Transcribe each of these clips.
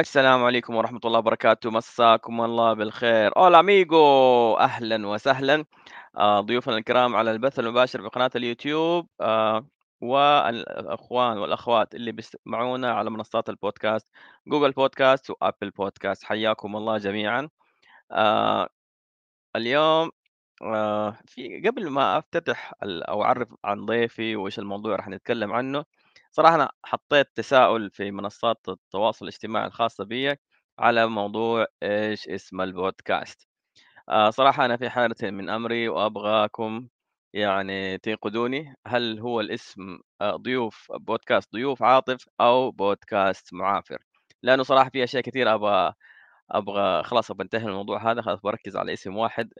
السلام عليكم ورحمة الله وبركاته، مساكم الله بالخير. Hola amigo أهلًا وسهلًا. آآ ضيوفنا الكرام على البث المباشر بقناة اليوتيوب آآ والأخوان والأخوات اللي بيسمعونا على منصات البودكاست، جوجل بودكاست وآبل بودكاست، حياكم الله جميعًا. آآ اليوم في قبل ما أفتتح ال أو أعرّف عن ضيفي وإيش الموضوع راح نتكلم عنه، صراحة أنا حطيت تساؤل في منصات التواصل الاجتماعي الخاصة بيّ على موضوع إيش اسم البودكاست. آآ صراحة أنا في حيرة من أمري وأبغاكم يعني تنقذوني، هل هو الاسم آآ ضيوف بودكاست ضيوف عاطف أو بودكاست معافر؟ لأنه صراحة في أشياء كتير أبغى أبغى خلاص أبغى أنتهي من الموضوع هذا، خلاص باركّز على اسم واحد،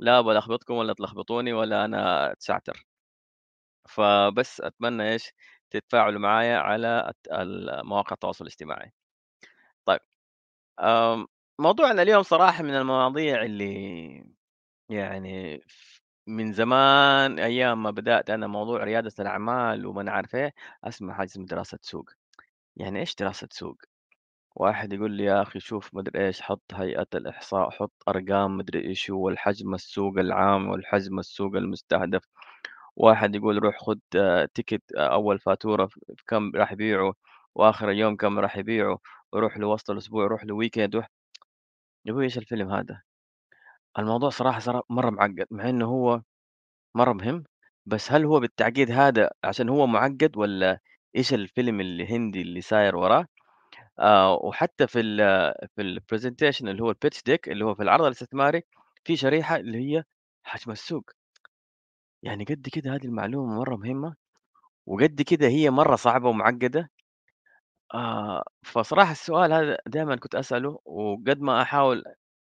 لا أبغى ألخبطكم ولا تلخبطوني ولا أنا أتشعتر. فبس أتمنى إيش، تتفاعلوا معايا على مواقع التواصل الاجتماعي. طيب، آمم، موضوعنا اليوم صراحة من المواضيع اللي يعني من زمان أيام ما بدأت أنا موضوع ريادة الأعمال وما أنا عارف إيه، أسمع حاجة اسمها دراسة سوق. يعني إيش دراسة سوق؟ واحد يقول لي يا أخي شوف ما أدري إيش، حُط هيئة الإحصاء، حُط أرقام ما أدري إيش هو الحجم السوق العام والحجم السوق المستهدف. واحد يقول روح خُد تيكت أول فاتورة ف كم راح يبيعوا، وآخر اليوم كم راح يبيعوا، وروح له وسط الأسبوع، روح weekend روح يا أبوي إيش الفيلم هذا؟ الموضوع صراحة صار مرّة معقّد، مع إنه هو مرّة مهم، بس هل هو بالتعقيد هذا عشان هو معقّد والّا إيش الفيلم الهندي اللي ساير وراه؟ آآ وحتى في ال في الpresentation اللي هو الpitch deck اللي هو في العرض الاستثماري، في شريحة اللي هي حجم السوق. يعني قد كده هذه المعلومة مرّة مهمة، وقد كده هي مرّة صعبة ومعقّدة. آه، فصراحة السؤال هذا دايمًا كنت أسأله، وقد ما أحاول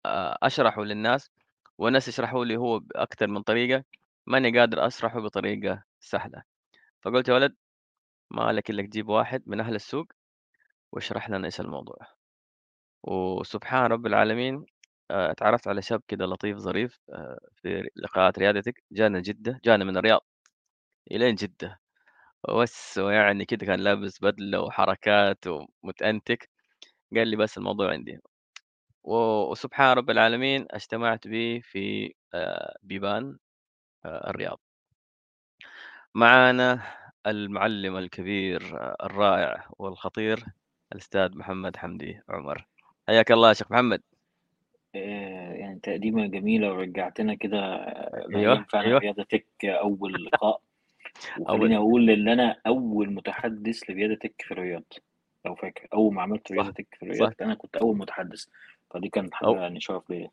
آآ أشرحه للناس، والناس يشرحوا لي هو بأكتر من طريقة، ماني قادر أشرحه بطريقة سهلة. فقُلت يا ولد ما لك إلا تجيب واحد من أهل السوق ويشرح لنا إيش الموضوع. وسبحان رب العالمين آآ اتعرفت على شاب كده لطيف ظريف آآ في لقاءات ريادتك، جانا جدة، جانا من الرياض إلين جدة. بس ويعني كده كان لابس بدلة وحركات ومتأنتك، قال لي بس الموضوع عندي. وسبحان رب العالمين اجتمعت به في آآ بيبان الرياض. معانا المعلم الكبير آه، الرائع والخطير الأستاذ محمد حمدي عمر. حياك الله يا شيخ محمد. آه، يعني تقديمة جميلة ورجعتنا كده أيوه، لأيام فعلا أيوه. رياضة تك أول لقاء. أول وخليني أقول إن أنا أول متحدث لرياضة تك في الرياض لو فاكر. أول ما عملت رياضة صح، تك في الرياض صح. أنا كنت أول متحدث. فدي كانت أو حاجة يعني شرف ليا.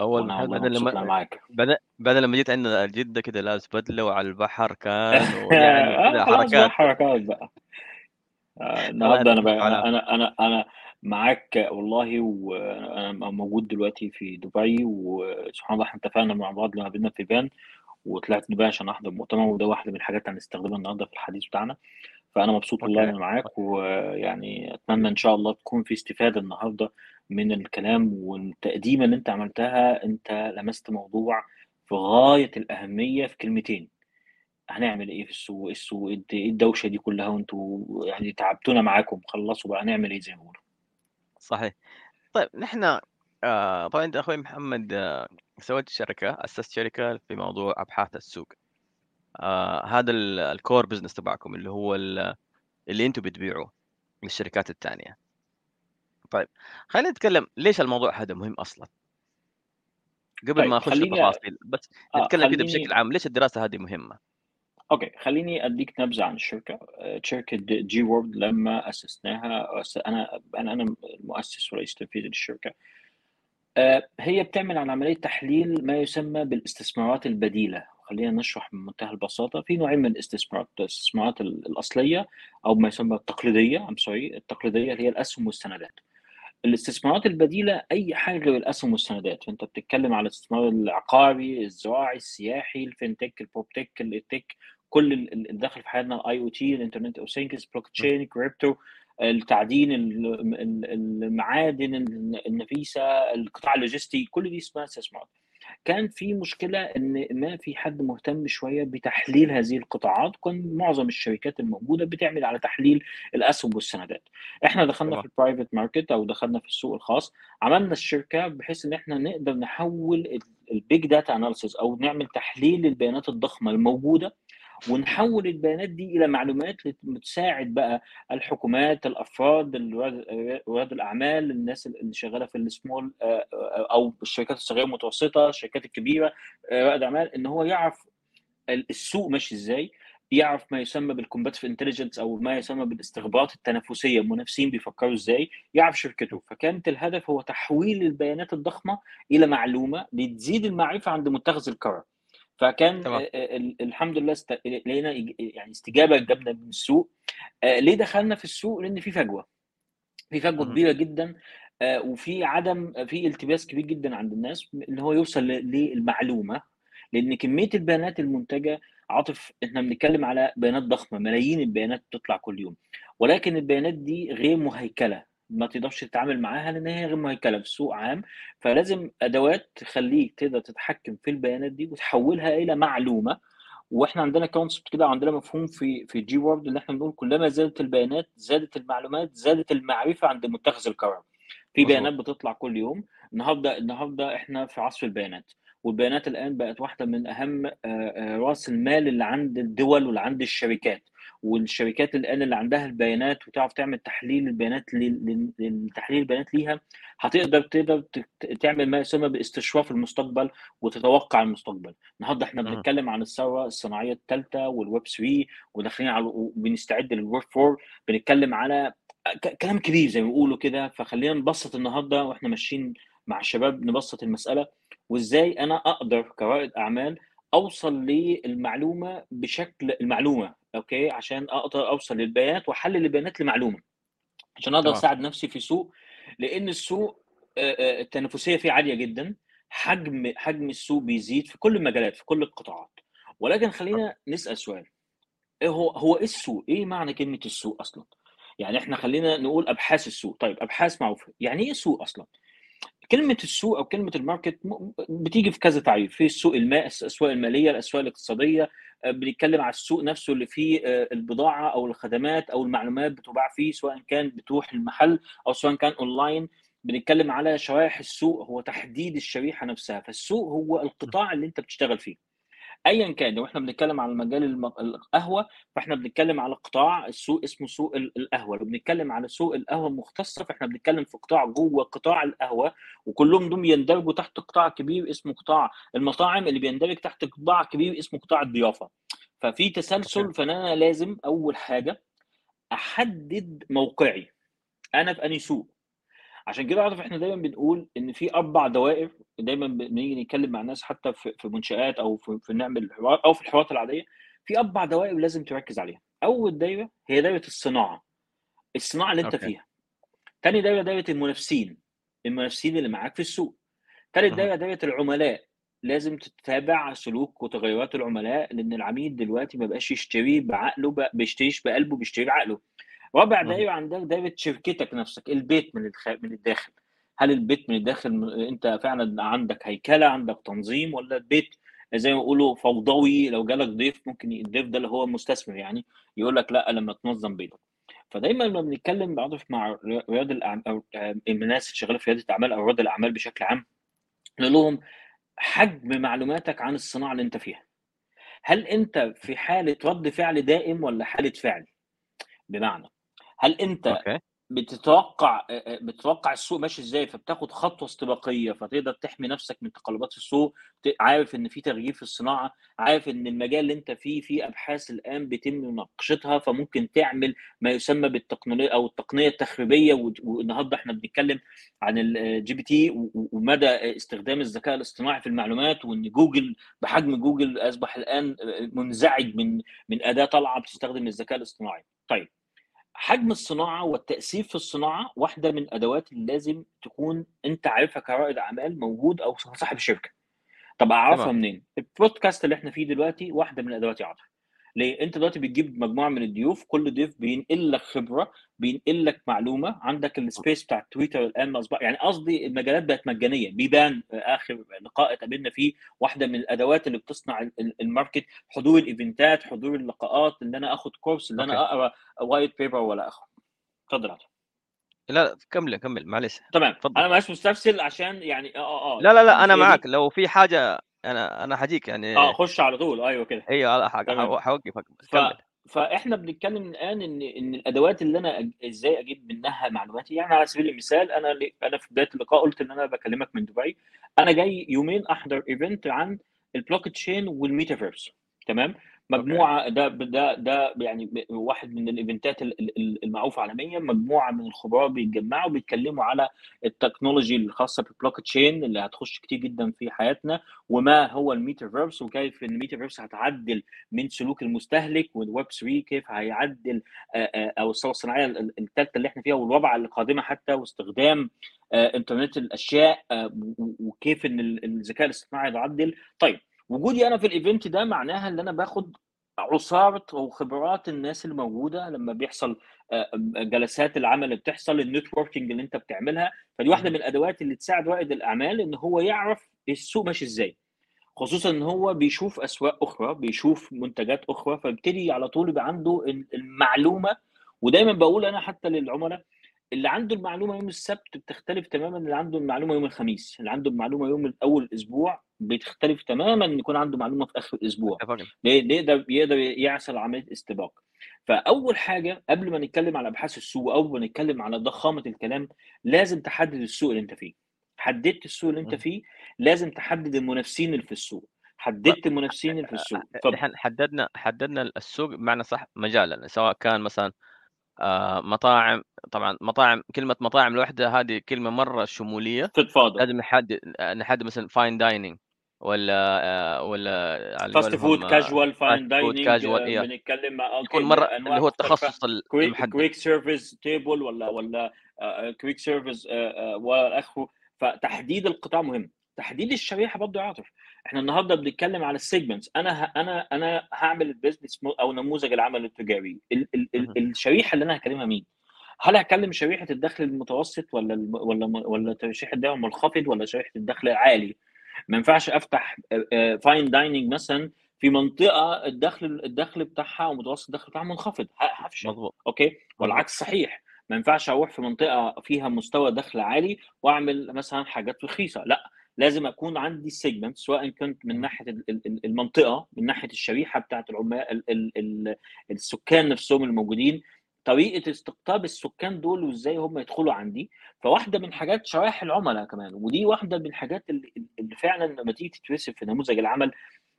أول وأنا محل والله بعدين مبسوط لمّا أنا معاك. بعدين بعدين لمّا جيت عندنا جدة كده لابس بدلة وعلى البحر كان ويعني آه كده خلاص بقى حركات. حركات بقى. آه النهارده أنا بقى على أنا أنا أنا معاك والله وأنا موجود دلوقتي في دبي وسبحان الله إحنا اتفقنا مع بعض لما قابلنا في فان وطلعت دبي عشان أحضر مؤتمر وده واحدة من الحاجات اللي هنستخدمها النهارده في الحديث بتاعنا. فأنا مبسوط والله أنا معاك ويعني أتمنى إن شاء الله تكون في استفادة النهارده من الكلام والتقديمة اللي أنت عملتها. أنت لمست موضوع في غاية الأهمية في كلمتين. هنعمل إيه في السوق؟ السوق إيه إيه الدوشة دي كلها؟ وأنتوا يعني تعبتونا معاكم خلصوا بقى هنعمل إيه زي ما بيقولوا؟ صحيح. طيب نحن آآ طبعًا أنت أخوي محمد آه، سويت شركة، أسست شركة في موضوع أبحاث السوق. آآ هذا ال الcore business تبعكم اللي هو ال اللي أنتم بتبيعوه للشركات التانية. طيب خلّينا نتكلم ليش الموضوع هذا مهم أصلًا؟ قبل طيب ما أخش في خليني التفاصيل، بس آه نتكلم كده خليني بشكل عام، ليش الدراسة هذه مهمة؟ okay خليني أديك نبذة عن الشركة آه، شركة جي وورد لما أسسناها أس- أنا أنا أنا المؤسس ورئيس التنفيذي للشركه آه، هي بتعمل عن عملية تحليل ما يسمى بالاستثمارات البديلة. خلينا نشرح بمنتهى البساطة. في نوعين من الاستثمارات الاستثمارات ال- الأصلية أو ما يسمى التقليدية I'm sorry التقليدية اللي هي الأسهم والسندات. الاستثمارات البديلة أي حاجة غير الأسهم والسندات. فأنت بتتكلم على الاستثمار العقاري الزراعي السياحي ال fintech ال proptech ال tech كل ال- ال- اللي داخل في حياتنا ال IoT ال internet of things blockchain crypto التعدين ال- ال- المعادن النفيسة القطاع اللوجستي كل دي اسمها استثمارات كان في مشكلة إن ما في حد مهتم شوية بتحليل هذه القطاعات. كان معظم الشركات الموجودة بتعمل على تحليل الأسهم والسندات. إحنا دخلنا تمام. في ال private market أو دخلنا في السوق الخاص. عملنا الشركة بحيث إن إحنا نقدر نحول ال big data analysis أو نعمل تحليل للبيانات الضخمة الموجودة ونحول البيانات دي إلى معلومات تساعد بقى الحكومات الأفراد رواد الأعمال الناس اللي شغالة في السمول آه، آه، أو الشركات الصغيرة والمتوسطة الشركات الكبيرة آه، رائد أعمال إن هو يعرف السوق ماشي إزاي يعرف ما يسمى بال competitive intelligence أو ما يسمى بالاستخبارات التنافسية المنافسين بيفكروا إزاي يعرف شركته. فكانت الهدف هو تحويل البيانات الضخمة إلى معلومة لتزيد المعرفة عند متخذ القرار. فكان تمام. آه، آه، ال- الحمد لله است... لقينا يعني استجابة جبنا من السوق. آه، ليه دخلنا في السوق؟ لأن في فجوة. في فجوة. كبيرة جدا وفي عدم في التباس كبير جدا عند الناس إن هو يوصل للمعلومة. لأن كمية البيانات المنتجة عاطف إحنا بنتكلم على بيانات ضخمة ملايين البيانات بتطلع كل يوم. ولكن البيانات دي غير مهيكلة. ما تقدرش تتعامل معاها لأن هي غير مهيكله في السوق عام. فلازم أدوات تخليك تقدر تتحكم في البيانات دي وتحولها إلى معلومة. وإحنا عندنا concept كده عندنا مفهوم في في جي وورد اللي إحنا بنقول كلما زادت البيانات زادت المعلومات زادت المعرفة عند متخذ القرار. في. بيانات بتطلع كل يوم. النهارده النهارده إحنا في عصر البيانات. والبيانات الآن بقت واحدة من أهم آه، آه، رأس المال اللي عند الدول واللي عند الشركات. والشركات الآن اللي عندها البيانات وتعرف تعمل تحليل البيانات لتحليل البيانات ليها هتقدر تقدر تعمل ما يسمى باستشراف المستقبل وتتوقع المستقبل النهارده إحنا مهم. بنتكلم عن الثورة الصناعية الثالثه والويب 3 وداخلين على وبنستعد للويب 4 بنتكلم على كلام كبير زي ما بيقولوا كده فخلينا نبسط النهارده وإحنا ماشيين مع الشباب نبسط المسألة وإزاي أنا أقدر كرائد أعمال أوصل للمعلومة بشكل المعلومة أوكي عشان أقدر أوصل للبيانات وأحلل البيانات لمعلومة عشان أقدر. أساعد نفسي في سوق لأن السوق التنافسية فيه عالية جدا حجم حجم السوق بيزيد في كل المجالات في كل القطاعات ولكن خلينا نسأل سؤال إيه هو هو إيه السوق؟ إيه معنى كلمة السوق أصلا؟ يعني إحنا خلينا نقول أبحاث السوق، طيب أبحاث معروفة، يعني إيه سوق أصلا؟ كلمة السوق أو كلمة ال market بتيجي في كذا تعريف، في السوق الماء، الاسواق المالية، الاسواق الاقتصادية، بنتكلم على السوق نفسه اللي فيه آه، البضاعة أو الخدمات أو المعلومات بتباع فيه سواء كان بتروح المحل أو سواء كان اونلاين، بنتكلم على شرائح السوق هو تحديد الشريحة نفسها، فالسوق هو القطاع اللي أنت بتشتغل فيه. ايا كان لو إحنا بنتكلم على مجال القهوة فإحنا بنتكلم على قطاع السوق اسمه سوق ال- القهوة. لو بنتكلم على سوق القهوة المختصة فإحنا بنتكلم في قطاع جوه قطاع القهوة وكلهم دول يندرجوا تحت قطاع كبير اسمه قطاع المطاعم اللي بيندرج تحت قطاع كبير اسمه قطاع الضيافة. ففي تسلسل. فأنا لازم أول حاجة أحدد موقعي. أنا في أنهي سوق؟ عشان كده عارف إحنا دايما بنقول إن في أربع دوائر دايما بنيجي نتكلم مع الناس حتى في منشآت أو في, في نعمل حوار أو في الحوارات العادية. في أربع دوائر لازم تركز عليها. أول دايرة هي دايرة الصناعة. الصناعة اللي أنت أوكي. فيها. تاني دايرة دايرة المنافسين. المنافسين اللي معاك في السوق. تالت. دايرة دايرة العملاء. لازم تتابع سلوك وتغيرات العملاء لأن العميل دلوقتي ما بقاش يشتري بعقله بقى بيشتريش بقلبه بيشتري بعقله. رابع مهم. دايره عندك دايرة شركتك نفسك البيت من الخ... من الداخل. هل البيت من الداخل انت فعلا عندك هيكلة عندك تنظيم ولا البيت زي ما بيقولوا فوضوي؟ لو جالك ضيف ممكن الضيف ده اللي هو مستثمر يعني يقول لك لا لما تنظم بيتك. فدايما لما بنتكلم بعرف مع ري- رياض الاعمال أو آه، الناس اللي شغالة في رياده الاعمال أو رواد الأعمال بشكل عام نقول لهم حجم معلوماتك عن الصناعة اللي انت فيها. هل انت في حالة رد فعل دائم ولا حالة فعل؟ بمعنى هل أنت okay. بتتوقع بتتوقع السوق ماشي إزاي؟ فبتاخد خطوة استباقية فتقدر تحمي نفسك من تقلبات السوق عارف إن في تغيير في الصناعة عارف إن المجال اللي أنت فيه فيه أبحاث الآن بيتم مناقشتها فممكن تعمل ما يسمى بالتقنيه أو التقنية التخريبية والنهاردة إحنا بنتكلم عن ال GPT ومدى استخدام الذكاء الاصطناعي في المعلومات وإن جوجل بحجم جوجل أصبح الآن منزعج من من أداة طالعة بتستخدم الذكاء الاصطناعي. طيب. حجم الصناعة والتأثير في الصناعة واحدة من الأدوات اللي لازم تكون أنت عارفها كرائد أعمال موجود أو صاحب شركة. طب أعرفها. منين؟ البودكاست اللي إحنا فيه دلوقتي واحدة من الأدوات يعرف ليه؟ انت دلوقتي بتجيب مجموعة من الضيوف كل ضيف بينقل لك خبرة بينقل لك معلومة عندك السبيس بتاع تويتر الآن اصبح يعني قصدي المجالات بقت مجانية. بيبان آخر لقاء اتقابلنا فيه واحدة من الأدوات اللي بتصنع ال- ال- ال market حضور ال event ات حضور اللقاءات إن أنا آخد course إن أنا أقرأ white paper ولا اخره اتفضل. لا لا كمل كمل معلش. تمام. تفضل أنا مش مستفسل عشان يعني آه آه آه. لا لا لا مش أنا هي دي معك لو في حاجة أنا أنا حجيك يعني آه خش على طول. أيوه كده. أيوه حوقفك ف فاحنا بنتكلم الآن إن إن الأدوات اللي أنا إزاي أجيب منها معلوماتي. يعني على سبيل المثال أنا ل- أنا في بداية اللقاء قلت إن أنا بكلمك من دبي. أنا جاي يومين أحضر event عن ال blockchain وال metaverse تمام؟ مجموعة ده ده ده يعني واحد من ال event ات ال- ال- ال- المعروفة عالميا. مجموعة من الخبراء بيتجمعوا بيتكلموا على ال technology الخاصة بالبلوك تشين اللي هتخش كتير جدا في حياتنا وما هو الميتافيرس وكيف إن الميتافيرس هتعدل من سلوك المستهلك والويب 3 كيف هيعدل أو الثوره الصناعيه الثالثه اللي إحنا فيها والرابعه اللي قادمه حتى واستخدام إنترنت الاشياء وكيف إن ال- الذكاء الاصطناعي يعدل طيب وجودي أنا في ال event ده معناها إن أنا باخد عصارة وخبرات الناس اللي موجوده لما بيحصل آه، جلسات العمل اللي بتحصل ال networking اللي أنت بتعملها. فدي واحدة. من الأدوات اللي تساعد رائد الأعمال إن هو يعرف السوق ماشي إزاي. خصوصا إن هو بيشوف أسواق أخرى بيشوف منتجات أخرى فبيبتدي على طول يبقى عنده ال- المعلومة. ودايما بقول أنا حتى للعملاء اللي عنده المعلومة يوم السبت بتختلف تماما اللي عنده المعلومة يوم الخميس. اللي عنده المعلومة يوم اول الأسبوع بتختلف تماما ان يكون عنده معلومة في آخر الأسبوع يقدر يقدر يعمل عملية استباق. فأول حاجة قبل ما نتكلم على أبحاث السوق أو ما نتكلم على ضخامة الكلام لازم تحدد السوق اللي أنت فيه. حددت السوق اللي أنت. فيه لازم تحدد المنافسين اللي في السوق. طيب حددت المنافسين اللي في السوق. اتفضل إحنا حددنا حددنا السوق بمعنى صح مجالا سواء كان مثلا آه، مطاعم طبعا مطاعم كلمة مطاعم لوحدها هذه كلمة مرة شمولية. تتفاضل لازم نحدد نحدد مثلا fine dining ولا آه، ولا fast food casual fine dining casual بنتكلم يكون مرة اللي هو التخصص المحدد. quick service table ولا ولا quick service ولا اخره فتحديد القطاع مهم. تحديد الشريحة برضه يا عاطف. إحنا النهارده بنتكلم على ال segments أنا ه... أنا أنا هعمل ال business mo- أو نموذج العمل التجاري. ال... ال... ال... الشريحة اللي أنا هكلمها مين؟ هل هكلم شريحة الدخل المتوسط ولا الم... ولا ولا شريحة الدخل المنخفض ولا شريحة الدخل العالي؟ ما ينفعش أفتح fine dining مثلا في منطقة الدخل الدخل بتاعها أو متوسط الدخل بتاعها منخفض. هفشل. مضبوط okay؟ والعكس صحيح. ما ينفعش أروح في منطقة فيها مستوى دخل عالي وأعمل مثلا حاجات رخيصة. لأ. لازم أكون عندي segment سواء كنت من. ناحية ال- ال- المنطقة من ناحية الشريحة بتاعت العمال ال- ال- ال- السكان نفسهم الموجودين. طريقة استقطاب السكان دول وإزاي هم يدخلوا عندي. فواحدة من حاجات شرائح العملاء كمان ودي واحدة من الحاجات اللي, اللي فعلا لما تيجي تترسم في نموذج العمل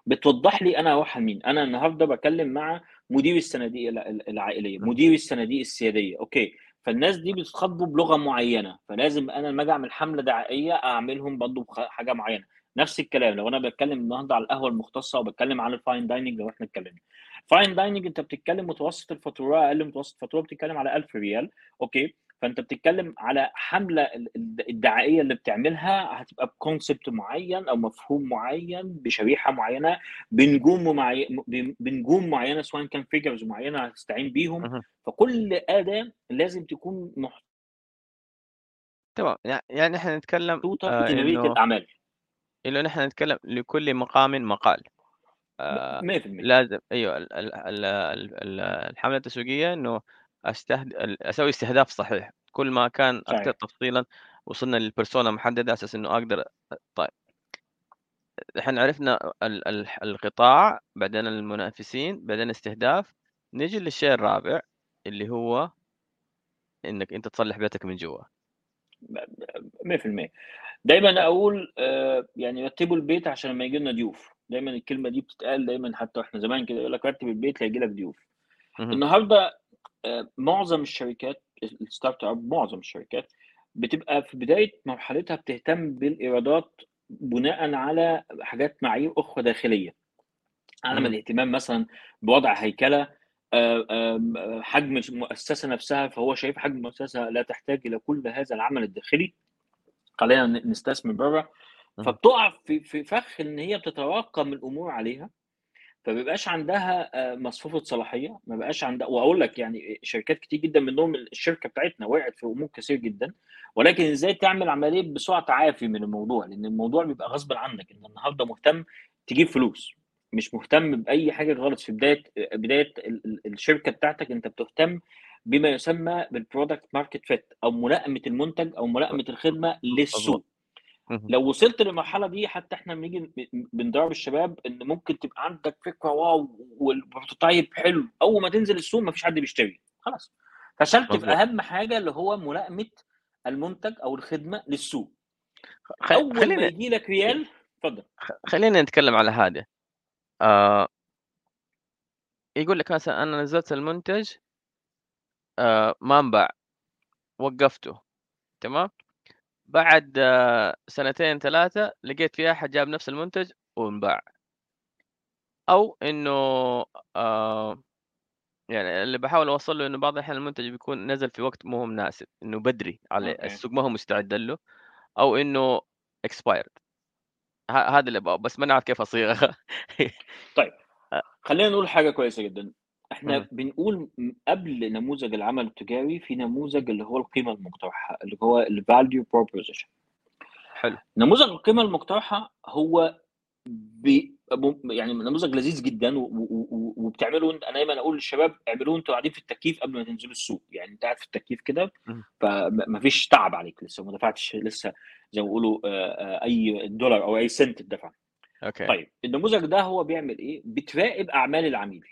بتوضح لي أنا أروح لمين أنا النهارده بكلم مع مدير الصناديق الع- العائلية. مدير الصناديق السيادية. okay. فالناس دي بتخاطبوا بلغة معينة فلازم أنا لما أجي أعمل حملة دعائية أعملهم برضه بحاجه معينة. نفس الكلام لو أنا بتكلم النهارده على القهوة المختصة وبتكلم على ال fine dining لو إحنا اتكلمنا. fine dining أنت بتتكلم متوسط الفاتورة أقل متوسط الفاتورة بتتكلم على 1000 ريال okay؟ فأنت بتتكلم على حملة ال- ال- الدعائية اللي بتعملها هتبقى ب concept معين أو مفهوم معين بشريحة معينة بنجوم معي... ب- بنجوم معينة سواء كان figures معينة هتستعين بيهم. فكل أداة لازم تكون تمام. يع- يعني إحنا نتكلم آه إنه الأعمال. إنه نحن نتكلم لكل مقام مقال. آه 100% لازم أيوه ال- ال- ال- ال- ال- الحملة التسويقية إنه استهد... أسوي استهداف صحيح. كل ما كان أكثر تفصيلا وصلنا للبرسونا محددة أساس إنه أقدر طيب. إحنا عرفنا ال- ال- القطاع بعدين المنافسين بعدين استهداف. نجي للشيء الرابع اللي هو إنك أنت تصلح بيتك من جوا. 100% دايما أقول آه، يعني رتبوا البيت عشان لما يجي لنا ضيوف. دايما الكلمة دي بتتقال دايما حتى إحنا زمان كده يقول لك رتب البيت هيجي لك ضيوف. النهارده معظم الشركات ال startup معظم الشركات بتبقى في بداية مرحلتها بتهتم بالإيرادات بناء على حاجات معايير أخرى داخلية عدم. الاهتمام مثلا بوضع هيكلة آه، آم، آه، حجم المؤسسة نفسها فهو شايف حجم المؤسسة لا تحتاج إلى كل هذا العمل الداخلي خلينا نستثمر بره. فبتقع في في فخ إن هي بتتراكم الأمور عليها فبيبقاش عندها آه، مصفوفة صلاحية ما بقاش عندها وأقول لك يعني شركات كتير جدا منهم الشركة بتاعتنا وقعت في أمور كثير جدا ولكن إزاي تعمل عملية بسرعة تعافي من الموضوع؟ لأن الموضوع بيبقى غصب عنك إن النهارده مهتم تجيب فلوس مش مهتم بأي حاجة غلط في بداية بداية الشركة بتاعتك أنت بتهتم بما يسمى بال product market fit أو ملائمة المنتج أو ملائمة الخدمة للسوق. لو وصلت للمرحلة دي حتى إحنا بنيجي بندرب الشباب إن ممكن تبقى عندك فكرة wow وال prototype حلو. أول ما تنزل السوق ما فيش حد بيشتري. خلاص. فشلت في أهم حاجة اللي هو ملائمة المنتج أو الخدمة للسوق. أول خلينا... ما يجي لك ريال اتفضل. خلينا نتكلم على هذا. آه يقول لك مثلا أنا نزلت المنتج آه ما أنباع. وقفته. تمام؟ بعد آه، سنتين ثلاثة لقيت في أحد جاب نفس المنتج وانباع أو إنه آه يعني اللي بحاول أوصل له إنه بعض الأحيان المنتج بيكون نزل في وقت مو مناسب إنه بدري على. السوق ما هو مستعد له أو إنه expired هذا اللي بقى بس ما نعرف كيف أصيغها طيب آه. خلينا نقول حاجة كويسة جدا إحنا م. بنقول قبل نموذج العمل التجاري في نموذج اللي هو القيمة المقترحه اللي هو ال value proposition حلو. نموذج القيمة المقترحه هو بي يعني نموذج لذيذ جدا وبتعملوا أنا دايما أقول للشباب اعملوه أنتوا قاعدين في التكييف قبل ما تنزلوا السوق. يعني أنت قاعد في التكييف كده فمفيش تعب عليك لسه ما دفعتش لسه زي ما بيقولوا أي دولار أو أي سنت اتدفع. okay. طيب النموذج ده هو بيعمل إيه؟ بتراقب أعمال العميل.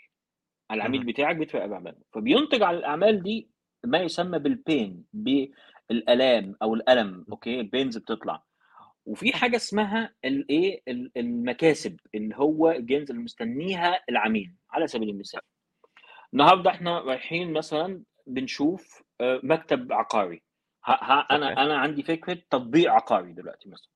العميل بتاعك بيتراقب اعماله فبينتج على الأعمال دي ما يسمى بال pain بالألام أو الألم okay؟ ال pains بتطلع. وفي حاجة اسمها الايه المكاسب اللي هو ال gains اللي مستنيها العميل على سبيل المثال. النهارده إحنا رايحين مثلا بنشوف آه، مكتب عقاري. ها ها أنا أنا عندي فكرة تطبيق عقاري دلوقتي مثلا.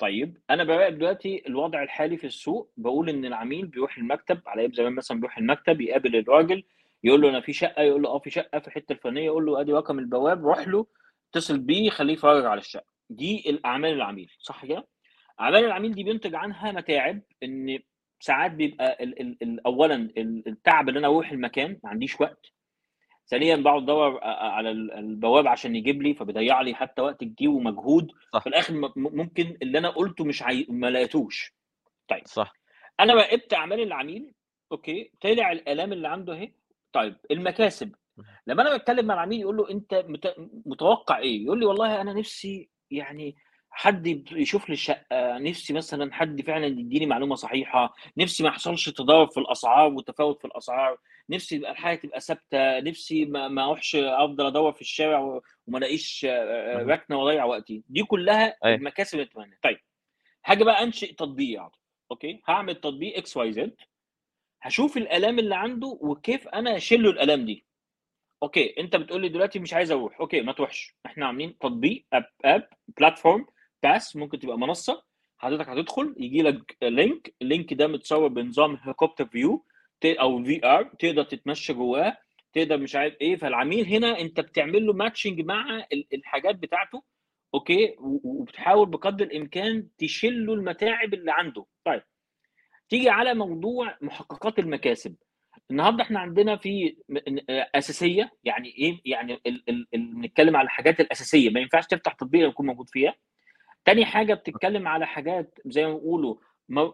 طيب أنا براقب دلوقتي الوضع الحالي في السوق بقول إن العميل بيروح المكتب على أيام زمان مثلا بيروح المكتب يقابل الراجل يقول له أنا في شقة يقول له آه في شقة في الحتة الفلانية يقول له أدي رقم البواب روح له اتصل بيه خليه يفرج على الشقة. دي الأعمال العميل صح كده؟ أعمال العميل دي بينتج عنها متاعب إن ساعات بيبقى ال ال ال اولا التعب اللي أنا أروح المكان ما عنديش وقت ثانيا بقعد ادور على البواب عشان يجيب لي فبيضيع لي حتى وقت كتير ومجهود. صح. في الآخر ممكن اللي أنا قلته مش عي... ما لقيتوش. طيب. صح. أنا راقبت أعمال العميل أوكي طلع الألام اللي عنده أهي. طيب المكاسب. لما أنا بتكلم مع العميل يقول له أنت متوقع إيه؟ يقول لي والله أنا نفسي يعني حد يشوف لي الشقه نفسي مثلا حد فعلا يديني معلومة صحيحة نفسي ما يحصلش تضارب في الأسعار وتفاوت في الأسعار نفسي يبقى الحاجة تبقى ثابتة نفسي ما, ما أروحش أفضل أدور في الشارع وما ألاقيش ركنة وأضيع وقتي. دي كلها أي. مكاسب أتمنى طيب هاجي بقى أنشئ تطبيق okay؟ هعمل تطبيق X Y Z. هشوف الألام اللي عنده وكيف أنا أشيل له الألام دي. okay أنت بتقول لي دلوقتي مش عايز أروح. okay ما تروحش. إحنا عاملين تطبيق app app platform بس ممكن تبقى منصة حضرتك هتدخل يجي لك link ال link ده متصور بنظام helicopter view أو VR تقدر تتمشى جواه تقدر مش عارف إيه. فالعميل هنا أنت بتعمل له matching مع الحاجات بتاعته okay؟ وبتحاول بقدر الإمكان تشيل له المتاعب اللي عنده. طيب تيجي على موضوع محققات المكاسب. النهارده إحنا عندنا في أساسية يعني إيه؟ يعني بنتكلم على الحاجات الأساسية. ما ينفعش تفتح تطبيق يكون موجود فيها. تاني حاجة بتتكلم على حاجات زي ما بيقولوا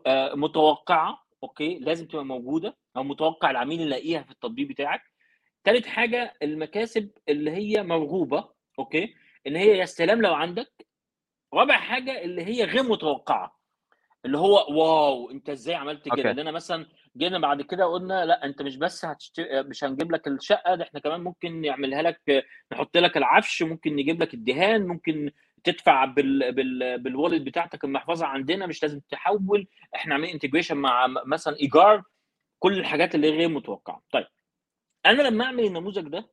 آه، متوقعة okay؟ لازم تبقى موجودة أو متوقع العميل يلاقيها في التطبيق بتاعك. ثالث حاجة المكاسب اللي هي مرغوبه okay؟ اللي هي يا استلام لو عندك. رابع حاجة اللي هي غير متوقعة اللي هو wow أنت إزاي عملت كده؟ لأن مثلا جينا بعد كده قلنا لا أنت مش بس هتشتري مش هنجيب لك الشقة ده إحنا كمان ممكن نعملها لك نحط لك العفش ممكن نجيب لك الدهان ممكن تدفع بال بال بتاعتك المحفظة عندنا مش لازم تحول. إحنا عاملين انتجريشن مع مثلا إيجار. كل الحاجات اللي غير متوقعة. طيب أنا لما أعمل النموذج ده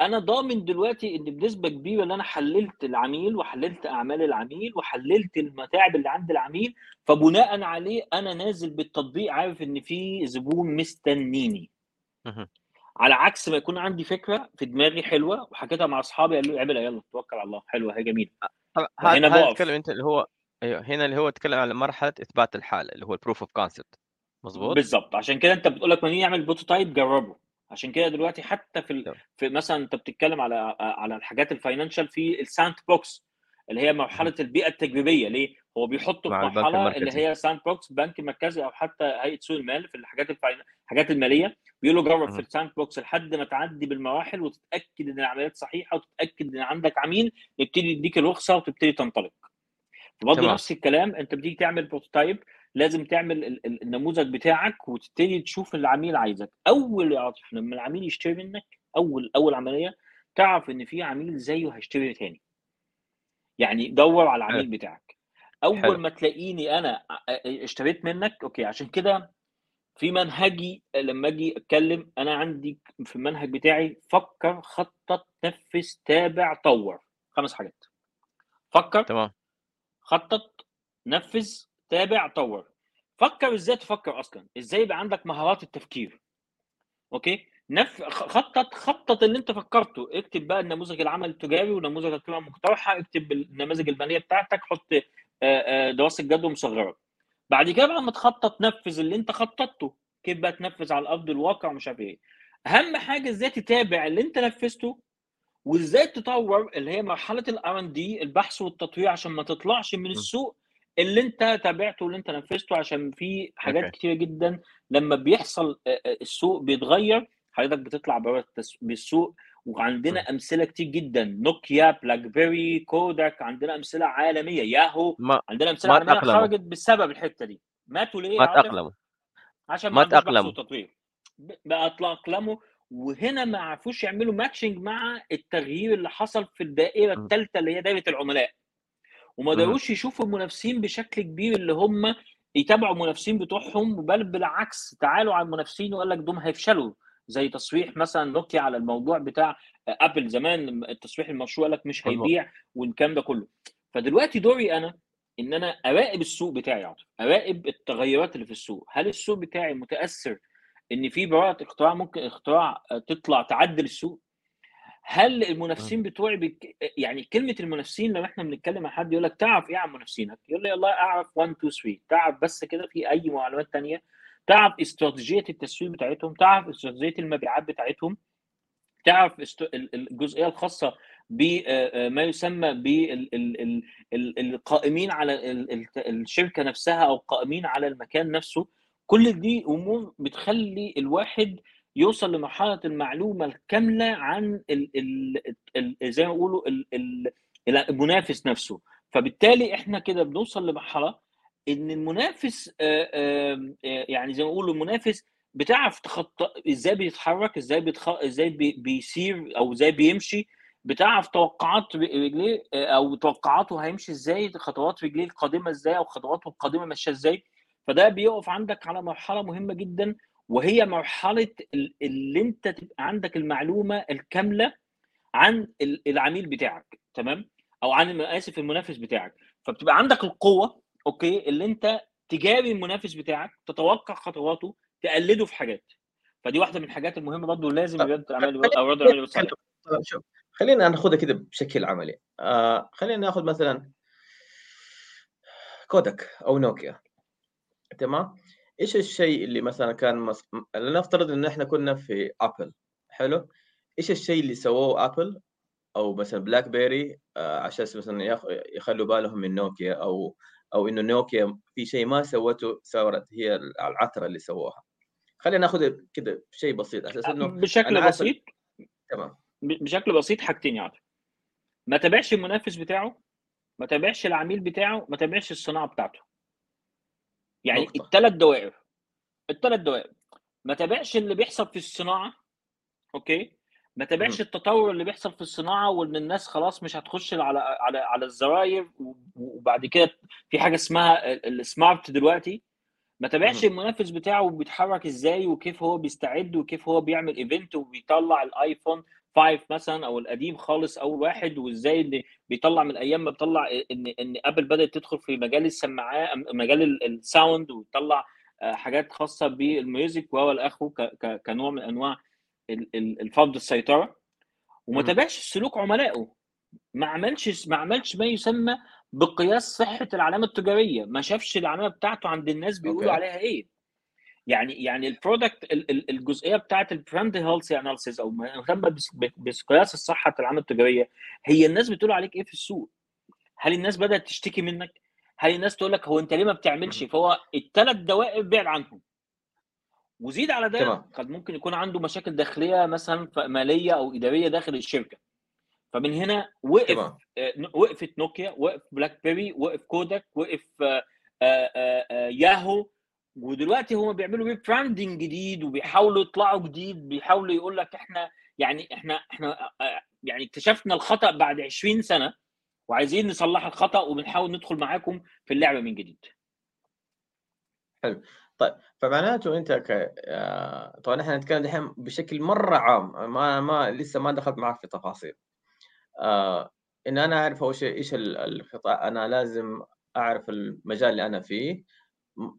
أنا ضامن دلوقتي إن بنسبة كبيرة إن أنا حللت العميل وحللت أعمال العميل وحللت المتاعب اللي عند العميل فبناء عليه أنا نازل بالتطبيق عارف إن في زبون مستنيني. على عكس ما يكون عندي فكرة في دماغي حلوة وحكيتها مع أصحابي قالوا لي اعملها يلا توكل على الله حلوة هي جميلة. هنا بقف. أنت اللي هو أيوه هنا اللي هو تكلم على مرحلة إثبات الحالة اللي هو ال proof of concept مظبوط؟ بالظبط عشان كده أنت بتقول لك ما نيجي نعمل prototype جربه. عشان كده دلوقتي حتى في ال... في مثلا أنت بتتكلم على على الحاجات ال financial في ال sandbox اللي هي مرحلة البيئة التجريبية ليه؟ هو بيحطه في مرحلة اللي. هي sandbox بنك مركزي أو حتى هيئة سوق المال في الحاجات. الحاجات المالية بيقولوا جرب في. ال sandbox لحد ما تعدي بالمراحل وتتأكد إن العمليات صحيحة وتتأكد إن عندك عميل يبتدي يديك الرخصة وتبتدي تنطلق. برضه. نفس الكلام أنت بتيجي تعمل prototype لازم تعمل ال- ال- النموذج بتاعك وتبتدي تشوف العميل عايزك أول يا عاطف لما العميل يشتري منك أول أول عملية تعرف إن في عميل زيه هيشتري تاني يعني دور على العميل بتاعك. أول حلو. ما تلاقيني أنا اشتريت منك okay عشان كده في منهجي لما أجي أتكلم أنا عندي في المنهج بتاعي فكر خطط نفذ تابع طور. خمس حاجات. فكر تمام. خطط نفذ تابع طور. فكر إزاي تفكر أصلا؟ إزاي يبقى عندك مهارات التفكير؟ okay؟ نف... خطط خطط اللي انت فكرته. اكتب بقى النموذج العمل التجاري ونموذج القيمة المقترحه اكتب النماذج الماليه بتاعتك حط دراسة جدوى مصغره بعد كده بقى لما تخطط نفذ اللي انت خططته. كيف بقى تنفذ على أرض الواقع ومش عارف إيه. أهم حاجة إزاي تتابع اللي انت نفذته وازاي تطور اللي هي مرحلة ال R and D البحث والتطوير عشان ما تطلعش من السوق اللي انت تابعته واللي انت نفذته عشان في حاجات okay. كتيرة جدا لما بيحصل السوق بيتغير حضرتك بتطلع بره بالسوق وعندنا أمثلة كتير جدا نوكيا بلاك بيري كوداك عندنا أمثلة عالمية ياهو ما عندنا أمثلة ما عالمية تأقلموا. خرجت بسبب الحتة دي ماتوا ليه ما عاطف؟ تأقلموا عشان ما. وتطوير ب- بقى تأقلموا وهنا ما عرفوش يعملوا matching مع التغيير اللي حصل في الدائرة م. الثالثه اللي هي دايره العملاء وما. قدروش يشوفوا المنافسين بشكل كبير اللي هم يتابعوا المنافسين بتوعهم بل بالعكس تعالوا على المنافسين وقال لك دول هيفشلوا زي تصريح مثلا نوكيا على الموضوع بتاع أبل زمان التصريح المشروع لك مش. هيبيع والكلام ده كله. فدلوقتي دوري أنا إن أنا أراقب السوق بتاعي أراقب التغيرات اللي في السوق. هل السوق بتاعي متأثر إن في براءة اختراع ممكن اختراع تطلع تعدل السوق؟ هل المنافسين بتوعي بك... يعني كلمة المنافسين لما إحنا بنتكلم مع حد يقول لك تعرف إيه عن منافسينك؟ يقول لي والله أعرف 1 2 3 تعرف بس كده في أي معلومات تانية تعرف استراتيجية التسويق بتاعتهم تعرف استراتيجية المبيعات بتاعتهم تعرف الجزئية الخاصة بما يسمى بالقائمين على ال- ال- الشركة نفسها أو قائمين على المكان نفسه. كل دي أمور بتخلي الواحد يوصل لمرحلة المعلومة الكاملة عن زي ما بيقولوا ال- ال- المنافس نفسه. فبالتالي إحنا كده بنوصل لمرحلة إن المنافس آه، آه، يعني زي ما بيقولوا المنافس بتعرف تخطى إزاي بيتحرك إزاي بيتخ... إزاي بي... بيسير أو إزاي بيمشي بتعرف توقعات رجليه آه، أو توقعاته هيمشي إزاي خطوات رجليه القادمة إزاي أو خطواته القادمة ماشية إزاي. فده بيقف عندك على مرحلة مهمة جدا وهي مرحلة ال- اللي أنت تبقى عندك المعلومة الكاملة عن ال- العميل بتاعك تمام؟ أو عن آسف المنافس بتاعك. فبتبقى عندك القوة okay؟ اللي أنت تجاري المنافس بتاعك تتوقع خطواته تقلده في حاجات. فدي واحدة من الحاجات المهمة برضه لازم رياده الاعمال أو رياده الاعمال شوف خلينا ناخذها كده بشكل عملي. آه خلينا ناخذ مثلا كودك أو نوكيا. تمام؟ إيش الشيء اللي مثلا كان مس... لنفترض إن إحنا كنا في ابل حلو؟ إيش الشيء اللي سووه ابل أو مثلا بلاك بيري آه عشان مثلا يخ... يخلوا بالهم من نوكيا أو أو إنه نوكيا في شيء ما سوته صارت هي العثرة اللي سووها. خلينا ناخذ كده شيء بسيط أساس إنه بشكل بسيط. تمام. بشكل بسيط حاجتين يعني ما تابعش المنافس بتاعه ما تابعش العميل بتاعه ما تابعش الصناعة بتاعته. يعني. الثلاث دوائر الثلاث دوائر. ما تابعش اللي بيحصل في الصناعة أوكي؟ ما تابعش التطور اللي بيحصل في الصناعة وإن الناس خلاص مش هتخش على على على الزراير وبعد كده في حاجة اسمها ال- smart دلوقتي ما تابعش. المنافس بتاعه بيتحرك إزاي وكيف هو بيستعد وكيف هو بيعمل event وبيطلع الآيفون 5 مثلا أو القديم خالص اول واحد وإزاي إن بيطلع من أيام ما بيطلع إن إن ابل بدأت تدخل في مجال السماعات مجال ال- sound وتطلع آه، حاجات خاصة بال music وهو الاخو كنوع من أنواع ال- ال- الفرض السيطرة وما. تابعش سلوك عملائه. ما عملش ما عملش ما يسمى بقياس صحة العلامة التجارية. ما شافش العلامة بتاعته عند الناس بيقولوا okay. عليها إيه. يعني يعني ال product الجزئية بتاعت ال brand health analysis أو مهتمه بقياس الصحة العامه التجارية هي الناس بتقول عليك إيه في السوق؟ هل الناس بدأت تشتكي منك؟ هل الناس تقول لك هو أنت ليه ما بتعملش؟ فهو الثلاث دوائر بعد عنهم. وزيد على ده تمام. قد ممكن يكون عنده مشاكل داخلية مثلا مالية أو إدارية داخل الشركة. فمن هنا وقف تمام. آه، وقفت نوكيا وقف بلاك بيري وقف كودك وقف آه، آه، آه، ياهو. ودلوقتي هم بيعملوا rebranding جديد وبيحاولوا يطلعوا جديد بيحاولوا يقول لك إحنا يعني إحنا إحنا آه، يعني اكتشفنا الخطأ بعد 20 سنة وعايزين نصلح الخطأ وبنحاول ندخل معاكم في اللعبة من جديد. فمعناته أنت ك آه، طبعا إحنا نتكلم دحين بشكل مرة عام ما ما لسه ما دخلت معك في تفاصيل. آه إن أنا أعرف أول شيء إيش ال- القطاع أنا لازم أعرف المجال اللي أنا فيه.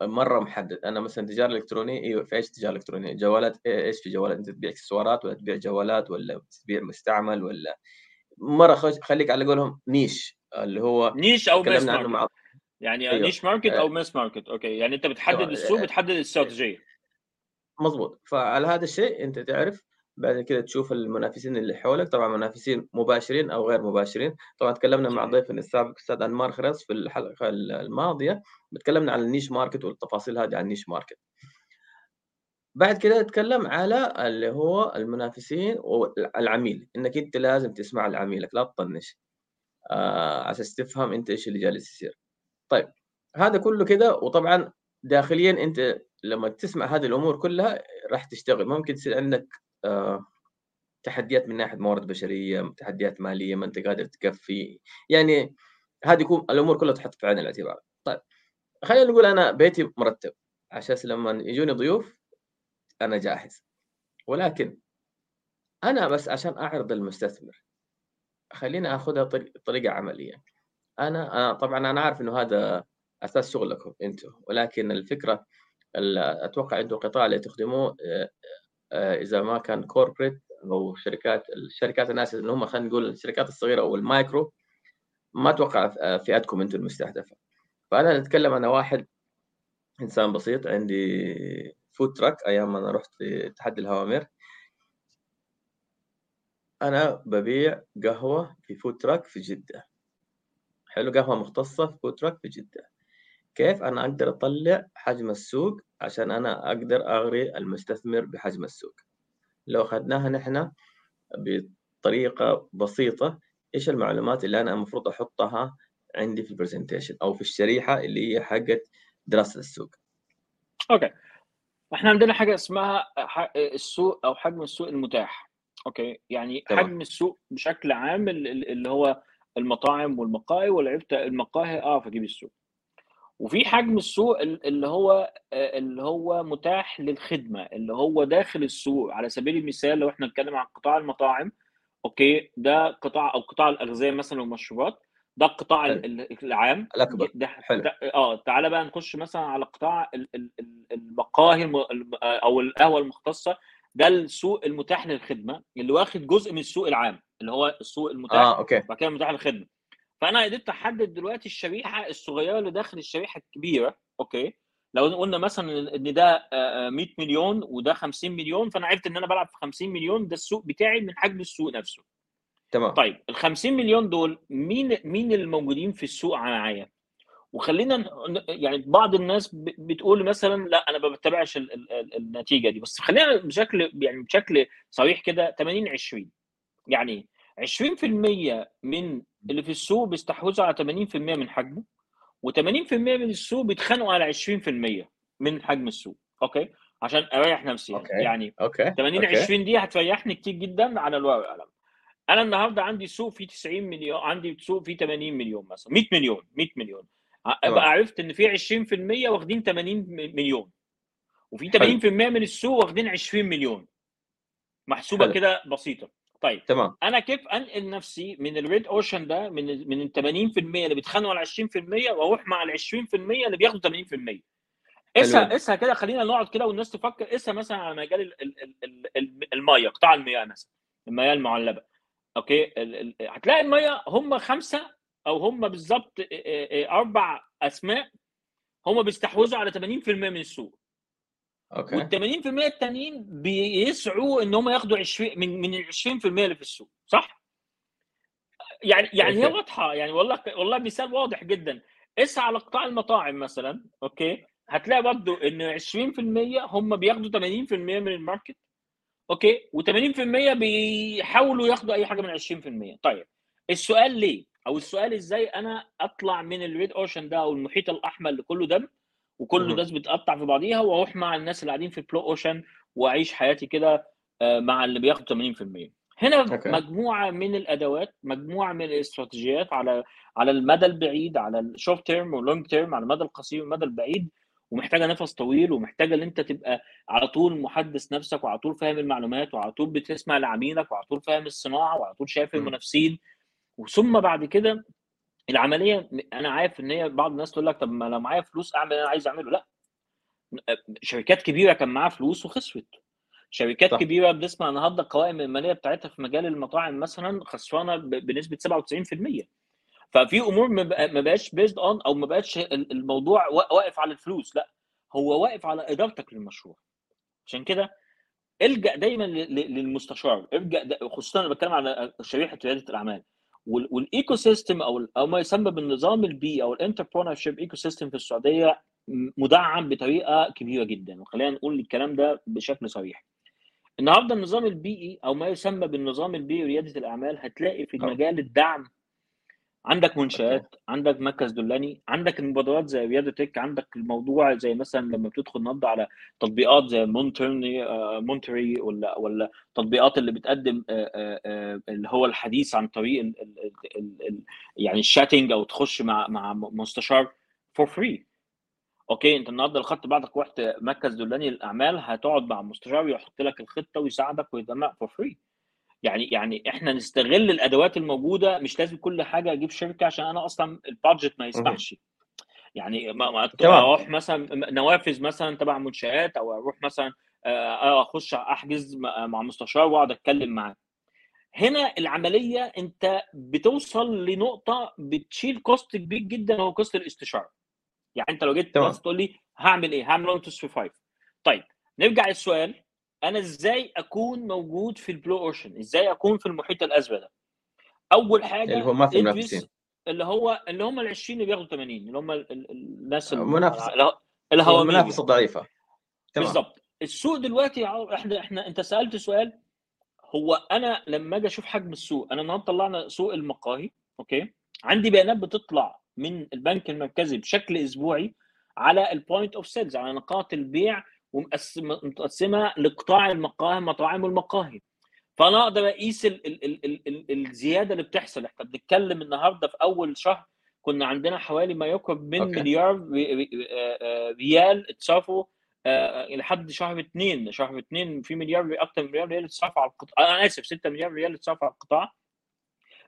مرة محدد. أنا مثلا تجارة إلكترونية أيوه في إيش تجارة إلكترونية. جوالات إيش في جوالات؟ أنت تبيع إكسسوارات ولا تبيع جوالات ولا تبيع مستعمل ولا؟ مرة خليك على قولهم نيش اللي هو نيش أو عنه ماركت يعني أيوه. niche market أو آه. mass market okay يعني أنت بتحدد تمام. السوق آه. بتحدد الاستراتيجيه مظبوط فعلى هذا الشيء أنت تعرف بعد كده تشوف المنافسين اللي حولك طبعا منافسين مباشرين أو غير مباشرين طبعا تكلمنا مع. ضيفنا السابق أستاذ انمار خرز في الحلقة الماضية تكلمنا عن ال niche market والتفاصيل هذه عن ال niche market بعد كده نتكلم على اللي هو المنافسين والعميل إنك أنت لازم تسمع لعميلك لا تطنش آه على أساس تفهم أنت إيش اللي جالس يصير طيب هذا كله كده وطبعا داخليا أنت لما تسمع هذه الأمور كلها راح تشتغل. ممكن تصير عندك آه تحديات من ناحية موارد بشرية تحديات مالية ما أنت قادر تكفي. يعني هذه يكون الأمور كلها تحط في عين الاعتبار. طيب خلينا نقول أنا بيتي مرتب. عشان لما يجوني ضيوف أنا جاهز. ولكن أنا بس عشان أعرض المستثمر خليني آخذها طريق- طريقة عملية. أنا طبعا أنا عارف إنه هذا أساس شغلكم أنتم ولكن الفكرة ال- أتوقع أنتم القطاع اللي تخدموه آه، آه، إذا ما كان corporate أو شركات الشركات الناس اللي هم خلينا نقول الشركات الصغيرة أو المايكرو ما أتوقع آه، فئتكم أنتم المستهدفة. فأنا نتكلم أنا واحد إنسان بسيط عندي food truck أيام ما أنا رحت لتحدي الهوامير. أنا ببيع قهوة في food truck في جدة. حلو قهوة مختصة في food truck في جدة. كيف أنا أقدر أطلع حجم السوق عشان أنا أقدر أغري المستثمر بحجم السوق؟ لو أخذناها نحن بطريقة بسيطة إيش المعلومات اللي أنا المفروض أحطها عندي في ال presentation أو في الشريحة اللي هي حقت دراسة السوق؟ okay. إحنا عندنا حاجة اسمها السوق أو حجم السوق المتاح. okay؟ يعني تمام. حجم السوق بشكل عام ال- ال- اللي هو المطاعم والمقاهي ولو عرفت المقاهي اعرف أجيب السوق. وفي حجم السوق ال- اللي هو آه، اللي هو متاح للخدمة اللي هو داخل السوق. على سبيل المثال لو إحنا نتكلم عن قطاع المطاعم okay ده قطاع أو قطاع الأغذية مثلا والمشروبات ده القطاع ال- ال- العام. الأكبر. ده حلو. ده- آه تعالى بقى نخش مثلا على قطاع ال- ال- ال- المقاهي الم- الم- أو القهوة المختصة. ده السوق المتاح للخدمة اللي واخد جزء من السوق العام. اللي هو السوق المتاح آه okay. وبعد كده متاح للخدمة. فأنا قدرت أحدد دلوقتي الشريحة الصغيرة اللي داخل الشريحة الكبيرة okay؟ لو قلنا مثلا إن ده آه، آه، 100 مليون وده 50 مليون فأنا عرفت إن أنا بلعب في 50 مليون ده السوق بتاعي من حجم السوق نفسه. تمام. طيب ال 50 مليون دول مين مين اللي موجودين في السوق معايا؟ وخلينا يعني بعض الناس بتقول مثلا لا أنا ما بتابعش ال- ال- ال- النتيجة دي. بس خلينا بشكل يعني بشكل صريح كده 80 20 يعني إيه؟ 20% من اللي في السوق بيستحوذوا على 80% من حجمه و80% من السوق بيتخانقوا على 20% من حجم السوق okay عشان أريح نفسي okay. يعني okay 80 okay. 20 دي هتريحني كتير جدا على الورق والقلم أنا النهارده عندي سوق فيه 90 مليون عندي سوق فيه 80 مليون مثلا 100 مليون 100 مليون. أبقى عرفت إن في 20% واخدين 80 م- مليون وفي حلو. 80% من السوق واخدين 20 مليون محسوبة. كده بسيطة طيب تمام. أنا كيف أنقل نفسي من ال red ocean ده من من ال 80% اللي بيتخانقوا على 20% وأروح مع ال 20% اللي بياخدوا 80% قسها حلو. قسها كده خلينا نقعد كده والناس تفكر. قسها مثلا على مجال ال- ال- ال- ال- ال- المية قطاع المياه مثلا المياه المعلبة. okay؟ هتلاقي الميه هم خمسة أو هم بالظبط أربع أسماء هم بيستحوذوا على 80% من السوق. okay. وال 80% التانيين بيسعوا إن هم ياخدوا 20 من من ال 20% اللي في السوق صح؟ يعني يعني هي okay. واضحة يعني والله والله مثال واضح جدا. اسعى على قطاع المطاعم مثلا okay؟ هتلاقي برضو إن 20% هم بياخدوا 80% من ال market okay؟ و80% بيحاولوا ياخدوا أي حاجة من 20% طيب السؤال ليه؟ أو السؤال إزاي أنا أطلع من ال red ocean ده أو المحيط الأحمر اللي كله دم وكله مهم. ناس بتقطع في بعضيها وأروح مع الناس اللي قاعدين في ال blue ocean وأعيش حياتي كده آه، مع اللي بياخدوا 80% هنا okay. مجموعة من الأدوات مجموعة من الاستراتيجيات على على المدى البعيد على ال short term وال long term على المدى القصير والمدى البعيد ومحتاجة نفس طويل ومحتاجة إن أنت تبقى على طول محدث نفسك وعلى طول فاهم المعلومات وعلى طول بتسمع لعميلك وعلى طول فاهم الصناعة وعلى طول شايف. المنافسين وثم بعد كده العملية أنا عارف إن هي بعض الناس تقول لك طب ما لو معايا فلوس أعمل اللي أنا عايز أعمله. لأ. شركات كبيرة كان معاها فلوس وخسرت. شركات صح. كبيرة بنسمع النهارده القوائم المالية بتاعتها في مجال المطاعم مثلا خسرانة بنسبة 97% ففي أمور ما بقاش based on أو ما بقاش ال- الموضوع وا- واقف على الفلوس. لأ هو واقف على إدارتك للمشروع. عشان كده إلجأ دايما للمستشار. ارجع دا- خصوصا أنا بتكلم على شريحة ريادة الأعمال. وال ecosystem أو أو ما يسمى بالنظام البيئي أو ال entrepreneurship ecosystem في السعودية مدعم بطريقة كبيرة جدا وخلينا نقول الكلام ده بشكل صريح النهارده النظام البيئي أو ما يسمى بالنظام البيئي رياده الأعمال هتلاقي في. مجال الدعم عندك منشآت عندك مركز دلني عندك المبادرات زي رياده تك عندك الموضوع زي مثلا لما بتدخل النهارده على تطبيقات زي مونترني آه، مونتري ولا ولا تطبيقات اللي بتقدم آه، آه، آه، اللي هو الحديث عن طريق ال ال ال ال ال يعني ال chatting أو تخش مع مع مستشار for free okay أنت النهارده لو خدت بعضك ورحت مركز دلني للاعمال هتقعد مع مستشار يحط لك الخطة ويساعدك ويدمع for free يعني يعني إحنا نستغل الأدوات الموجودة مش لازم كل حاجة أجيب شركة عشان أنا أصلا ال budget ما يسمحش. يعني ما. أروح مثلا نوافذ مثلا تبع منشآت أو أروح مثلا آه، أخش أحجز مع مستشار وأقعد أتكلم معاه. هنا العملية أنت بتوصل لنقطة بتشيل cost كبير جدا هو cost الاستشارة. يعني أنت لو جيت تقول لي هعمل إيه؟ هعمل 1 2 3 5 طيب نرجع للسؤال. أنا إزاي أكون موجود في ال blue ocean؟ إزاي أكون في المحيط الازرق ده؟ أول حاجة اللي هو ما في منافسين اللي هو اللي هم ال 20 اللي بياخدوا 80 اللي هم ال- ال- الناس ال- منافسة. اللي- الهوامير المنافسة ضعيفه بالظبط. السوق دلوقتي إحنا إحنا أنت سألت سؤال هو أنا لما أجي أشوف حجم السوق أنا النهارده طلعنا سوق المقاهي okay؟ عندي بيانات بتطلع من البنك المركزي بشكل أسبوعي على ال point of sales على نقاط البيع ومقسمه لقطاع المقاهي مطاعم والمقاهي. فأنا أقدر أقيس ال ال ال ال ال الزيادة اللي بتحصل. إحنا بنتكلم النهارده في أول شهر كنا عندنا حوالي ما يقرب من okay. مليار آه، آه، ريال اتصرفوا آه، لحد شهر اثنين شهر اثنين في مليار أكثر من مليار ريال اتصرف على القطاع. أنا آسف 6 مليار ريال اتصرف على القطاع.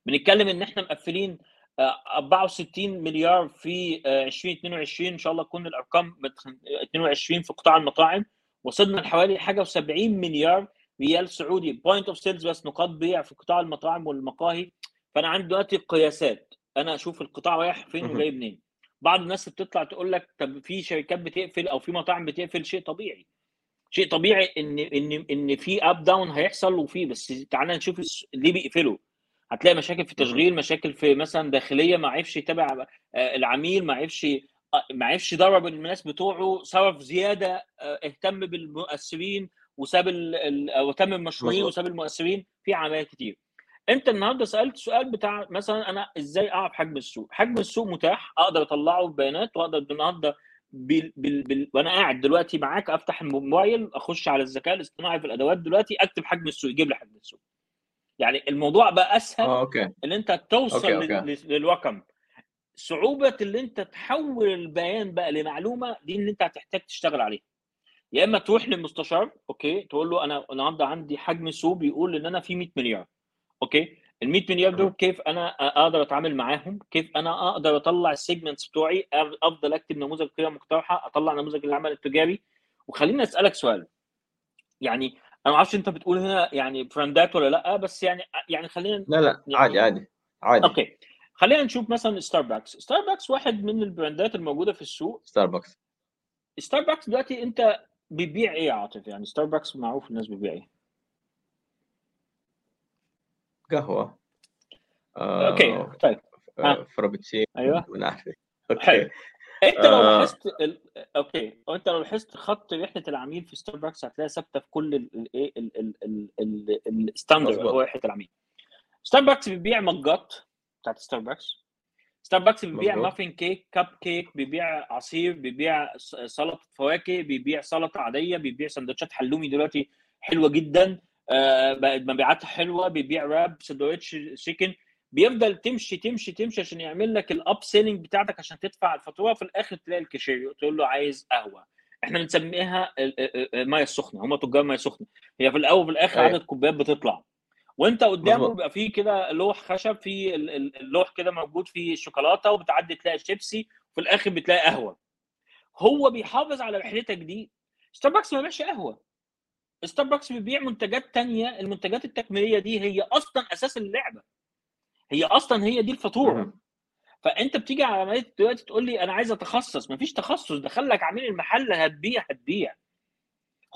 بنتكلم إن إحنا مقفلين 64 مليار في آه، 2022 إن شاء الله تكون الأرقام بتخ- 22 في قطاع المطاعم. وصلنا لحوالي حاجة و70 مليار ريال سعودي. point of sales بس نقاط بيع في قطاع المطاعم والمقاهي. فأنا عندي دلوقتي قياسات. أنا أشوف القطاع رايح فين. وجاي منين. بعض الناس بتطلع تقول لك طب في شركات بتقفل أو في مطاعم بتقفل. شيء طبيعي. شيء طبيعي إن إن إن في up down هيحصل وفي بس تعالى نشوف ليه بيقفلوا. هتلاقي مشاكل في التشغيل مشاكل في مثلا داخلية ما عرفش يتابع آه، العميل ما عرفش آه، ما عرفش يدرب الناس بتوعه صرف زيادة آه، اهتم بالمؤثرين وساب أو اهتم بالمشهورين مظبوط. وساب المؤثرين في عمليات كتير. انت النهارده سألت سؤال بتاع مثلا أنا إزاي أعرف حجم السوق؟ حجم السوق متاح أقدر أطلعه ببيانات وأقدر النهارده بال... بال... بال... وأنا قاعد دلوقتي معاك أفتح الموبايل أخش على الذكاء الاصطناعي في الأدوات دلوقتي أكتب حجم السوق يجيب لي حجم السوق. يعني الموضوع بقى أسهل آه okay. إن أنت توصل okay, okay. لل- للرقم. صعوبة اللي أنت تحول البيان بقى لمعلومة دي اللي أنت هتحتاج تشتغل عليها. يا إما تروح للمستشار okay تقول له أنا النهارده عندي حجم سوق بيقول إن أنا في 100 مليار okay. ال 100 مليار دول. كيف أنا أقدر أتعامل معاهم؟ كيف أنا أقدر أطلع ال segments بتوعي؟ أفضل أكتب نموذج قيمه مقترحة أطلع نموذج العمل التجاري؟ وخليني أسألك سؤال. يعني أنا ما أعرفش أنت بتقول هنا يعني براندات ولا لأ بس يعني يعني خلينا لا لا يعني- عادي عادي عادي. okay. خلينا نشوف مثلا ستاربكس ستاربكس واحد من البراندات الموجودة في السوق. ستاربكس ستاربكس دلوقتي أنت بيبيع إيه يا عاطف؟ يعني ستاربكس معروف الناس بتبيع إيه؟ قهوة. okay آه طيب ها. آه، فرابتشينو أيوه. من okay حلو. انت لو آه. لاحظت ال... okay انت لو لاحظت خط رحلة العميل في ستاربكس هتلاقيها ثابتة في كل الايه ال standard. هو رحلة العميل ستاربكس بيبيع مجات بتاعت ستاربكس ستاربكس بيبيع. muffin cake cupcake بيبيع عصير بيبيع سلطة فواكه بيبيع سلطة عادية بيبيع سندوتشات حلومي دلوقتي حلوة جدا آه، مبيعاتها حلوة بيبيع wrap سندوتش chicken بيفضل تمشي تمشي تمشي عشان يعمل لك ال upselling بتاعتك عشان تدفع الفاتورة في الآخر تلاقي الكاشير تقول له عايز قهوة. إحنا بنسميها ال- ال- ال- الميه السخنة هم تجار مية سخنة. هي في الأول وفي الآخر أيوة. عدد كوبايات بتطلع. وأنت قدامه. بيبقى فيه كده لوح خشب في ال- ال- اللوح كده موجود فيه الشوكولاته وبتعدي تلاقي شيبسي وفي الآخر بتلاقي قهوة. هو بيحافظ على رحلتك دي. ستاربكس ما بيبيعش قهوة. ستاربكس بيبيع منتجات تانية. المنتجات التكميلية دي هي أصلا أساس اللعبة. هي أصلا هي دي الفاتورة. فأنت بتيجي على عمليه دلوقتي تقول لي أنا عايز أتخصص. مفيش تخصص. دخل لك عميل المحل هتبيع هتبيع.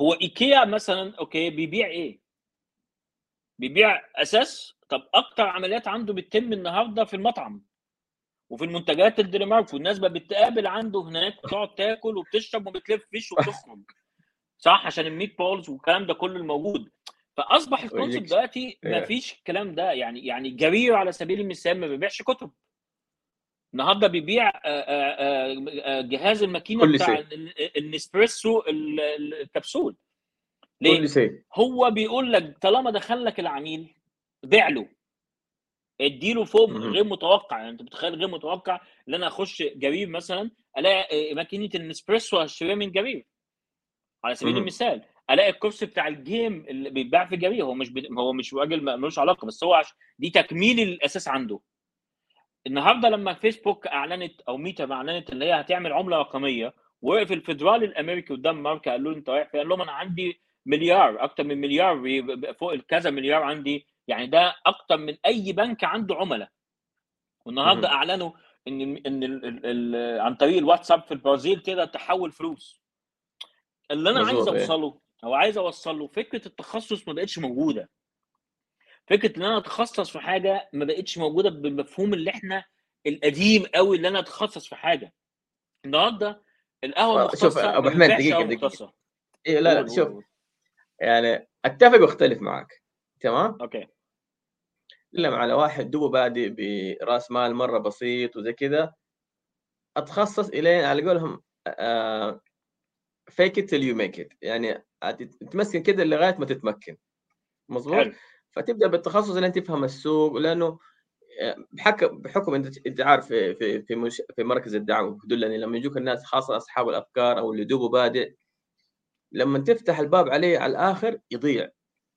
هو إيكيا مثلا okay بيبيع إيه؟ بيبيع أثاث. طب أكتر عمليات عنده بتتم النهارده في المطعم وفي المنتجات الدنمارك والناس بقى بتقابل عنده هناك وتقعد تاكل وبتشرب وما بتلفش وبتخرج. صح؟ عشان ال meatballs والكلام ده كله الموجود. فأصبح ال concept ويجيك- دلوقتي. ما فيش الكلام ده. يعني يعني جرير على سبيل المثال ما بيبيعش كتب. النهارده بيبيع آه، آه، آه، جهاز الماكينة بتاع النسبريسو ال- ال- الكبسول. ليه؟ هو بيقول لك طالما دخل لك العميل بيع له. اديله فوق. غير متوقع. يعني انت بتخيل غير متوقع إن أنا أخش جرير مثلا ألاقي ماكينة النسبريسو هشتريها من جرير. على سبيل. المثال. الاقي الكرسي بتاع الجيم اللي بيتباع في جرير هو مش بي... هو مش راجل ملوش علاقة بس هو عش... دي تكميل الأساس عنده النهارده لما فيسبوك أعلنت أو ميتا أعلنت اللي هي هتعمل عملة رقمية وقف الفدرالي الأمريكي قدام مارك قال له أنت رايح فين؟ قال لهم أنا عندي مليار أكتر من مليار فوق الكذا مليار عندي يعني ده أكتر من أي بنك عنده عملاء والنهاردة. أعلنوا إن إن ال ال ال عن طريق الواتساب في البرازيل تقدر تحول فلوس اللي أنا عايز إيه. أوصله أو عايز اوصله فكرة التخصص ما بقتش موجودة. فكرة إن أنا أتخصص في حاجة ما بقتش موجودة بالمفهوم اللي إحنا القديم قوي اللي أنا أتخصص في حاجة. النهارده القهوة آه، شوف، المختصه أبو ما حميد، دقيقة. مختصة. إيه لا لا شوف. يعني أتفق وأختلف معك تمام؟ أوكي. لما على واحد دوبه بادئ برأس مال مرة بسيط وزي كذا أتخصص الين على قولهم fake it you make it يعني تمسكن كده لغاية ما تتمكن. مظبوط؟ فتبدأ بالتخصص لين تفهم السوق لأنه بحكم بحكم انت عارف في في في, مش في مركز الدعم دلني لما يجوك الناس خاصة أصحاب الأفكار أو اللي دوبه بادئ لما تفتح الباب عليه على الآخر يضيع.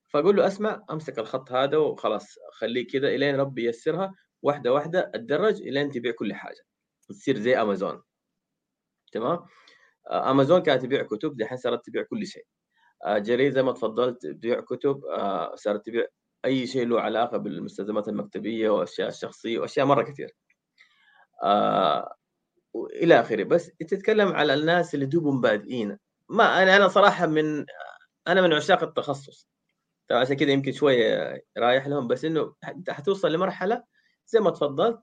فأقول له أسمع أمسك الخط هذا وخلاص خليه كذا إلين ربي ييسرها واحدة واحدة أتدرج إلين تبيع كل حاجة. تصير زي أمازون. تمام؟ آه، أمازون كانت تبيع كتب دحين صارت تبيع كل شيء. آه، جرير زي ما تفضلت تبيع كتب آه، صارت تبيع أي شيء له علاقة بالمستلزمات المكتبية وأشياء الشخصية وأشياء مرة كثير. آه، وإلى آخره. بس تتكلم على الناس اللي دوبهم بادئين. ما أنا أنا صراحة من أنا من عشاق التخصص. طبعا عشان كذا يمكن شوية رايح لهم بس إنه انت حتوصل لمرحلة زي ما تفضلت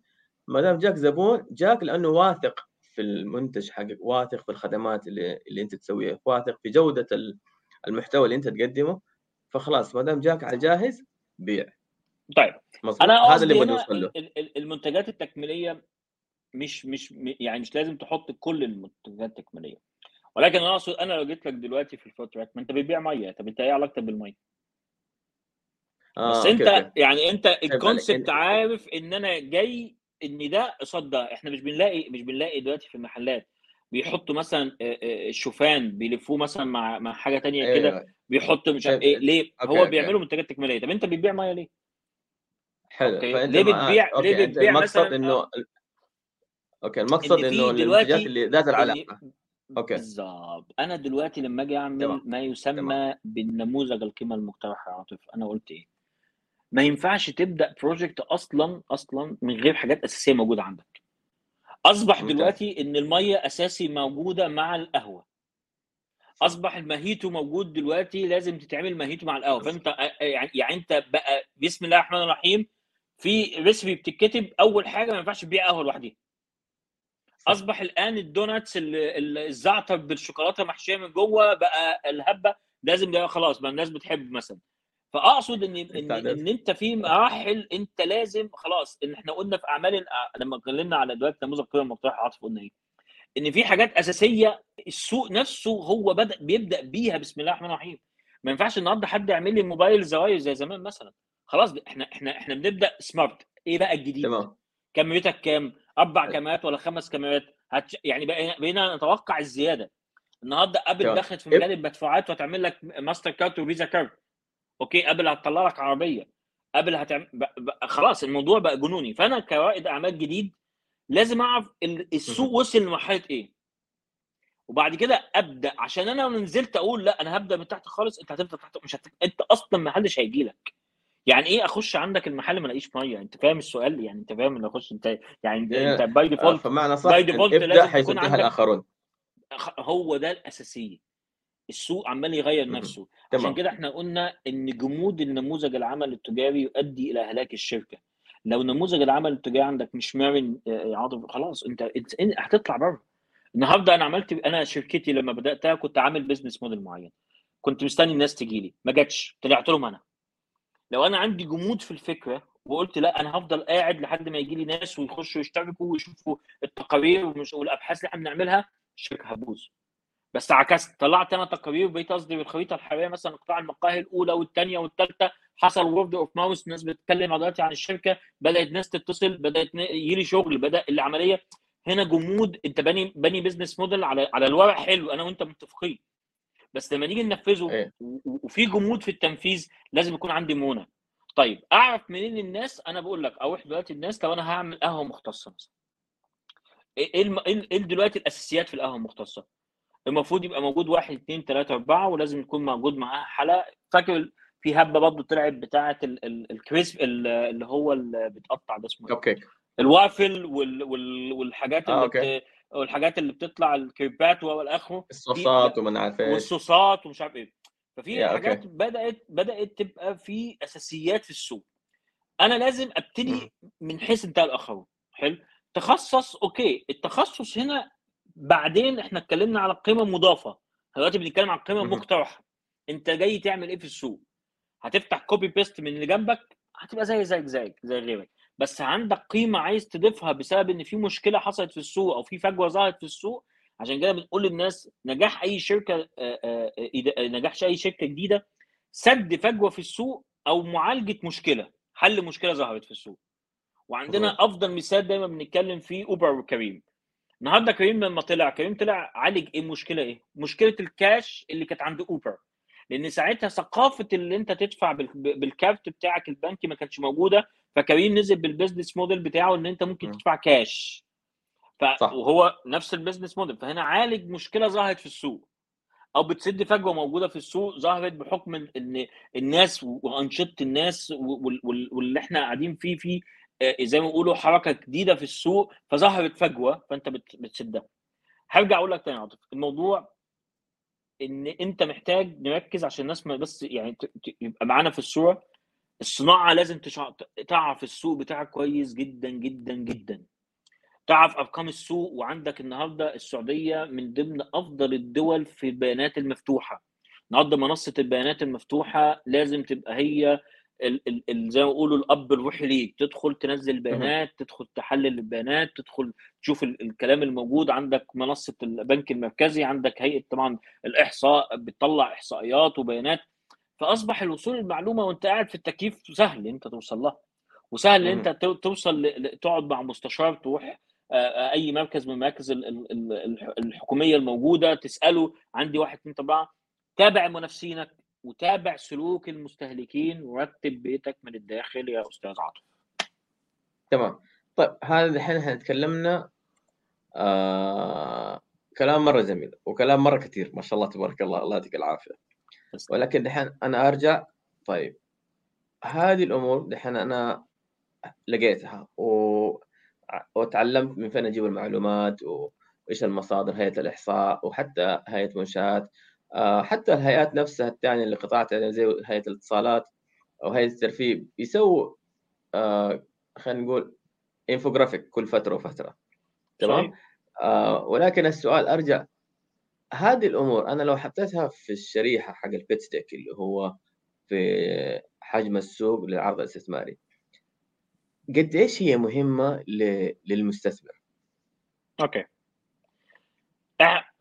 ما دام جاك زبون جاك لأنه واثق في المنتج حقك واثق في الخدمات اللي, اللي أنت تسويها واثق في جودة المحتوى اللي انت تقدمه فخلاص ما دام جاك على جاهز بيع طيب مظبوط أنا هذا اللي اوصل له ال- ال- المنتجات التكميلية مش مش يعني مش لازم تحط كل المنتجات التكميلية ولكن أنا أقصد أنا لو جيت لك دلوقتي في ال food truck ما أنت بتبيع مية طب أنت إيه علاقتك بالمية؟ آه، بس أنت أوكي. يعني أنت. ال concept عارف إن أنا جاي إن ده قصاد ده إحنا مش بنلاقي مش بنلاقي دلوقتي في المحلات بيحطوا مثلا آه، آه، الشوفان بيلفوه مثلا مع مع حاجة تانية كده أيوه بيحطوا مش عارف أيوة. إيه ليه أوكي، هو أوكي. بيعملوا منتجات تكميلية طب أنت بتبيع مية ليه؟ حلو أوكي. فأنت ليه بتبيع- أوكي ليه بتبيع مثلاً- إنه آه. أوكي المقصد إنه المنتجات دلوقتي اللي ذات العلاقة أوكي بالظبط أنا دلوقتي لما أجي أعمل تمام. ما يسمى بالنموذج القيمة المقترحة يا عاطف أنا قلت إيه؟ ما ينفعش تبدأ project أصلا أصلا من غير حاجات أساسية موجودة عندك. أصبح. دلوقتي إن المية أساسي موجودة مع القهوة. أصبح الموهيتو موجود دلوقتي لازم تتعمل موهيتو مع القهوة. فأنت آه، يعني يعني أنت بقى بسم الله الرحمن الرحيم في ريسبي بتتكتب أول حاجة ما ينفعش تبيع قهوة لوحدها أصبح الآن الدوناتس ال- ال- الزعتر بالشوكولاتة محشية من جوه بقى الهبة لازم ده خلاص بقى الناس بتحب مثلا. فأقصد إن إن. إن أنت في مراحل أنت لازم خلاص إن إحنا قلنا في أعمال لما اتكلمنا على دلوقتي نموذج القيمه المقترحه عاطف قلنا إيه؟ إن في حاجات أساسية السوق نفسه هو بدأ بيبدأ بيها بسم الله الرحمن الرحيم ما ينفعش النهارده حد يعمل لي موبايل زوايا زي زمان مثلا خلاص إحنا إحنا إحنا بنبدأ smart إيه بقى الجديد؟ تمام كاميرتك كام؟ أربع كاميرات ولا خمس كاميرات؟ هتش... يعني بقينا بقينا نتوقع الزيادة النهارده أبل. دخلت في مجال المدفوعات وهتعمل لك ماستر كارد وفيزا card أوكي ابل هتطلع لك عربيه ابل هتعمل. خلاص الموضوع بقى جنوني. فأنا كرائد أعمال جديد لازم أعرف ال- السوق. وصل لمرحلة إيه. وبعد كده أبدأ. عشان أنا لو نزلت أقول لأ أنا هبدأ من تحت خالص أنت هتبدا تحت مش هت... أنت أصلا ما حدش هيجي لك. يعني إيه أخش عندك المحل ما ألاقيش مية؟ أنت فاهم السؤال؟ يعني أنت فاهم ان أخش أنت يعني أنت, by default فمعنى صح. by default لازم حيث انتهى عندك الآخرون. هو ده الأساسية. السوق عمال يغير. نفسه. عشان تمام. كده إحنا قلنا إن جمود النموذج العمل التجاري يؤدي إلى هلاك الشركة. لو نموذج العمل التجاري عندك مش مرن آه، يا عاطف خلاص أنت هتطلع بره. النهارده أنا عملت أنا شركتي لما بدأتها كنت عامل business model معين. كنت مستني الناس تجي لي. ما جاتش. طلعت لهم أنا. لو أنا عندي جمود في الفكرة وقلت لأ أنا هفضل قاعد لحد ما يجي لي ناس ويخشوا يشتركوا ويشوفوا التقارير والأبحاث اللي إحنا بنعملها الشركة هتبوظ. بس عكست طلعت أنا تقارير وبقيت اصدر الخريطه الحرارية مثلا قطاع المقاهي الأولى والثانيه والثالثه حصل word of mouth ناس بتتكلم دلوقتي عن الشركة بدأت ناس تتصل بدأت يجي لي بدأ العملية. هنا جمود أنت باني باني business model على على الورق حلو أنا وأنت متفقين. بس لما نيجي ننفذه إيه. وفي جمود في التنفيذ لازم يكون عندي مرونه طيب أعرف منين الناس أنا بقول لك أروح دلوقتي الناس لو أنا هعمل قهوة مختصة مثلا. إيه إيه إيه دلوقتي الأساسيات في القهوة المختصة؟ المفروض يبقى موجود واحد اثنين ثلاثة أربعة ولازم يكون موجود معاها حلقة. فاكر في هبة برضه طلعت بتاعة ال- ال- الكريسب ال- اللي هو اللي بيتقطع ده اسمه إيه؟ كيك الوافل وال وال والحاجات آه، اللي أوكي. بت... والحاجات اللي بتطلع الكريبات والآخره. الصوصات ومن عارف إيش والصوصات ومش عارف إيه. ففي أوكي. حاجات بدأت بدأت تبقى في أساسيات في السوق. أنا لازم أبتدي من حيث انتهى الآخرون. حلو. تخصص أوكي. التخصص هنا بعدين إحنا اتكلمنا على القيمه المضافه دلوقتي بنتكلم على القيمه. المقترحه أنت جاي تعمل إيه في السوق؟ هتفتح copy paste من اللي جنبك هتبقى زي زيك زيك زي غيرك. بس عندك قيمة عايز تضيفها بسبب إن في مشكلة حصلت في السوق أو في فجوة ظهرت في السوق. عشان كده بنقول للناس نجاح أي شركة آه، آه، نجاح أي شركة جديدة سد فجوة في السوق أو معالجة مشكلة حل مشكلة ظهرت في السوق. وعندنا. أفضل مثال دايما بنتكلم فيه اوبر وكريم. النهارده كريم لما طلع كريم طلع عالج إيه المشكلة إيه؟ مشكلة الكاش اللي كانت عند اوبر. لأن ساعتها ثقافة اللي أنت تدفع بال- بال card بتاعك البنكي ما كانتش موجودة فكريم نزل بال business model بتاعه إن أنت ممكن. تدفع كاش ف... صح. وهو نفس ال business model فهنا عالج مشكلة ظهرت في السوق. أو بتسد فجوة موجودة في السوق ظهرت بحكم إن الناس وأنشطة الناس وال- وال- واللي إحنا قاعدين فيه فيه زي ما بيقولوا حركة جديدة في السوق فظهرت فجوة فأنت بت- بتسدها. هرجع أقول لك تاني عاطف الموضوع إن أنت محتاج نركز عشان الناس ما بس يعني يبقى معانا في الصورة. الصناعة لازم تشع- تعرف السوق بتاعك كويس جدا جدا جدا. تعرف أرقام السوق وعندك النهارده السعودية من ضمن أفضل الدول في البيانات المفتوحة. النهارده منصة البيانات المفتوحة لازم تبقى هي ال ال زي ما بيقولوا الأب الروحي ليك. تدخل تنزل بيانات تدخل تحلل البيانات تدخل تشوف ال الكلام الموجود. عندك منصة البنك المركزي عندك هيئة طبعا الإحصاء بتطلع إحصائيات وبيانات. فأصبح الوصول للمعلومة وأنت قاعد في التكييف سهل أنت توصل لها. وسهل ان. انت تو- توصل تقعد مع مستشار تروح أي مركز من المراكز ال- ال- ال- الح- الحكومية الموجودة تسأله. عندي واحد اثنين أربعة. تابع منافسينك. وتابع سلوك المستهلكين ورتب بيتك من الداخل يا أستاذ عاطف. تمام. طيب هذا الحين إحنا تكلمنا آه كلام مرة جميل وكلام مرة كثير ما شاء الله تبارك الله الله يعطيك العافية. ولكن دحين أنا أرجع طيب هذه الأمور دحين أنا لقيتها و... وتعلمت من فين أجيب المعلومات و... وإيش المصادر هيئة الإحصاء وحتى هيئة منشآت حتى الهيئات نفسها الثانية اللي قطعت زي هيئة الاتصالات أو هيئة الترفيه يسووا آه، خلينا نقول انفوجرافيك كل فترة وفترة. تمام؟ آه ولكن السؤال أرجع هذه الأمور أنا لو حطيتها في الشريحة حق ال pitch deck اللي هو في حجم السوق للعرض الاستثماري قد إيش هي مهمة للمستثمر؟ أوكي.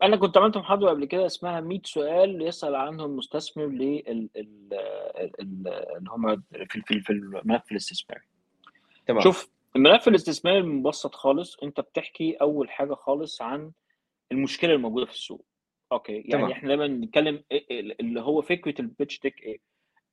أنا كنت عملت محاضرة قبل كده اسمها 100 سؤال يسأل عنهم المستثمر لل اللي هم في في الملف الاستثماري. تمام. شوف الملف الاستثماري المبسط خالص أنت بتحكي أول حاجة خالص عن المشكلة الموجودة في السوق. okay؟ يعني تمام. إحنا دايما بنتكلم اللي هو فكرة ال pitch deck إيه؟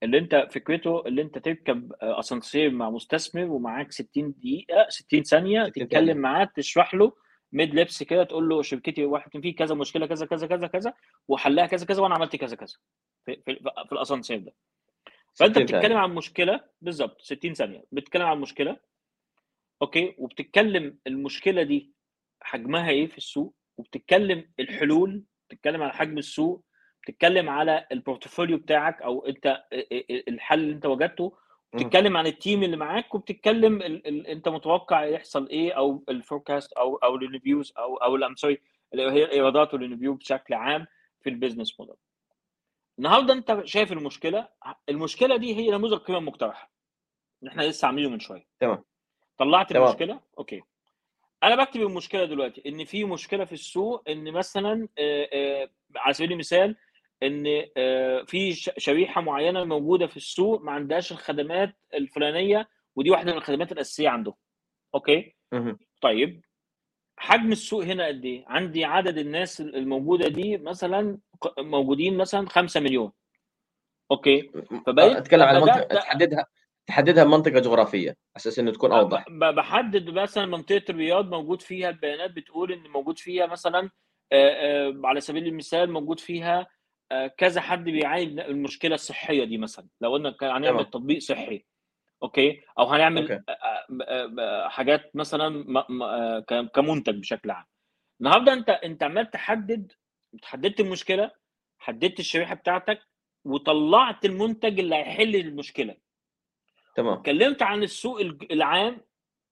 اللي أنت فكرته اللي أنت تركب أسانسير مع مستثمر ومعاك 60 دقيقة 60 ثانية. تتكلم معاه تشرح له ميد لبس كده تقول له شركتي واحد كان في كذا مشكلة كذا كذا كذا كذا وحلها كذا كذا وأنا عملت كذا كذا. في, في, في الأسانسير ده. فأنت بتتكلم عن مشكلة بالظبط 60 ثانية. بتتكلم عن مشكلة okay وبتتكلم المشكلة دي حجمها إيه في السوق؟ وبتتكلم الحلول بتتكلم على حجم السوق بتتكلم على ال portfolio بتاعك أو أنت الحل اللي أنت وجدته بتتكلم عن ال team اللي معاك وبتتكلم ال ال أنت متوقع يحصل إيه أو ال forecast أو أو ال revenues أو أو I'm sorry اللي هي الايرادات وال revenue بشكل عام في ال business model. النهارده أنت شايف المشكلة المشكلة دي هي نموذج القيمه المقترحه إحنا لسه عاملينه من شوية. تمام. طلعت تمام. المشكلة؟ okay. أنا بكتب المشكلة دلوقتي إن في مشكلة في السوق إن مثلا على سبيل المثال إن آه، في شريحة معينة موجودة في السوق ما عندهاش الخدمات الفلانية ودي واحدة من الخدمات الأساسية عندهم. okay؟ طيب حجم السوق هنا قد إيه؟ عندي عدد الناس الموجودة دي مثلا موجودين مثلا 5 مليون. okay؟ فبقيت أتكلم على منطقة تحددها تحددها بمنطقة جغرافية أساس إنه تكون أوضح. بحدد مثلا منطقة الرياض موجود فيها البيانات بتقول إن موجود فيها مثلا آه، آه، على سبيل المثال موجود فيها كذا حد بيعاني من المشكلة الصحية دي مثلا. لو قلنا هنعمل تطبيق صحي okay؟ أو هنعمل okay. آه، آه، حاجات مثلا كمنتج بشكل عام. النهارده أنت أنت عمال تحدد حددت المشكلة حددت الشريحة بتاعتك وطلعت المنتج اللي هيحل المشكلة. تمام. اتكلمت عن السوق العام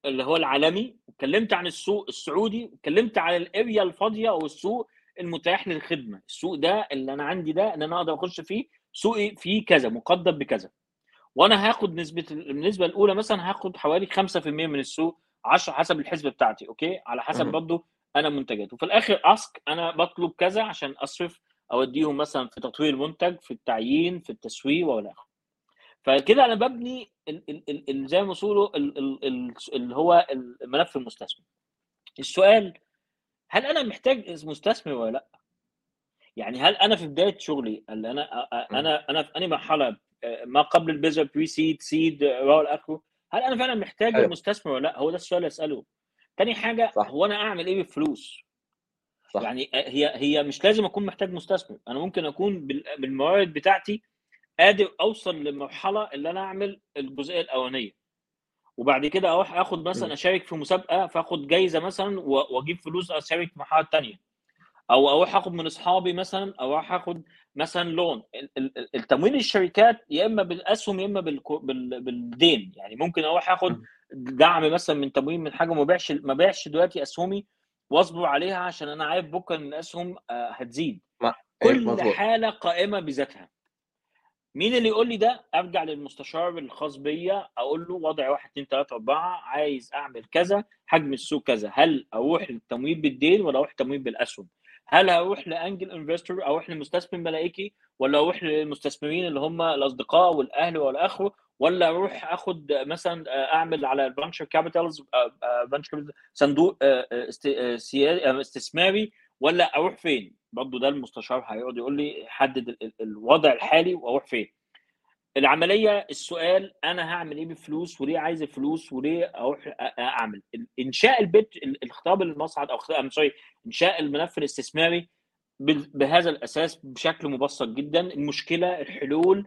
اللي هو العالمي اتكلمت عن السوق السعودي اتكلمت عن ال area الفاضية أو السوق المتاح للخدمة. السوق ده اللي أنا عندي ده ان أنا أقدر أخش فيه سوقي فيه كذا مقدم بكذا. وأنا هاخد نسبة النسبة الأولى مثلا هاخد حوالي 5% من السوق 10 حسب الحسبة بتاعتي أوكي؟ على حسب برضه أنا منتجات وفي الآخر أسك أنا بطلب كذا عشان أصرف أوديهم مثلا في تطوير المنتج في التعيين في التسويق وإلى آخره. فكده أنا ببني زي ما اللي هو الملف المستثمر. السؤال هل أنا محتاج مستثمر ولا لأ؟ يعني هل أنا في بداية شغلي اللي أنا أنا أنا في أنهي مرحلة ما قبل البيزر بري سيد سيد والى اخره هل أنا فعلا محتاج حلو. مستثمر ولا لأ؟ هو ده السؤال اللي أسأله. تاني حاجة صح. هو أنا أعمل إيه بالفلوس؟ صح. يعني هي هي مش لازم أكون محتاج مستثمر، أنا ممكن أكون بالموارد بتاعتي قادر أوصل لمرحله اللي أنا أعمل الجزئية الأولانية. وبعد كده أروح آخد مثلا أشارك في مسابقة فآخد جايزة مثلا وأجيب فلوس أشارك في مرحلة ثانية أو أروح آخد من أصحابي مثلا أو أروح آخد مثلا لون التمويل الشركات يا إما بالأسهم يا إما بالدين. يعني ممكن أروح آخد دعم مثلا من تمويل من حاجة ما بيعش ما بيعش دلوقتي أسهمي وأصبر عليها عشان أنا عارف بكرة إن الأسهم آه، هتزيد. إيه، كل حالة قائمة بذاتها. مين اللي يقول لي ده؟ أرجع للمستشار الخاص بيا أقول له وضع 1 2 3 4 عايز أعمل كذا حجم السوق كذا. هل أروح للتمويل بالدين ولا أروح تمويل بالأسهم؟ هل أروح ل angel investor أروح لمستثمر ملائكي ولا أروح للمستثمرين اللي هم الأصدقاء والأهل والى اخره ولا أروح آخد مثلا أعمل على capitals صندوق آه، آه، آه، استثماري ولا أروح فين؟ برضه ده المستشار هيقعد يقول لي حدد الوضع الحالي وأروح فين. العملية السؤال أنا هعمل إيه بالفلوس وليه عايز الفلوس وليه أروح أعمل؟ إنشاء البيت الخطاب المصعد أو سوري إنشاء الملف الاستثماري بهذا الأساس بشكل مبسط جدا. المشكلة الحلول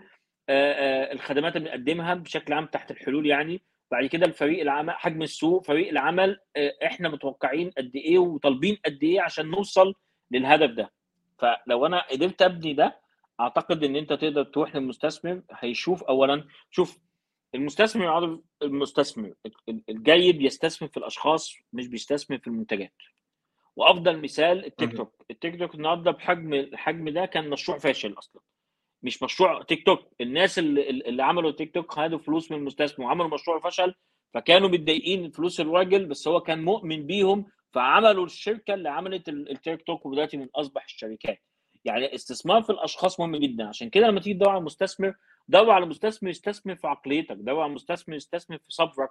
الخدمات اللي بنقدمها بشكل عام تحت الحلول يعني بعد كده الفريق العمل حجم السوق فريق العمل إحنا متوقعين قد إيه وطالبين قد إيه عشان نوصل للهدف ده. فلو أنا قدرت أبني ده أعتقد إن أنت تقدر تروح للمستثمر هيشوف اولا شوف المستثمر عارف المستثمر الجيد يستثمر في الأشخاص مش بيستثمر في المنتجات. وأفضل مثال التيك توك. التيك توك النهارده بحجم الحجم ده كان مشروع فاشل أصلا. مش مشروع تيك توك الناس اللي, اللي عملوا تيك توك خدوا فلوس من المستثمر وعملوا مشروع فشل فكانوا متضايقين فلوس الراجل بس هو كان مؤمن بيهم فعملوا الشركة اللي عملت التيك توك ودلوقتي من أصبح الشركات. يعني استثمار في الأشخاص مهم جدا. عشان كده لما تيجي تدور على مستثمر دور على مستثمر يستثمر في عقليتك دور على مستثمر يستثمر في صبرك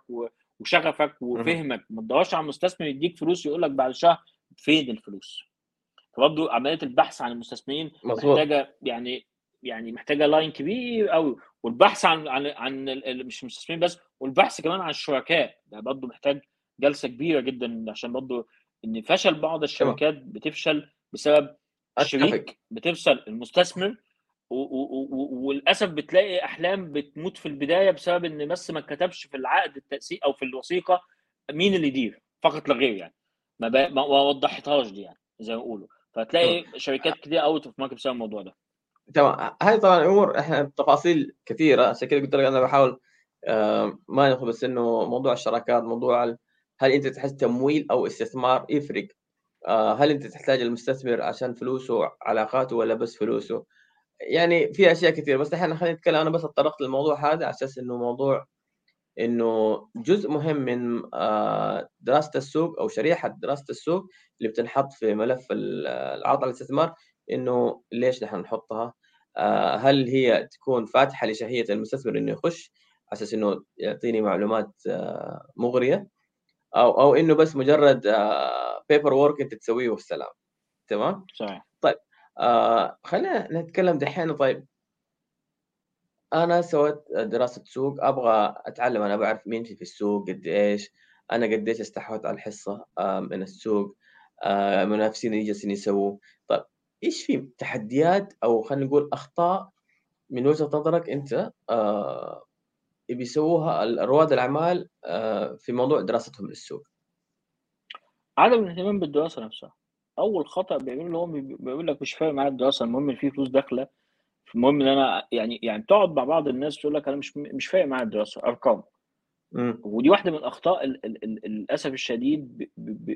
وشغفك وفهمك. ما تدورش على مستثمر يديك فلوس يقول لك بعد شهر فين الفلوس. فبرضه عملية البحث عن المستثمرين مزبوط. محتاجة يعني يعني محتاجة لاين كبير قوي والبحث عن عن عن مش المستثمرين بس والبحث كمان عن الشركاء ده برضه محتاج جلسة كبيرة جدا عشان برضه إن فشل بعض الشركات بتفشل بسبب الشريك بتفشل المستثمر وللأسف بتلاقي أحلام بتموت في البداية بسبب إن بس ما كتبش في العقد التأسيس أو في الوثيقة مين اللي يدير فقط لا غير يعني. ما, ما وضحتهاش دي يعني زي ما بيقولوا. فتلاقي شركات كتير out of market بسبب الموضوع ده. تمام هاي طبعا امور إحنا تفاصيل كثيرة عشان كذا قلت لك أنا بحاول آه ما ندخل بس إنه موضوع الشراكات موضوع هل أنت تحتاج تمويل أو استثمار؟ يفرق. آه هل أنت تحتاج المستثمر عشان فلوسه علاقاته ولا بس فلوسه؟ يعني في أشياء كثيرة بس إحنا خلينا نتكلم أنا بس اتطرقت للموضوع هذا على أساس إنه موضوع إنه جزء مهم من آه، دراسة السوق أو شريحة دراسة السوق اللي بتنحط في ملف العرض على الاستثمار إنه ليش نحن نحطها؟ هل هي تكون فاتحة لشهية المستثمر إنه يخش على أساس إنه يعطيني معلومات آه، مغرية؟ أو أو إنه بس مجرد paper work أنت تسويه والسلام. تمام؟ صحيح. طيب آه خلينا نتكلم دحين. طيب أنا سويت دراسة سوق أبغى أتعلم. أنا بعرف مين في السوق قد إيش. أنا قد إيش استحوذت على الحصة آه من السوق آه منافسين جالسين يسووا طيب إيش في تحديات أو خلينا نقول أخطاء من وجهة نظرك أنت آه بيسووها رواد الأعمال آه في موضوع دراستهم للسوق؟ عدم الاهتمام بالدراسة نفسها. أول خطأ بيعمله هو بيقول لك مش فارق معايا الدراسة المهم إن في فلوس داخلة المهم إن أنا يعني يعني تقعد مع بعض الناس تقول لك أنا مش مش فارق معايا الدراسة أرقام. ودي واحدة من الأخطاء للأسف الشديد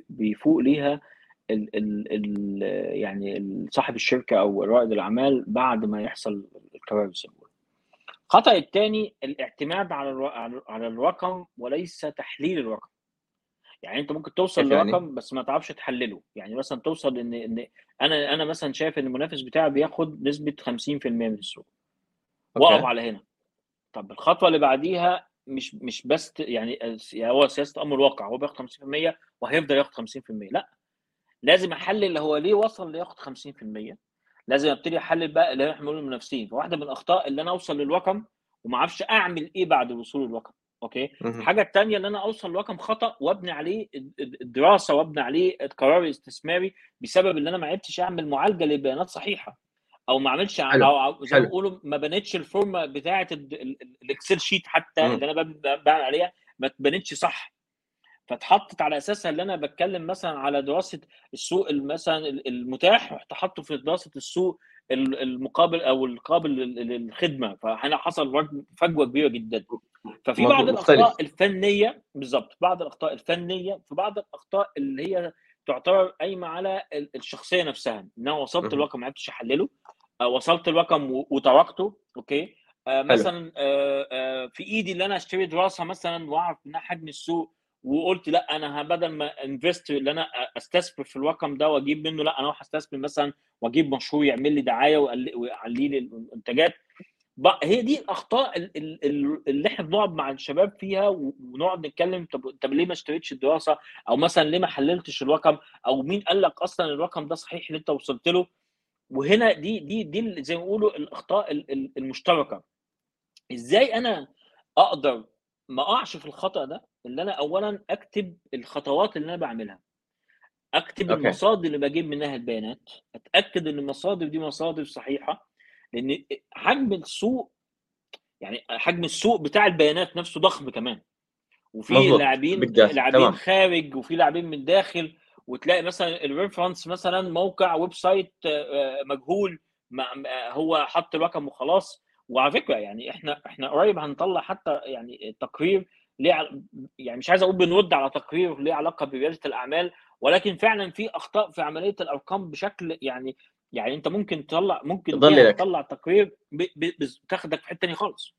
بيفوق ليها ال ال ال يعني صاحب الشركة أو رائد الأعمال بعد ما يحصل الكوارث الخطأ الثاني الاعتماد على على الرقم وليس تحليل الرقم. يعني أنت ممكن توصل يعني؟ لرقم بس ما تعرفش تحلله. يعني مثلا توصل إن إن أنا أنا مثلا شايف إن المنافس بتاعي بياخد نسبة 50% من السوق. وأقف على هنا. طب الخطوة اللي بعديها مش مش بس يعني هو سياسة أمر الواقع هو بياخد 50% وهيفضل ياخد 50% لأ. لازم أحلل هو ليه وصل لياخد 50% لازم أبتدي أحلل بقى اللي إحنا بنقول المنافسين فواحده من الأخطاء اللي أنا أوصل للرقم وما أعرفش أعمل إيه بعد الوصول للرقم okay؟ الحاجة الثانية ان أنا أوصل لرقم خطأ وأبني عليه الدراسة وأبني عليه القرار الاستثماري بسبب ان أنا ما عرفتش أعمل معالجة للبيانات صحيحة أو ما عملتش أو زي ما بيقولوا ما بنتش ال form ة بتاعة ال Excel sheet حتى اللي أنا بعمل عليها ما اتبنتش صح. فاتحطت على أساسها اللي أنا بتكلم مثلا على دراسة السوق مثلا المتاح رحت حاطه في دراسة السوق المقابل أو القابل للخدمة. فهنا حصل فجوة كبيرة جدا. ففي بعض الأخطاء الفنية بالظبط بعض الأخطاء الفنية في بعض الأخطاء اللي هي تعتبر قايمة على الشخصية نفسها إن أنا وصلت الرقم ما عرفتش أحلله آه، وصلت الرقم وتركته أوكي؟ آه مثلا آه آه في إيدي ان أنا أشتري دراسة مثلا وأعرف منها حجم السوق وقلت لا أنا بدل ما انفست ان أنا أستثمر في الرقم ده وأجيب منه لا أنا أروح أستثمر مثلا وأجيب مشروع يعمل لي دعاية ويعلي لي المنتجات هي دي الأخطاء اللي إحنا بنقعد مع الشباب فيها ونقعد نتكلم طب طب ليه ما اشتريتش الدراسة؟ أو مثلا ليه ما حللتش الرقم؟ أو مين قال لك أصلا الرقم ده صحيح اللي أنت وصلت له؟ وهنا دي دي دي زي ما بيقولوا الأخطاء المشتركة. إزاي أنا أقدر ما أقعش في الخطأ ده؟ اللي أنا اولا أكتب الخطوات اللي أنا بعملها. أكتب okay. المصادر اللي بجيب منها البيانات. أتأكد إن المصادر دي مصادر صحيحة. لأن حجم السوق يعني حجم السوق بتاع البيانات نفسه ضخم كمان. وفي لاعبين لاعبين خارج وفي لاعبين من داخل. وتلاقي مثلا ال reference مثلا موقع website آه، مجهول هو حط الرقم وخلاص. وعلى فكرة يعني إحنا إحنا قريب هنطلع حتى يعني تقرير ليه يعني مش عايز أقول بنرد على تقرير ليه علاقة برياده الأعمال ولكن فعلا في أخطاء في عملية الأرقام بشكل يعني يعني أنت ممكن تطلع ممكن تطلع تقرير تاخدك في حتة ثانية خالص.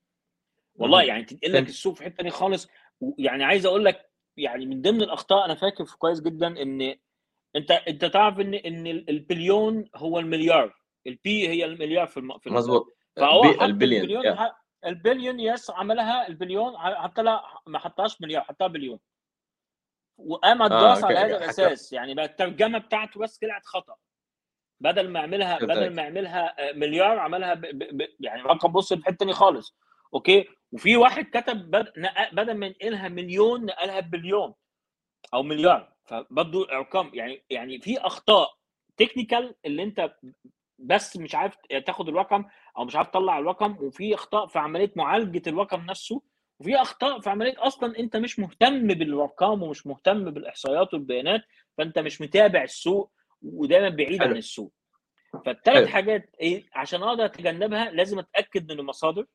والله يعني تنقل لك السوق في حتة ثانية خالص. يعني عايز أقول لك يعني من ضمن الأخطاء أنا فاكر كويس جدا إن أنت أنت تعرف إن إن البليون هو المليار. ال B هي المليار في الم... في مظبوط. البليون البليون, البليون يس عملها البليون حتى لا ما حطهاش مليار حطها بليون. وقام الدراسة آه على هذا الأساس يعني بقى الترجمة بتاعته بس طلعت خطأ. بدل ما يعملها بدل ما يعملها مليار عملها ب... ب... ب... يعني رقم بص في حتة خالص. okay؟ وفي واحد كتب بدل ما ينقلها مليون نقلها بليون أو مليار. فبرضه الارقام يعني يعني في أخطاء. تكنيكال اللي أنت بس مش عارف تاخد الرقم أو مش عارف تطلع الرقم وفي أخطاء في عملية معالجة الرقم نفسه وفي أخطاء في عملية أصلا أنت مش مهتم بالأرقام ومش مهتم بالإحصائيات والبيانات فأنت مش متابع السوق ودايما بعيد. عن السوق. فالثلاث حاجات إيه عشان أقدر أتجنبها لازم أتأكد من المصادر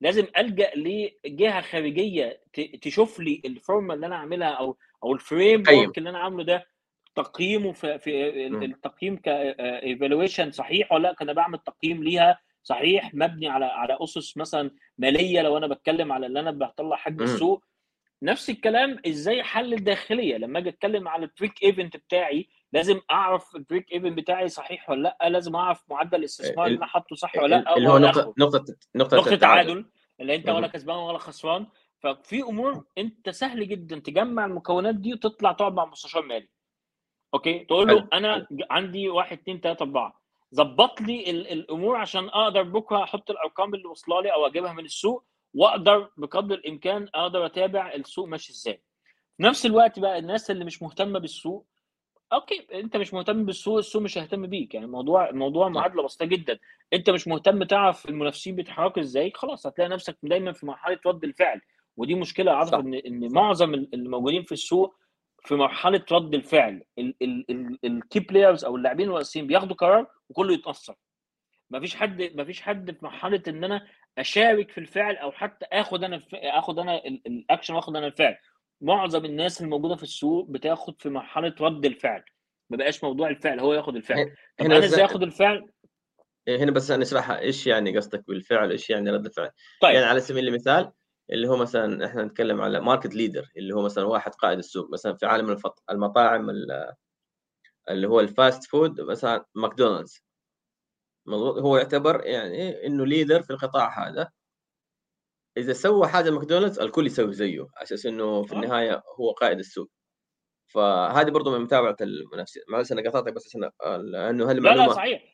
لازم ألجأ لجهة خارجية تشوف لي ال form ة اللي أنا عاملها أو أو ال framework اللي أنا عامله ده تقييمه في, في التقييم ك evaluation صحيح ولا لأ؟ كان بعمل تقييم ليها صحيح مبني على على أسس مثلا مالية لو أنا بتكلم على اللي أنا بطلع حجم السوق. نفس الكلام إزاي أحلل الداخلية؟ لما أجي أتكلم على ال break even بتاعي لازم أعرف ال break even بتاعي صحيح ولا لأ؟ لازم أعرف معدل الاستثمار اللي أنا حاطه صح ولا لأ اللي هو نقطة نقطة نقطة, نقطة تعادل اللي أنت ولا كسبان ولا خسران. ففي أمور أنت سهل جدا تجمع المكونات دي وتطلع تقعد مع مستشار مالي. okay؟ تقول له أنا عندي واحد اثنين ثلاثة أربعة. ظبط لي الأمور عشان أقدر بكره أحط الارقام اللي واصله لي أو اجيبها من السوق واقدر بقدر الامكان أقدر اتابع السوق ماشي إزاي. في نفس الوقت بقى الناس اللي مش مهتمة بالسوق okay انت مش مهتم بالسوق السوق مش هيهتم بيك. يعني الموضوع الموضوع معادلة بسيطة جدا. انت مش مهتم تعرف المنافسين بيتحركوا إزاي خلاص هتلاقي نفسك دايما في مرحلة رد الفعل. ودي مشكلة اعتقد إن إن معظم الموجودين في السوق في مرحلة رد الفعل. ال key players أو اللاعبين الرئيسيين بياخدوا قرار وكله يتأثر. مفيش حد مفيش حد في مرحلة إن أنا أشارك في الفعل أو حتى آخد أنا آخد أنا الاكشن وآخد أنا الفعل. معظم الناس الموجودة في السوق بتاخد في مرحلة رد الفعل. ما بقاش موضوع الفعل هو ياخد الفعل. طب أنا إزاي آخد الفعل؟ هنا بس نشرحها إيش يعني قصدك بالفعل إيش يعني رد الفعل. طيب. يعني على سبيل المثال اللي هو مثلا إحنا نتكلم على market leader اللي هو مثلا واحد قائد السوق مثلا في عالم المطاعم اللي هو ال fast food مثلا ماكدونالدز. هو يعتبر يعني إنه leader في القطاع هذا. إذا سوى حاجة ماكدونالدز الكل يسوي زيه على أساس إنه في النهاية هو قائد السوق. فهذه برضه من متابعة المنافسين. معلش أنا قطعتك بس عشان لأنه هذه لا لا صحيح.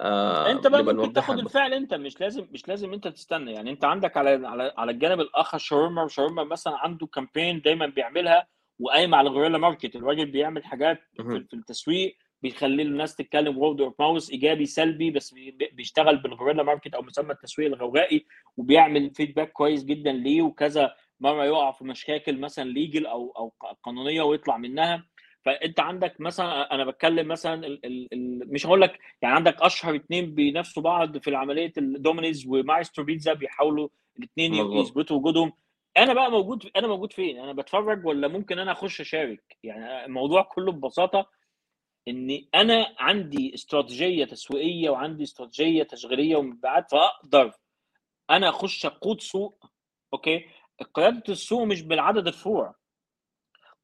آه انت بقى ممكن تاخد الفعل انت مش لازم مش لازم انت تستنى. يعني انت عندك على على, على الجانب الآخر شاورمر وشاورمر مثلا عنده campaign دايما بيعملها وقايم على ال guerrilla market. الراجل بيعمل حاجات في, في التسويق بيخلي الناس تتكلم word of mouth إيجابي سلبي بس بيشتغل بال guerrilla market أو مسمى التسويق الغوغائي وبيعمل feedback كويس جدا ليه وكذا مرة يقع في مشاكل مثلا legal أو أو قانونية ويطلع منها. فأنت عندك مثلا أنا بتكلم مثلا ال ال ال مش هقول لك يعني عندك أشهر اثنين بينافسوا بعض في عمليه الدومينوز ومايسترو بيتزا بيحاولوا الاثنين يثبتوا وجودهم. أنا بقى موجود أنا موجود فين؟ أنا بتفرج ولا ممكن أنا أخش أشارك؟ يعني الموضوع كله ببساطة ان أنا عندي استراتيجية تسويقية وعندي استراتيجية تشغيلية ومبيعات فأقدر أنا أخش أقود سوق أوكي؟ قيادة السوق مش بالعدد الفروع.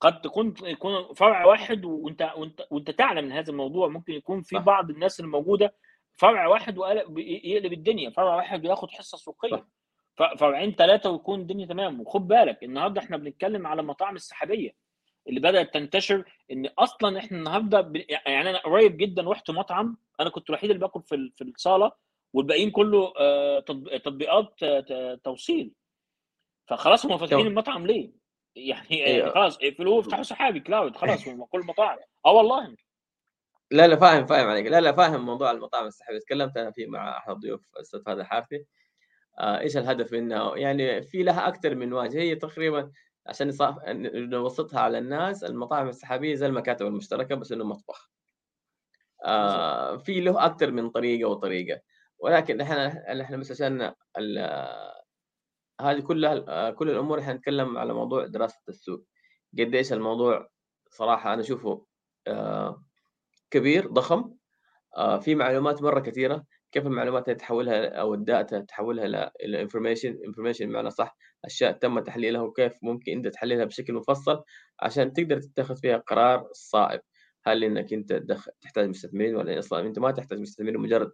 قد تكون يكون فرع واحد وانت وانت وانت تعلم من هذا الموضوع ممكن يكون في بعض الناس الموجودة. فرع واحد يقلب الدنيا. فرع واحد ياخد حصة سوقية. فرعين ثلاثة ويكون الدنيا تمام. وخد بالك النهارده إحنا بنتكلم على المطاعم السحابية اللي بدأت تنتشر إن أصلا إحنا النهارده ب... يعني أنا قريب جدا رحت مطعم. أنا كنت الوحيد اللي باكل في في الصالة والباقيين كله آه، تطبيقات توصيل. فخلاص هم فاتحين المطعم ليه؟ يعني أيوة. خلاص اقفلوه افتحوا سحابي كلاود خلاص هم كل مطاعم آه والله. لا لا فاهم فاهم عليك. لا لا فاهم موضوع المطاعم السحابيه تكلمت أنا فيه مع أحد الضيوف الأستاذ فهد الحارثي. آه إيش الهدف منها يعني في لها أكثر من واجهة. هي تقريبا عشان نصاف... نوسطها على الناس المطاعم السحابية زي المكاتب المشتركة بس إنه مطبخ. آه في له أكثر من طريقة وطريقة. ولكن إحنا إحنا بس عشان هذه كلها آه، كل الأمور إحنا نتكلم على موضوع دراسة السوق. قديش الموضوع صراحة أنا أشوفه آه كبير ضخم آه في معلومات مرة كثيرة كيف المعلومات تحولها أو ال data تحولها إلى information information بمعنى صح أشياء تم تحليلها وكيف ممكن أنت تحللها بشكل مفصل عشان تقدر تتخذ فيها قرار صائب. هل إنك أنت تحتاج مستثمرين ولا أصلا أنت ما تحتاج مستثمرين مجرد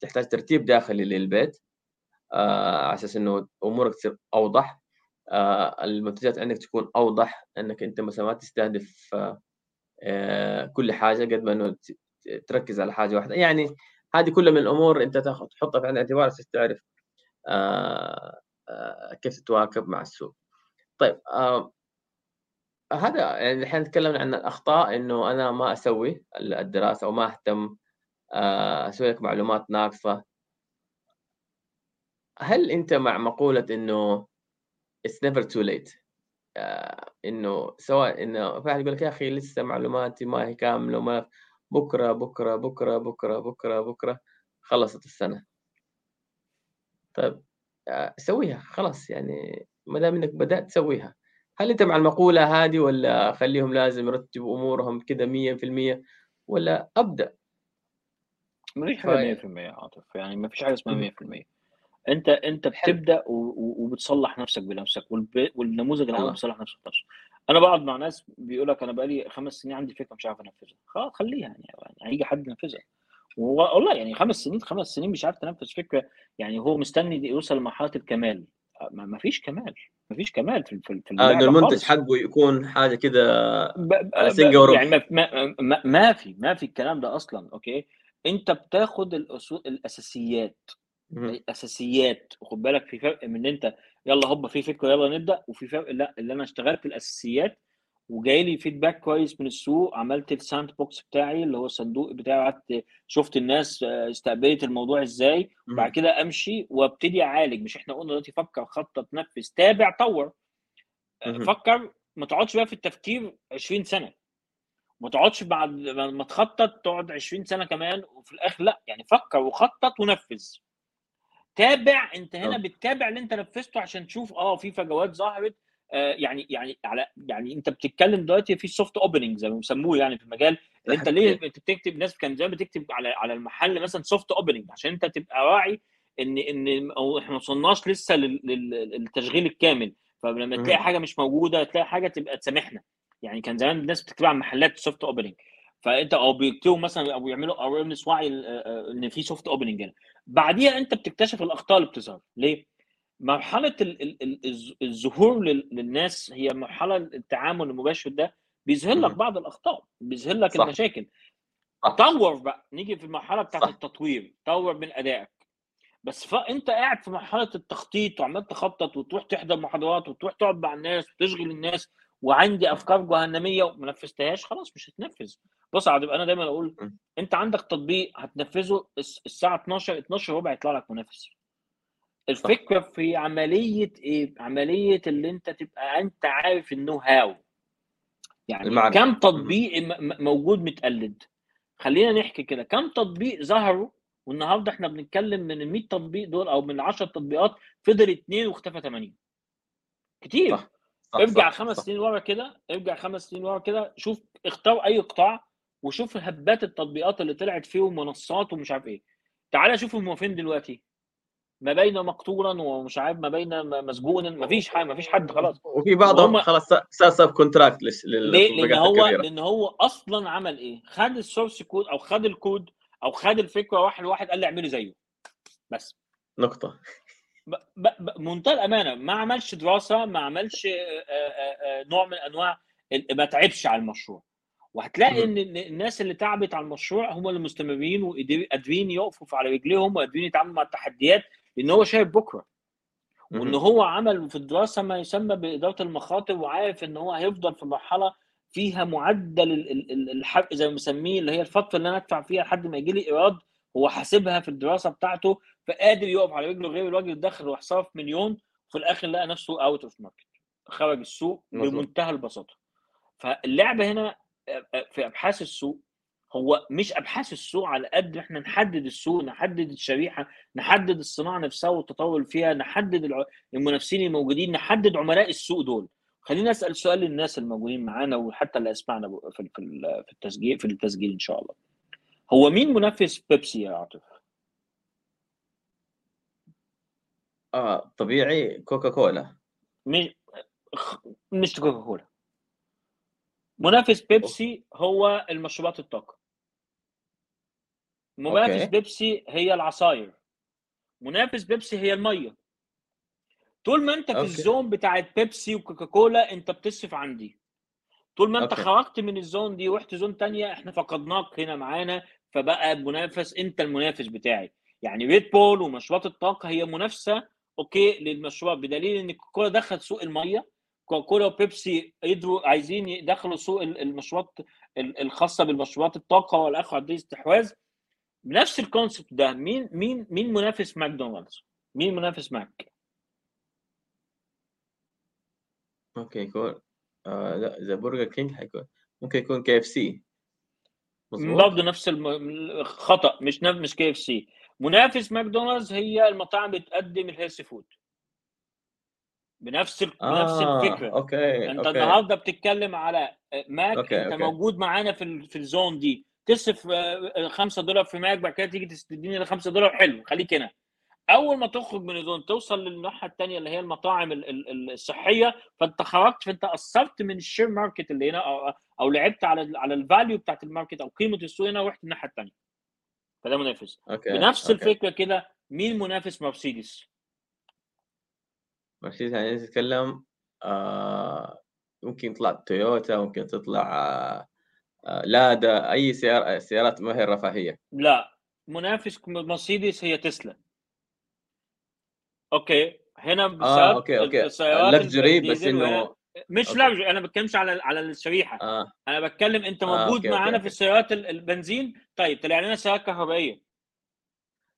تحتاج ترتيب داخلي للبيت. على أساس إنه امورك تصير أوضح. آه المنتجات عندك تكون أوضح إنك أنت مثلا ما تستهدف آه كل حاجة قد ما إنه تركز على حاجة واحدة. يعني هذه كلها من الأمور أنت تاخذ تحطها في عين الاعتبار عشان تعرف آه آه كيف تتواكب مع السوق. طيب آه هذا يعني الحين تكلمنا عن الأخطاء إنه أنا ما أسوي الدراسة أو ما أهتم آه، أسوي لك معلومات ناقصة. هل أنت مع مقولة إنه it's never too late آه، إنه سواء إنه في يقول لك يا أخي لسه معلوماتي ما هي كاملة وما بكرة بكرة بكرة بكرة بكرة بكرة خلصت السنة. طيب آه، سويها خلاص يعني ما دام إنك بدأت تسويها هل أنت مع المقولة هذه ولا خليهم لازم يرتبوا أمورهم كده 100% ولا أبدأ؟ ما فيش حاجة 100% عاطف يعني ما فيش حاجة اسمها 100% انت انت بتبدأ وبتصلح نفسك بنفسك والنموذج العام بيصلح نفسه بنفسه أنا بقعد مع ناس بيقول لك أنا بقالي خمس سنين عندي فكرة مش عارف أنفذها. خلاص خليها يعني, يعني هيجي حد ينفذها. والله يعني خمس سنين خمس سنين مش عارف تنفذ فكرة يعني هو مستني يوصل لمرحلة الكمال. ما فيش كمال ما فيش كمال في في, في آه المنتج حقه يكون حاجة كده على سنجة يعني ما, ما, ما, ما في ما في الكلام ده أصلا أوكي؟ أنت بتاخد الاصول الأساسيات. الأساسيات. وخد بالك في فرق من أنت يلا هوبا في فكرة يلا نبدأ وفي فرق لأ اللي أنا اشتغلت الأساسيات وجاي لي feedback كويس من السوق عملت ال sandbox بتاعي اللي هو الصندوق بتاعي قعدت شفت الناس آه، استقبلت الموضوع إزاي وبعد كده أمشي وأبتدي أعالج. مش إحنا قلنا دلوقتي فكر خطط نفذ تابع طور. آه، فكر ما تقعدش بقى في التفكير 20 سنة. ما تقعدش بعد ما تخطط تقعد 20 سنة كمان وفي الآخر لأ يعني فكر وخطط ونفذ. تابع انت هنا بتتابع اللي انت نفذته عشان تشوف آه في فجوات ظهرت آه يعني يعني على يعني انت بتتكلم دلوقتي في soft opening زي ما بيسموه يعني في المجال انت ليه انت بتكتب ناس كان زمان بتكتب على على المحل مثلا soft opening عشان انت تبقى واعي ان ان إحنا ما وصلناش لسه للتشغيل الكامل. فلما تلاقي حاجة مش موجودة تلاقي حاجة تبقى تسامحنا. يعني كان زمان الناس بتكتب على محلات soft opening فانت أو بيكتبوا مثلا أو يعملوا awareness وعي ان في soft opening هنا. بعديها انت بتكتشف الأخطاء اللي بتظهر. ليه؟ مرحلة الظهور للناس هي مرحلة التعامل المباشر ده بيظهر لك بعض الأخطاء بيظهر لك صح. المشاكل. طور بقى. نيجي في المرحلة بتاعت التطوير. طور من أدائك. بس فانت قاعد في مرحلة التخطيط وعمال تخطط وتروح تحضر محاضرات وتروح تقعد مع الناس وتشغل الناس وعندي أفكار جهنمية وما نفذتهاش خلاص مش هتنفذ. بص عاد أنا دايما أقول أنت عندك تطبيق هتنفذه الساعة 12 12 ربع يطلع لك منافس. الفكرة في عملية إيه؟ عملية اللي أنت تبقى أنت عارف النو هاو. يعني المعنى. كم تطبيق موجود متقلد؟ خلينا نحكي كده. كم تطبيق ظهروا؟ والنهاردة إحنا بنتكلم من ال 100 تطبيق دول أو من 10 تطبيقات فضل اثنين واختفى 80 كتير. صح. ارجع خمس سنين ورا كده ارجع خمس سنين ورا كده شوف اختار أي قطاع وشوف هبات التطبيقات اللي طلعت فيهم منصات ومش عارف إيه. تعالى شوف هم فين دلوقتي. ما بين مقتول ولا ومش عارف ما بين مسجون ما فيش حاجة ما فيش حد خلاص. وفي بعضهم خلاص صار subcontract ليه؟ لأن هو لأن هو أصلا عمل إيه؟ خد ال source code أو خد الكود أو خد الفكرة واحد واحد قال لي اعملي زيه. بس. نقطة. بمنتهى الأمانة. ما عملش دراسة ما عملش نوع من أنواع ما تعبش على المشروع. وهتلاقي إن الناس اللي تعبت على المشروع هم اللي مستمرين وقادرين يقفوا على رجليهم وقادرين يتعاملوا مع التحديات لأن هو شايف بكرة. وإن هو عمل في الدراسة ما يسمى بإدارة المخاطر وعارف إن هو هيفضل في مرحلة فيها معدل الحرق زي ما بنسميه اللي هي الفترة اللي أنا أدفع فيها لحد ما يجي لي إيراد هو حاسبها في الدراسة بتاعته فقادر يقف على رجله غير الراجل دخل وصرف مليون وفي الآخر لقى نفسه out of market خرج السوق. بمنتهى البساطة. فاللعبه هنا في أبحاث السوق هو مش أبحاث السوق على قد إحنا نحدد السوق نحدد الشريحة نحدد الصناعة نفسها والتطور فيها نحدد المنافسين الموجودين نحدد عملاء السوق دول. خلينا أسأل سؤال للناس الموجودين معانا وحتى اللي أسمعنا في في ال- في التسجيل في التسجيل إن شاء الله. هو مين منافس بيبسي يا عاطف؟ آه طبيعي كوكا كولا مش مش كوكا كولا منافس بيبسي هو المشروبات الطاقة. منافس. بيبسي هي العصاير. منافس بيبسي هي المية. طول ما أنت في okay. ال zone بتاعت بيبسي وكوكا كولا أنت بتصرف عندي طول ما أنت okay. خرجت من ال zone دي ورحت zone تانية إحنا فقدناك هنا معانا فبقى منافس أنت المنافس بتاعي. يعني ريد بول ومشروبات الطاقة هي منافسة okay للمشروبات بدليل إن كوكا كولا دخل سوق المية كولا وبيبسي قدروا عايزين يدخلوا سوق ال- المشروبات ال- الخاصة بالمشروبات الطاقة والاخر عندي استحواذ بنفس ال concept ده مين مين مين منافس ماكدونالدز؟ مين منافس ماك؟ ممكن يكون آه لا إذا برجر كينج حيكون ممكن يكون كي إف سي. برضه نفس الم... خطأ مش نف... مش KFC. منافس ماكدونالدز هي المطاعم بتقدم ال healthy food بنفس ال... بنفس الفكرة. okay أنت okay. النهارده بتتكلم على ماك okay، أنت okay. موجود معانا في ال... في ال zone دي. تصرف 5 دولار في ماك بعد كده تيجي تديني 5 دولار. حلو خليك هنا. أول ما تخرج من ال zone توصل للناحية الثانية اللي هي المطاعم ال- ال- ال- الصحية فأنت خرجت فأنت قصرت من ال share market اللي هنا أو, أو لعبت على على ال value بتاعت ال market أو قيمة السوق هنا ورحت الناحية الثانية فده منافس. okay بنفس okay. الفكرة كده مين منافس مرسيدس؟ مرسيدس يعني تتكلم آه ممكن يطلع تويوتا ممكن تطلع آه آه لادا. أي سيارة سيارات ما هي رفاهيه لا. منافس مرسيدس هي تسلا. okay. هنا بالسيارات okay okay. luxury بس إنه مش okay. لا أنا ما بتكلمش على على الشريحة. آه. أنا بتكلم أنت آه، موجود okay، معانا okay، في. السيارات ال- البنزين. طيب طلع لنا سيارات كهربائية.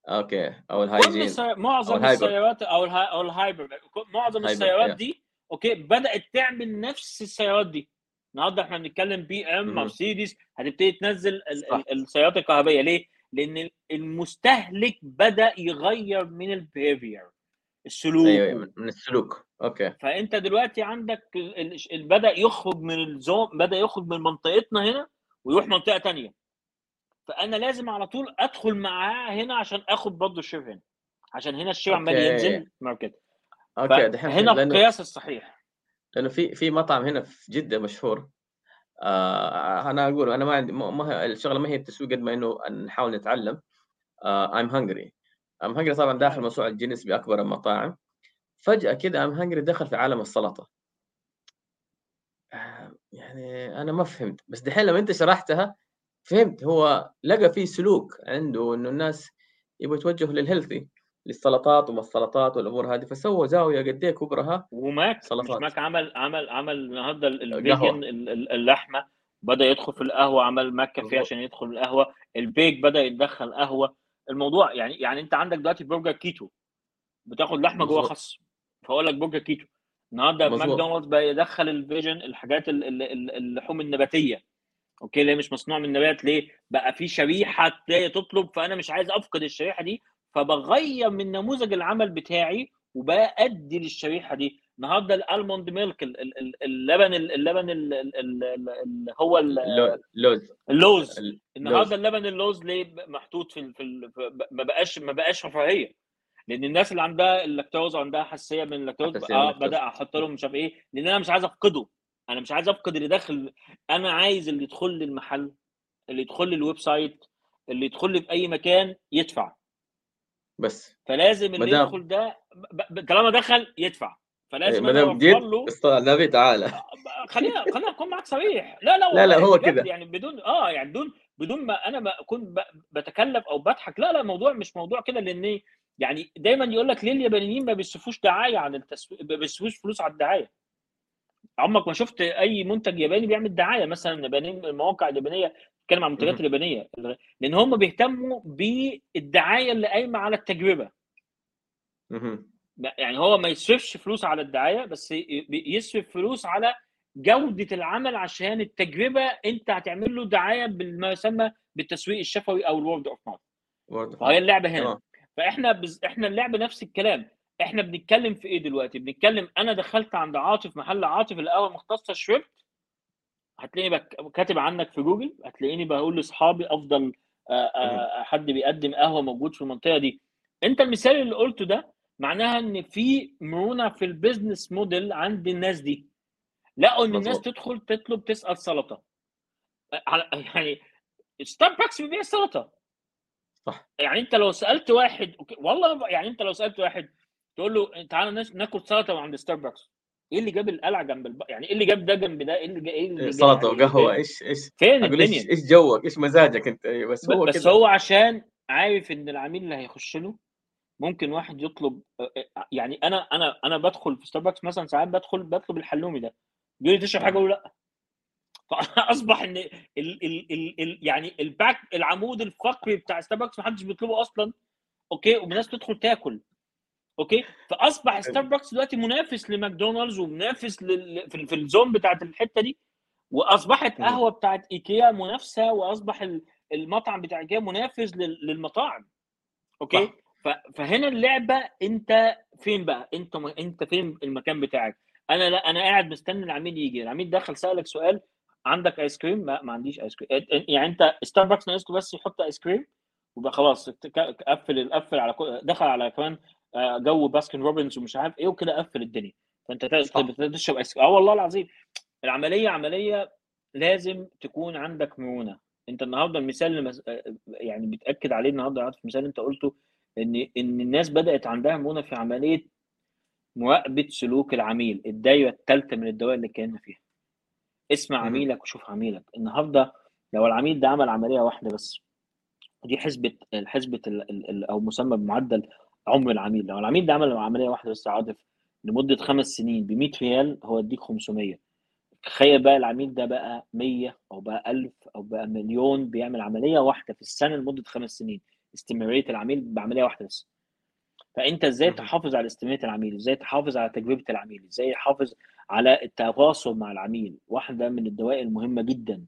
okay. أو الهايجين. السي... معظم. السيارات أو الها... أو ال hybrid. معظم السيارات yeah. دي okay بدأت تعمل نفس السيارات دي. النهارده إحنا بنتكلم بي إم. مرسيدس هتبتدي تنزل ال... السيارات الكهربائية. ليه؟ لأن المستهلك بدأ يغير من ال behavior السلوك. أيوه من السلوك. okay. فأنت دلوقتي عندك ال... بدأ يخرج من ال zone بدأ يخرج من منطقتنا هنا ويروح منطقة تانية. فأنا لازم على طول أدخل معاه هنا عشان آخد برضه ال share هنا. عشان هنا الشير عمال. ينزل market okay دحين هنا القياس الصحيح. لأنه في في مطعم هنا في جدة مشهور. آه أنا أقول أنا ما عندي ما الشغلة ما هي التسويق قد ما إنه نحاول نتعلم. I'm hungry I'm hungry طبعا داخل موسوعة جينيس بأكبر المطاعم. فجأة كده I'm hungry دخل في عالم السلطة. آه، يعني أنا ما فهمت. بس دحين لما أنت شرحتها فهمت هو لقى في سلوك عنده إنه الناس يبغوا يتوجهوا لل healthy للسلطات وما السلطات والأمور هذه فسووا زاوية قد إيه كبرها وماك سلطات. ماك عمل عمل عمل النهارده. ال vegan ال- ال- اللحمة بدأ يدخل في القهوة عمل ماك كافيه. عشان يدخل القهوة البيك بدأ يتدخل قهوة الموضوع يعني يعني أنت عندك دلوقتي برجر كيتو بتاخد لحمة جوه. خس فأقول لك برجر كيتو النهارده. ماكدونالدز بقى يدخل ال vegan الحاجات ال- ال- ال- اللحوم النباتية okay ليه مش مصنوع من نبات ليه؟ بقى في شريحة تطلب فأنا مش عايز أفقد الشريحة دي فبغير من نموذج العمل بتاعي وبأدي للشريحة دي. النهارده ال almond milk ال- ال- ال- اللبن ال- اللبن ال- ال- ال- ال- ال- هو ال- اللو- اللوز. اللوز. النهارده اللبن اللوز ليه محطوط في في ما بقاش ما بقاش رفاهية. لأن الناس اللي عندها اللاكتوز عندها حساسية من اللاكتوز آه. بدأ أحط لهم مش عارف إيه لأن أنا مش عايز أفقده. أنا مش عايز أفقد اللي داخل أنا عايز اللي يدخل لي المحل اللي يدخل لي ال website اللي يدخل لي في أي مكان يدفع. بس. فلازم اللي مدام- يدخل ده طالما دخل يدفع. فلازم ما أنا أوفر له. النبي تعالى. خلينا خلينا اكون معاك صريح. لا لا لا، لا، هو كده. يعني بدون آه يعني بدون بدون ما أنا ما أكون ب- بتكلف أو بضحك. لا لا الموضوع مش موضوع كده لأن يعني دايما يقول لك ليه اليابانيين ما بيصرفوش دعاية عن التسويق ما بيصرفوش فلوس على الدعاية؟ عمرك ما شفت أي منتج ياباني بيعمل دعاية مثلا اليابانيين المواقع اليابانيه بتتكلم عن المنتجات. اليابانيه لأن هم بيهتموا بالدعاية اللي قايمة على التجربة. يعني هو ما يصرفش فلوس على الدعاية بس يصرف فلوس على جودة العمل عشان التجربة أنت هتعمل له دعاية بما يسمى بالتسويق الشفوي أو ال word of mouth فهي. اللعبة هنا فإحنا بز... إحنا اللعبة نفس الكلام إحنا بنتكلم في إيه دلوقتي؟ بنتكلم أنا دخلت عند عاطف محل عاطف القهوه المختصه شربت هتلاقيني بك... كاتب عنك في جوجل هتلاقيني بقول لأصحابي أفضل حد بيقدم قهوة موجود في المنطقة دي. أنت المثال اللي قلته ده معناها إن في مرونة في ال business model عند الناس دي. لقوا إن الناس. تدخل تطلب تسأل سلطة. يعني ستاربكس بيبيع سلطة. صح. يعني أنت لو سألت واحد والله يعني أنت لو سألت واحد تقول له تعالى ناس- ناكل سلطة عند ستاربكس إيه اللي جاب القلعة جنب الب... يعني إيه اللي جاب ده جنب ده؟ إيه اللي جا- إيه اللي جا- سلطة يعني وقهوة. فين- إيش إيش؟ فين الدنيا؟ إيش جوك؟ إيش مزاجك أنت؟ بس هو بس كده. هو عشان عارف إن العميل اللي هيخش له ممكن واحد يطلب يعني أنا أنا أنا بدخل في ستاربكس مثلا ساعات بدخل بطلب الحلومي ده. بيقول لي تشرب حاجة؟ أقول لأ. فأصبح إن ال ال ال ال يعني ال back العمود الفقري بتاع ستاربكس محدش بيطلبه أصلا. okay والناس تدخل تاكل. okay؟ فأصبح ستاربكس دلوقتي منافس لماكدونالدز ومنافس لل... في, في ال zone بتاعت الحتة دي. وأصبحت. قهوة بتاعت إيكيا منافسة وأصبح ال- المطعم بتاع إيكيا منافس لل- للمطاعم. okay؟ صح. ف- فهنا اللعبة أنت فين بقى؟ أنت م... أنت فين المكان بتاعك؟ أنا لأ أنا قاعد مستني العميل يجي. العميل دخل سألك سؤال عندك ice cream ما, ما عنديش ice cream يعني أنت ستاربكس ناقص له بس يحط ايس كريم وبقى خلاص قفل قفل على دخل على كمان جو باسكن روبنز ومش عارف إيه وكده قفل الدنيا. فأنت تشرب ايس آه والله العظيم. العملية عملية لازم تكون عندك مرونة. أنت النهارده المثال اللي مس... آه، يعني بتأكد عليه النهارده المثال اللي أنت قلته إن إن الناس بدأت عندها مرونة في عملية مراقبة سلوك العميل الدايرة الثالثه من الدوائر اللي كنا فيها. اسمع. عميلك وشوف عميلك. النهارده لو العميل ده عمل عملية واحدة بس دي حسبة حسبة أو مسمى بمعدل عمر العميل لو العميل ده عمل عملية واحدة بس عاطف لمدة خمس سنين ب 100 ريال هو يديك 500 تخيل بقى العميل ده بقى 100 أو بقى 1000 أو بقى مليون بيعمل عملية واحدة في السنة لمدة خمس سنين. استمرارية العميل بعملية واحدة بس. فأنت إزاي. تحافظ على استمرارية العميل؟ إزاي تحافظ على تجربة العميل؟ إزاي تحافظ على التواصل مع العميل؟ واحدة من الدوائر المهمة جدا.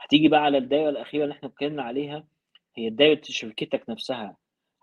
هتيجي بقى على الدائره الأخيرة اللي إحنا اتكلمنا عليها هي دائره شركتك نفسها.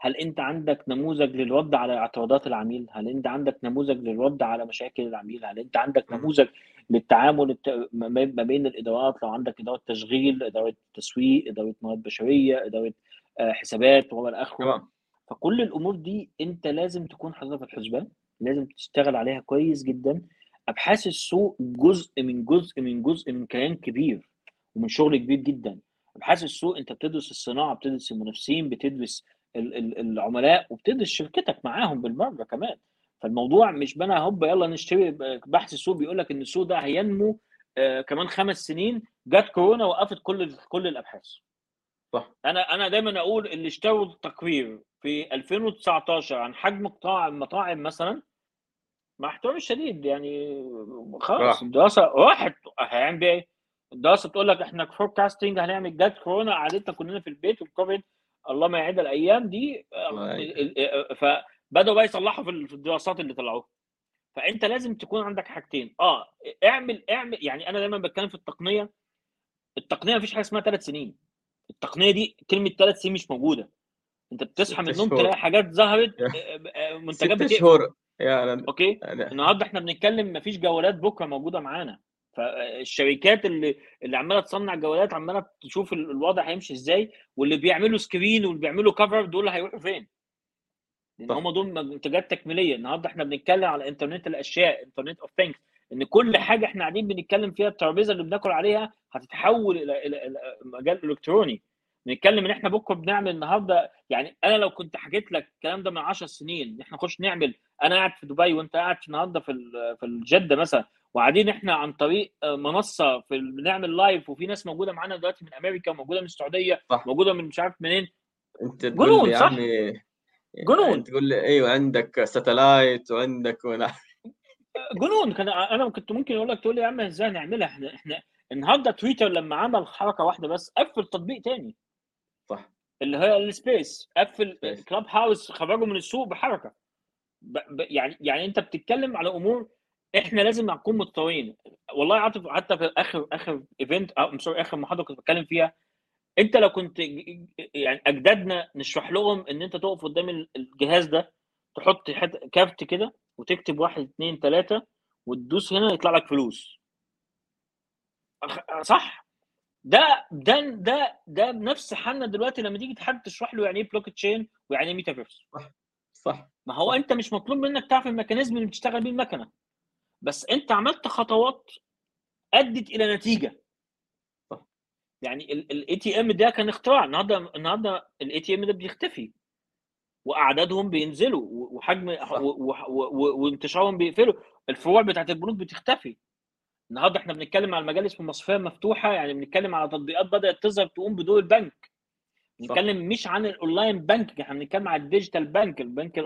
هل أنت عندك نموذج للرد على اعتراضات العميل؟ هل أنت عندك نموذج للرد على مشاكل العميل؟ هل أنت عندك. نموذج للتعامل الت- ما بين الإدارات؟ لو عندك إدارة تشغيل إدارة تسويق إدارة موارد بشرية إدارة آه، حسابات وما اخره تمام. فكل الأمور دي أنت لازم تكون حاططها في الحسبان لازم تشتغل عليها كويس جدا. أبحاث السوق جزء من جزء من جزء من كيان كبير ومن شغل كبير جدا. أبحاث السوق أنت بتدرس الصناعة بتدرس المنافسين بتدرس العملاء وبتدرس شركتك معاهم بالمرة كمان فالموضوع مش بنا هوب يلا نشتري بحث السوق بيقول لك إن السوق ده هينمو آه، كمان خمس سنين جت كورونا وقفت كل كل الأبحاث صح أنا أنا دايما أقول اللي اشتروا التقرير في 2019 عن حجم قطاع المطاعم مثلا مع احترامي الشديد يعني خلاص. الدراسة راحت هيعمل بيها إيه؟ الدراسة تقول لك إحنا فوركاستنج هنعمل جت كورونا قعدتنا كلنا في البيت والكوفيد الله ما يعيد الأيام دي يعيد. ال- ال- فبدأوا بقى يصلحوا في ال- في الدراسات اللي طلعوها. فأنت لازم تكون عندك حاجتين. آه اعمل اعمل يعني أنا دايما بتكلم في التقنية. التقنية مفيش حاجة اسمها ثلاث سنين. التقنية دي كلمة ثلاث سنين مش موجودة. أنت بتصحى من النوم. تلاقي حاجات ظهرت. آه، آه، منتجات ست شهور. يا أنا okay؟ النهارده إحنا بنتكلم مفيش جوالات بكرة موجودة معانا. فالشركات اللي اللي عماله تصنع جوالات عماله تشوف ال- الوضع هيمشي إزاي واللي بيعملوا screen واللي بيعملوا cover دول هيروحوا فين؟ لأن. هم دول منتجات تكميلية النهارده إحنا بنتكلم على انترنت الأشياء internet of things إن كل حاجة إحنا قاعدين بنتكلم فيها الترابيزة اللي بناكل عليها هتتحول إلى إلى مجال إلكتروني بنتكلم إن إحنا بكرة بنعمل النهارده يعني أنا لو كنت حكيت لك الكلام ده من 10 سنين إن إحنا نخش نعمل أنا قاعد في دبي وأنت قاعد في النهارده في في الجدة مثلا وقاعدين إحنا عن طريق آه، منصة في بنعمل لايف وفي ناس موجودة معانا دلوقتي من أمريكا وموجودة من السعودية صح. موجودة من مش عارف منين أنت تقول جنون، يا صح؟ عمي جنون. أنت تقول لي أيوه عندك satellite وعندك ونا... جنون كان أنا كنت ممكن أقول لك تقول لي يا عم إزاي نعملها إحنا إحنا النهارده تويتر لما عمل حركة واحدة بس قفل تطبيق تاني اللي هي ال space قفل. كلوب هاوس خرجوا من السوق بحركة. ب... ب... يعني يعني أنت بتتكلم على أمور إحنا لازم نكون متطورين والله عاطف حتى في اخر آخر event أو sorry آخر محاضرة كنت بتكلم فيها أنت لو كنت يعني أجدادنا نشرح لهم إن أنت تقف قدام الجهاز ده تحط card كده وتكتب واحد اثنين ثلاثة وتدوس هنا يطلع لك فلوس. صح؟ ده ده ده ده بنفس حالنا دلوقتي لما تيجي حد تشرح له يعني إيه بلوك تشين ويعني إيه ميتافيرس صح صح ما هو صح. أنت مش مطلوب منك تعرف ال mechanism اللي بتشتغل بيه المكنة بس أنت عملت خطوات أدت إلى نتيجة. صح. يعني ال ATM ده كان اختراع. النهارده النهارده ال ATM ده بيختفي. وأعدادهم بينزلوا وحجم وانتشارهم بيقفلوا. الفروع بتاعت البنوك بتختفي. النهارده إحنا بنتكلم على المصرفيه المفتوحه يعني بنتكلم على تطبيقات بدأت تظهر تقوم بدور البنك. بنتكلم مش عن ال online bank إحنا بنتكلم على ال digital bank البنك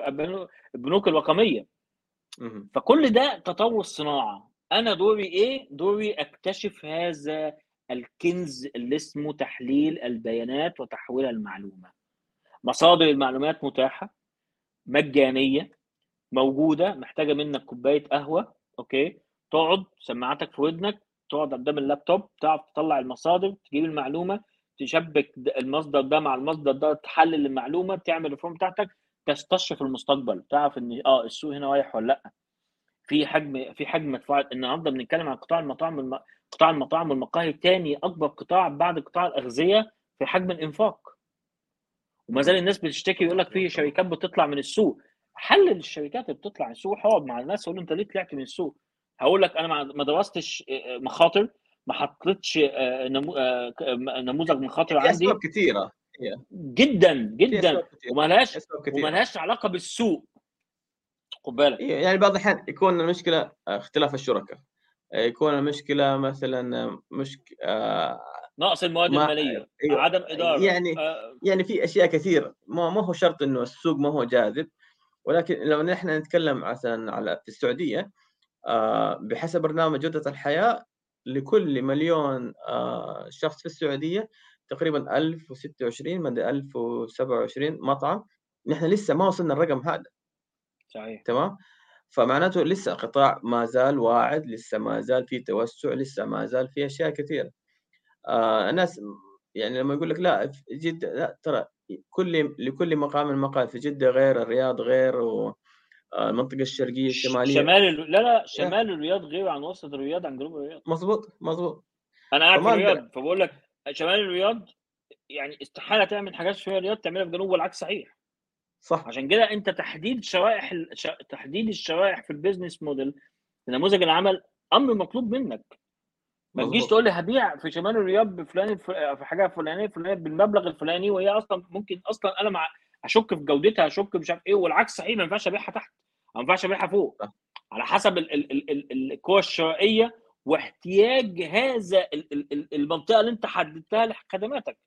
البنوك الرقمية. فكل ده تطور الصناعه أنا دوري إيه؟ دوري أكتشف هذا الكنز اللي اسمه تحليل البيانات وتحويلها المعلومة. مصادر المعلومات متاحة مجانية موجودة محتاجة منك كوباية قهوة okay؟ تقعد سماعتك في ودنك تقعد قدام اللابتوب تعرف تطلع المصادر تجيب المعلومة تشبك المصدر ده مع المصدر ده تحلل المعلومة تعمل ال form بتاعتك تستشرف المستقبل تعرف إن آه السوق هنا رايح ولا لأ. في حجم في حجم مدفوع النهارده بنتكلم عن قطاع المطاعم الم... قطاع المطاعم والمقاهي ثاني أكبر قطاع بعد قطاع الأغذية في حجم الإنفاق. وما زال الناس بتشتكي يقول لك في شركات بتطلع من السوق. حلل الشركات اللي بتطلع من السوق اقعد مع الناس قول أنت ليه طلعت من السوق؟ هقول لك أنا ما درستش مخاطر ما حطيتش نموذج مخاطر عندي. أسباب كثيره جدا جدا وما لهاش وما لهاش علاقة بالسوق. خد بالك. يعني بعض الأحيان يكون المشكلة اختلاف الشركاء. يكون المشكلة مثلا مشك... آه نقص المواد ما... المالية أيوة. عدم إدارة يعني آه... يعني في أشياء كثيرة. ما ما هو شرط إنه السوق ما هو جاذب. ولكن لو نحن نتكلم مثلا على في السعودية آه بحسب برنامج جودة الحياة لكل مليون آه شخص في السعودية تقريبا 1026 مدى 1027 مطعم. نحن لسه ما وصلنا الرقم هذا. صحيح. تمام؟ فمعناته لسه القطاع ما زال واعد لسه ما زال في توسع لسه ما زال في أشياء كثيرة. آه الناس يعني لما يقول لك لا في جدة لا ترى كل لكل مقام مقال في جدة غير الرياض غير و المنطقة الشرقية الشمالية. شمال لا لا شمال الرياض غير عن وسط الرياض عن جنوب الرياض. مظبوط مظبوط. أنا قاعد في الرياض فبقول لك شمال الرياض يعني استحالة تعمل حاجات في الرياض تعملها في جنوب والعكس صحيح. صح. عشان كده أنت تحديد شرائح ش... تحديد الشرائح في البيزنس موديل في نموذج العمل أمر مطلوب منك. ما تجيش تقول لي هبيع في شمال الرياض بفلان في حاجة فلانية فلانية بالمبلغ الفلاني وهي أصلا ممكن أصلا أنا مع اشك في جودتها اشك مش عارف إيه والعكس صحيح ما ينفعش أبيعها تحت ما ينفعش أبيعها فوق. على حسب القوى الشرائية واحتياج هذا المنطقة اللي أنت حددتها لخدماتك.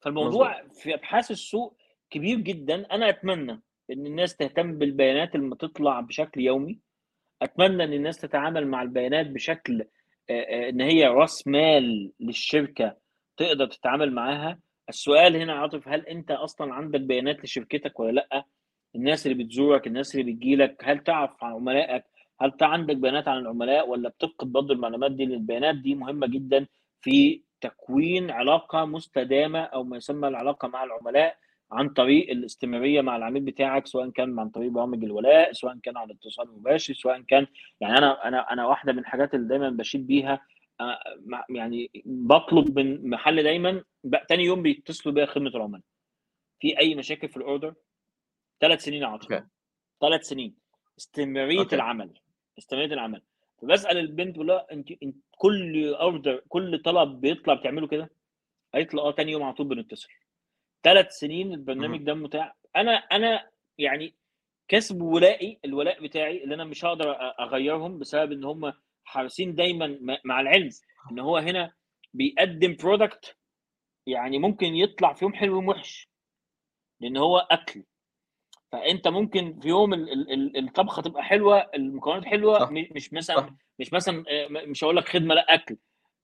فالموضوع في أبحاث السوق كبير جدا. أنا أتمنى إن الناس تهتم بالبيانات اللي تطلع بشكل يومي. أتمنى إن الناس تتعامل مع البيانات بشكل إن هي رأس مال للشركة تقدر تتعامل معاها. السؤال هنا عاطف هل أنت أصلا عندك بيانات لشركتك ولا لأ؟ الناس اللي بتزورك الناس اللي بتجيلك هل تعرف عن عملائك؟ هل عندك بيانات عن العملاء ولا بتفقد برضه المعلومات دي؟ البيانات دي مهمة جدا في تكوين علاقة مستدامة أو ما يسمى العلاقة مع العملاء عن طريق الاستمرارية مع العميل بتاعك سواء كان عن طريق برامج الولاء سواء كان على اتصال مباشر سواء كان يعني أنا أنا أنا واحدة من الحاجات اللي دايما بشيد بيها يعني بطلب من محل دايما تاني يوم بيتصلوا بيا خدمة العملاء في أي مشاكل في الأوردر؟ ثلاث سنين عاطفه ثلاث سنين. استمراريه. العمل. استمراريه العمل. فبسأل البنت بقول لها أنت أنت كل أوردر كل طلب بيطلع بتعمله كده؟ قالت لي آه تاني يوم على طول بنتصل. ثلاث سنين البرنامج ده متاح أنا أنا يعني كسب ولائي الولاء بتاعي اللي أنا مش هقدر أغيرهم بسبب إن هم حريصين دايما مع العلم إن هو هنا بيقدم برودكت يعني ممكن يطلع في يوم حلو ويوم وحش لأن هو أكل فأنت ممكن في يوم الطبخة تبقى حلوة المكونات حلوة صح. مش مثلا صح. مش مثلا مش هقول لك خدمة لأ أكل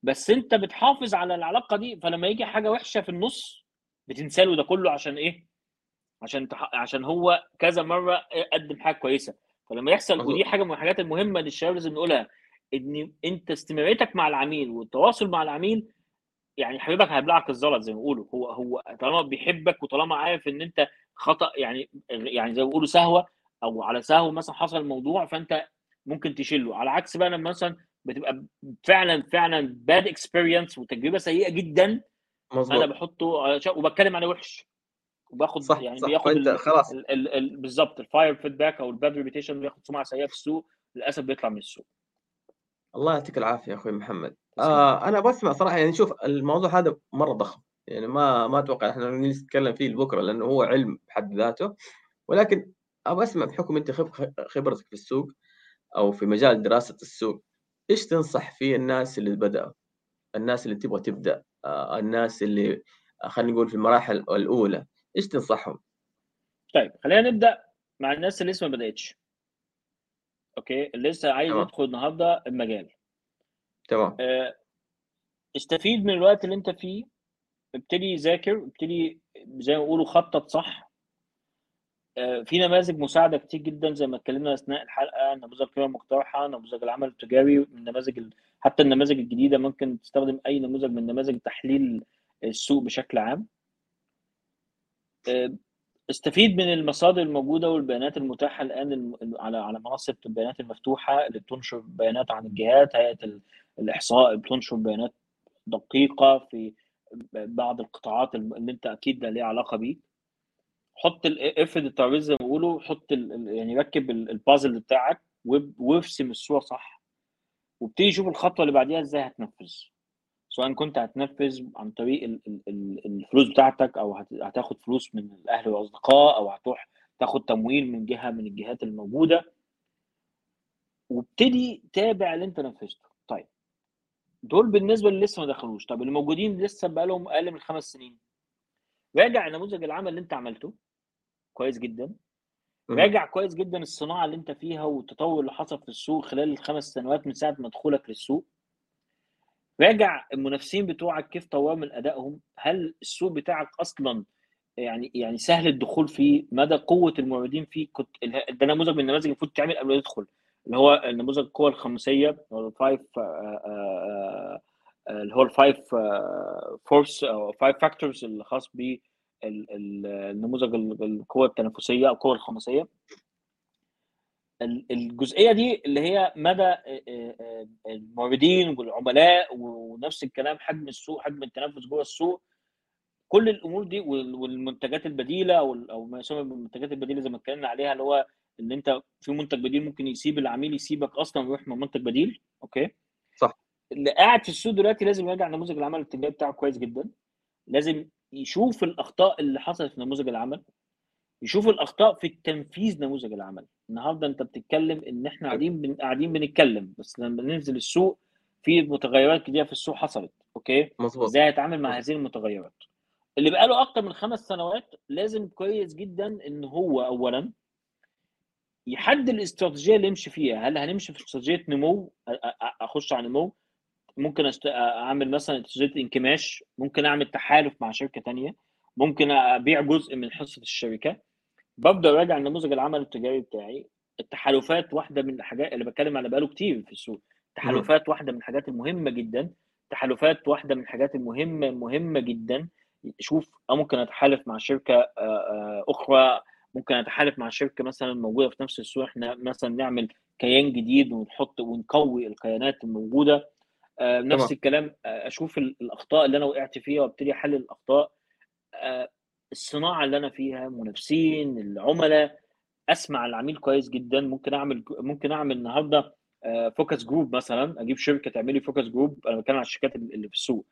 بس أنت بتحافظ على العلاقة دي فلما يجي حاجة وحشة في النص بتنسى له ده كله عشان إيه؟ عشان تح... عشان هو كذا مرة قدم حاجة كويسة فلما يحصل. ودي حاجة من الحاجات المهمة للشباب لازم نقولها إن أنت استمراريتك مع العميل والتواصل مع العميل يعني حبيبك هيبلعك الزلط زي ما بيقولوا. هو هو طالما بيحبك وطالما عارف إن أنت خطأ يعني يعني زي ما بيقولوا سهوة أو على سهو مثلا حصل الموضوع فأنت ممكن تشيله. على عكس بقى لما مثلا بتبقى فعلا فعلا bad experience وتجربة سيئة جدا أنا مظبوط بحطه على شا- وبتكلم عليه وحش. وباخد صح يعني صح. بياخد ال... خلاص. ال... ال... ال... بالظبط ال fire feedback أو ال bad reputation بياخد سمعة سيئة في السوق للأسف بيطلع من السوق. الله يعطيك العافية يا أخوي محمد تسلم. آه أنا بسمع صراحة يعني شوف الموضوع هذا مرة ضخم يعني ما ما أتوقع إحنا نتكلم فيه بكره لأنه هو علم بحد ذاته ولكن أبغى أسمع بحكم أنت خب- خبرتك في السوق أو في مجال دراسة السوق إيش تنصح فيه الناس اللي بداوا الناس اللي تبغى تبدأ آه الناس اللي آه، خلينا نقول في المراحل الأولى إيش تنصحهم؟ طيب خلينا نبدأ مع الناس اللي لسه ما بدأتش أوكي؟ اللي لسه عايز تمام. يدخل النهارده المجال. تمام. آه، استفيد من الوقت اللي أنت فيه. ابتدي ذاكر ابتدي زي ما بيقولوا خطط صح. آه، في نماذج مساعدة كتير جدا زي ما اتكلمنا أثناء الحلقة نموذج القيمه المقترحه نموذج العمل التجاري النماذج ال- حتى النماذج الجديدة ممكن تستخدم أي نموذج من نماذج تحليل السوق بشكل عام. آه، استفيد من المصادر الموجودة والبيانات المتاحة الآن على على منصة البيانات المفتوحة اللي بتنشر بيانات عن الجهات هيئة ال- الإحصاء بتنشر بيانات دقيقة في بعض القطاعات اللي أنت أكيد ده ليه علاقة بيه. حط افرد الترابيزة زي ما بيقولوا حط يعني ركب ال- البازل بتاعك وارسم الصورة صح وابتدي شوف الخطوة اللي بعديها إزاي هتنفذ. سواء كنت هتنفذ عن طريق ال- ال- ال- الفلوس بتاعتك أو هت- هتاخد فلوس من الأهل والأصدقاء أو هتروح تاخد تمويل من جهة من الجهات الموجودة وابتدي تابع اللي أنت نفذته. طيب دول بالنسبة اللي لسه ما دخلوش. طب اللي موجودين لسه بقالهم أقل من خمس سنين. راجع نموذج العمل اللي أنت عملته. كويس جدا. راجع كويس جدا الصناعة اللي أنت فيها والتطور اللي حصل في السوق خلال الخمس سنوات من ساعة ما دخولك للسوق. راجع المنافسين بتوعك كيف طوروا من ادائهم هل السوق بتاعك أصلا يعني يعني سهل الدخول فيه؟ مدى قوة الموردين فيه؟ كنت ده نموذج من النماذج المفروض تعمل قبل ما تدخل اللي هو نموذج القوه الخمسية أو ال five اللي هو ال five force أو five factors الخاص ب النموذج ال- القوه التنافسية أو القوه الخماسيه ال- الجزئية دي اللي هي مدى الموردين والعملاء ونفس الكلام حجم السوق حجم التنافس جوه السوق. كل الأمور دي وال- والمنتجات البديلة أو ال- أو ما يسمى بالمنتجات البديلة زي ما اتكلمنا عليها اللي هو إن أنت في منتج بديل ممكن يسيب العميل يسيبك أصلا ويروح من منتج بديل okay؟ صح. اللي قاعد في السوق دلوقتي لازم يراجع نموذج العمل التجاري بتاعه كويس جدا. لازم يشوف الأخطاء اللي حصلت في نموذج العمل. يشوف الأخطاء في تنفيذ نموذج العمل. النهارده أنت بتتكلم إن إحنا قاعدين بن... قاعدين بنتكلم بس لما ننزل السوق في متغيرات كتير في السوق حصلت okay؟ مظبوط. إزاي هيتعامل مع هذه المتغيرات؟ اللي بقاله أكتر من خمس سنوات لازم كويس جدا إن هو اولا يحدد الاستراتيجية اللي يمشي فيها. هل هنمشي في استراتيجية نمو؟ أخش على نمو. ممكن أست... أعمل مثلا استراتيجية انكماش. ممكن أعمل تحالف مع شركة تانية. ممكن أبيع جزء من حصة الشركة. ببدأ اراجع نموذج العمل التجاري بتاعي. التحالفات واحدة من الحاجات اللي بتكلم على بقاله كتير في السوق. التحالفات واحدة من الحاجات المهمة جدا. التحالفات واحدة من الحاجات المهمة مهمة جدا. شوف ممكن أتحالف مع شركة آه، آه، أخرى. ممكن أتحالف مع شركة مثلا موجودة في نفس السوق. إحنا مثلا نعمل كيان جديد ونحط ونقوي الكيانات الموجودة. آه، نفس. الكلام أشوف ال- الأخطاء اللي أنا وقعت فيها وأبتدي أحلل الأخطاء. الصناعة اللي أنا فيها منافسين العملاء. أسمع العميل كويس جدا. ممكن أعمل ممكن أعمل النهارده focus group مثلا. أجيب شركة تعمل لي focus group. أنا بتكلم على الشركات اللي في السوق.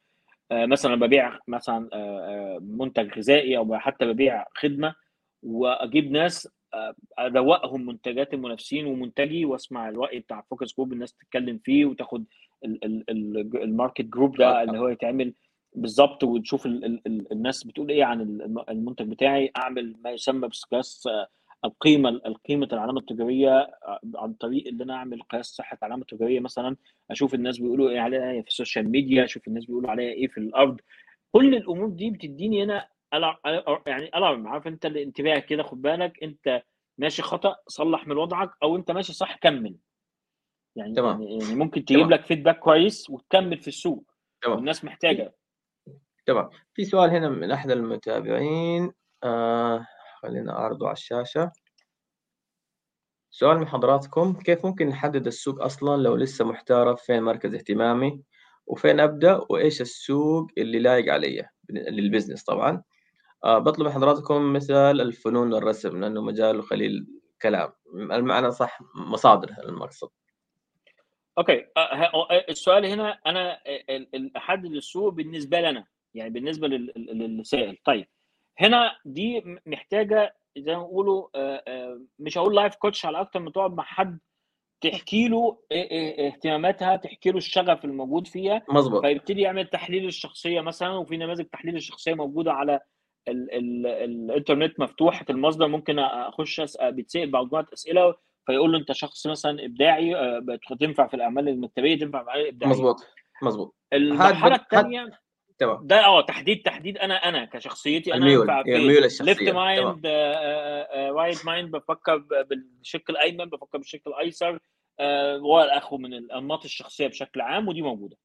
آه، مثلا ببيع مثلا آه، آه، منتج غذائي أو حتى ببيع خدمة وأجيب ناس آه، ادوقهم منتجات المنافسين ومنتجي وأسمع الرأي بتاع focus group. الناس تتكلم فيه وتاخد ال- ال- ال- ال market group ده اللي هو يتعمل. بالظبط وتشوف ال ال ال الناس بتقول إيه عن الم- المنتج بتاعي أعمل ما يسمى بقياس آه، القيمة القيمه العلامة التجارية آه، عن طريق إن أنا أعمل قياس صحة علامه تجاريه مثلا أشوف الناس بيقولوا إيه عليها في ال social media أشوف الناس بيقولوا عليها إيه في الأرض. كل الأمور دي بتديني أنا يعني الارم عارف أنت الانتباه كده خد بالك أنت ماشي خطأ صلح من وضعك أو أنت ماشي صح كمل. يعني تمام. يعني يعني ممكن تجيب تمام. لك فيدباك كويس وتكمل في السوق. تمام. والناس محتاجة. تمام. في سؤال هنا من أحد المتابعين آه خلينا أعرضه على الشاشة. سؤال من حضراتكم كيف ممكن نحدد السوق أصلا لو لسه محتار فين مركز اهتمامي وفين أبدأ وإيش السوق اللي لايق علي؟ للبزنس طبعا. آه بطلب من حضراتكم مثال الفنون والرسم لأنه مجال خليل كلام. المعنى صح مصادر المقصد. أوكي. أه، ه- أه، السؤال هنا أنا أحدد السوق بالنسبة لنا. يعني بالنسبة لل- لل- للسائل. طيب هنا دي محتاجة زي ما بيقولوا أه، أه، مش هقول لايف كوتش على أكتر من تقعد مع حد تحكي له إيه- إيه اهتماماتها تحكي له الشغف الموجود فيها. مظبوط. فيبتدي يعمل تحليل الشخصية مثلا وفي نماذج تحليل الشخصية موجودة على ال ال الإنترنت مفتوحه المصدر. ممكن أخش اسال بيتسأل مجموعه أسئلة فيقول له أنت شخص مثلا إبداعي آه، تنفع في الأعمال المكتبية تنفع في الاعمال الابداعيه مظبوط. مظبوط. المرحلة الثانية تمام. ده آه تحديد تحديد أنا أنا كشخصيتي أنا الميول الميول الشخصية. left mind right mind بفكر ب- بالشق الأيمن بفكر بالشق الأيسر آه، والاخو من الأنماط الشخصية بشكل عام ودي موجودة.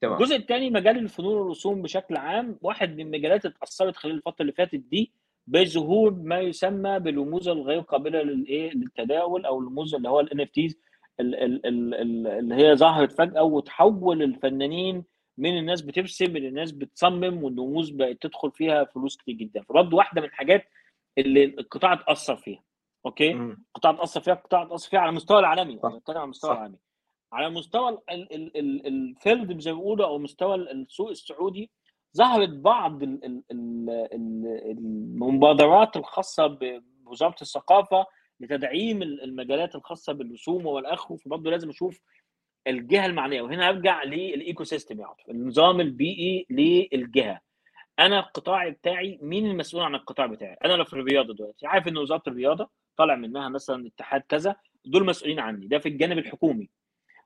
تمام. الجزء الثاني مجال الفنون والرسوم بشكل عام واحد من المجالات اللي اتأثرت خلال الفترة اللي فاتت دي بظهور ما يسمى بالرموز الغير قابلة للإيه للتداول أو الرموز اللي هو ال NFTs اللي هي ظهرت فجأة وتحول الفنانين من الناس بترسم من الناس بتصمم والرموز بقت تدخل فيها فلوس كتير جدا فبرضه واحدة من الحاجات اللي القطاع اتأثر فيها أوكي. القطاع اتأثر فيها القطاع اتأثر فيها على المستوى العالمي صح. أنا بتكلم على المستوى. العالمي على مستوى ال- ال- ال- ال- ال field زي ما بيقولوا أو مستوى ال- السوق السعودي ظهرت بعض ال- ال- ال- ال- المبادرات الخاصة بوزارة الثقافة لتدعيم ال- المجالات الخاصة بالرسوم والاخر فبرضه لازم أشوف الجهة المعنية وهنا أرجع لل ecosystem يا عاطف النظام البيئي للجهة. أنا القطاع بتاعي مين المسؤول عن القطاع بتاعي؟ أنا لو في الرياضة دلوقتي. عارف إن وزارة الرياضة طالع منها مثلا اتحاد كذا دول مسؤولين عني ده في الجانب الحكومي.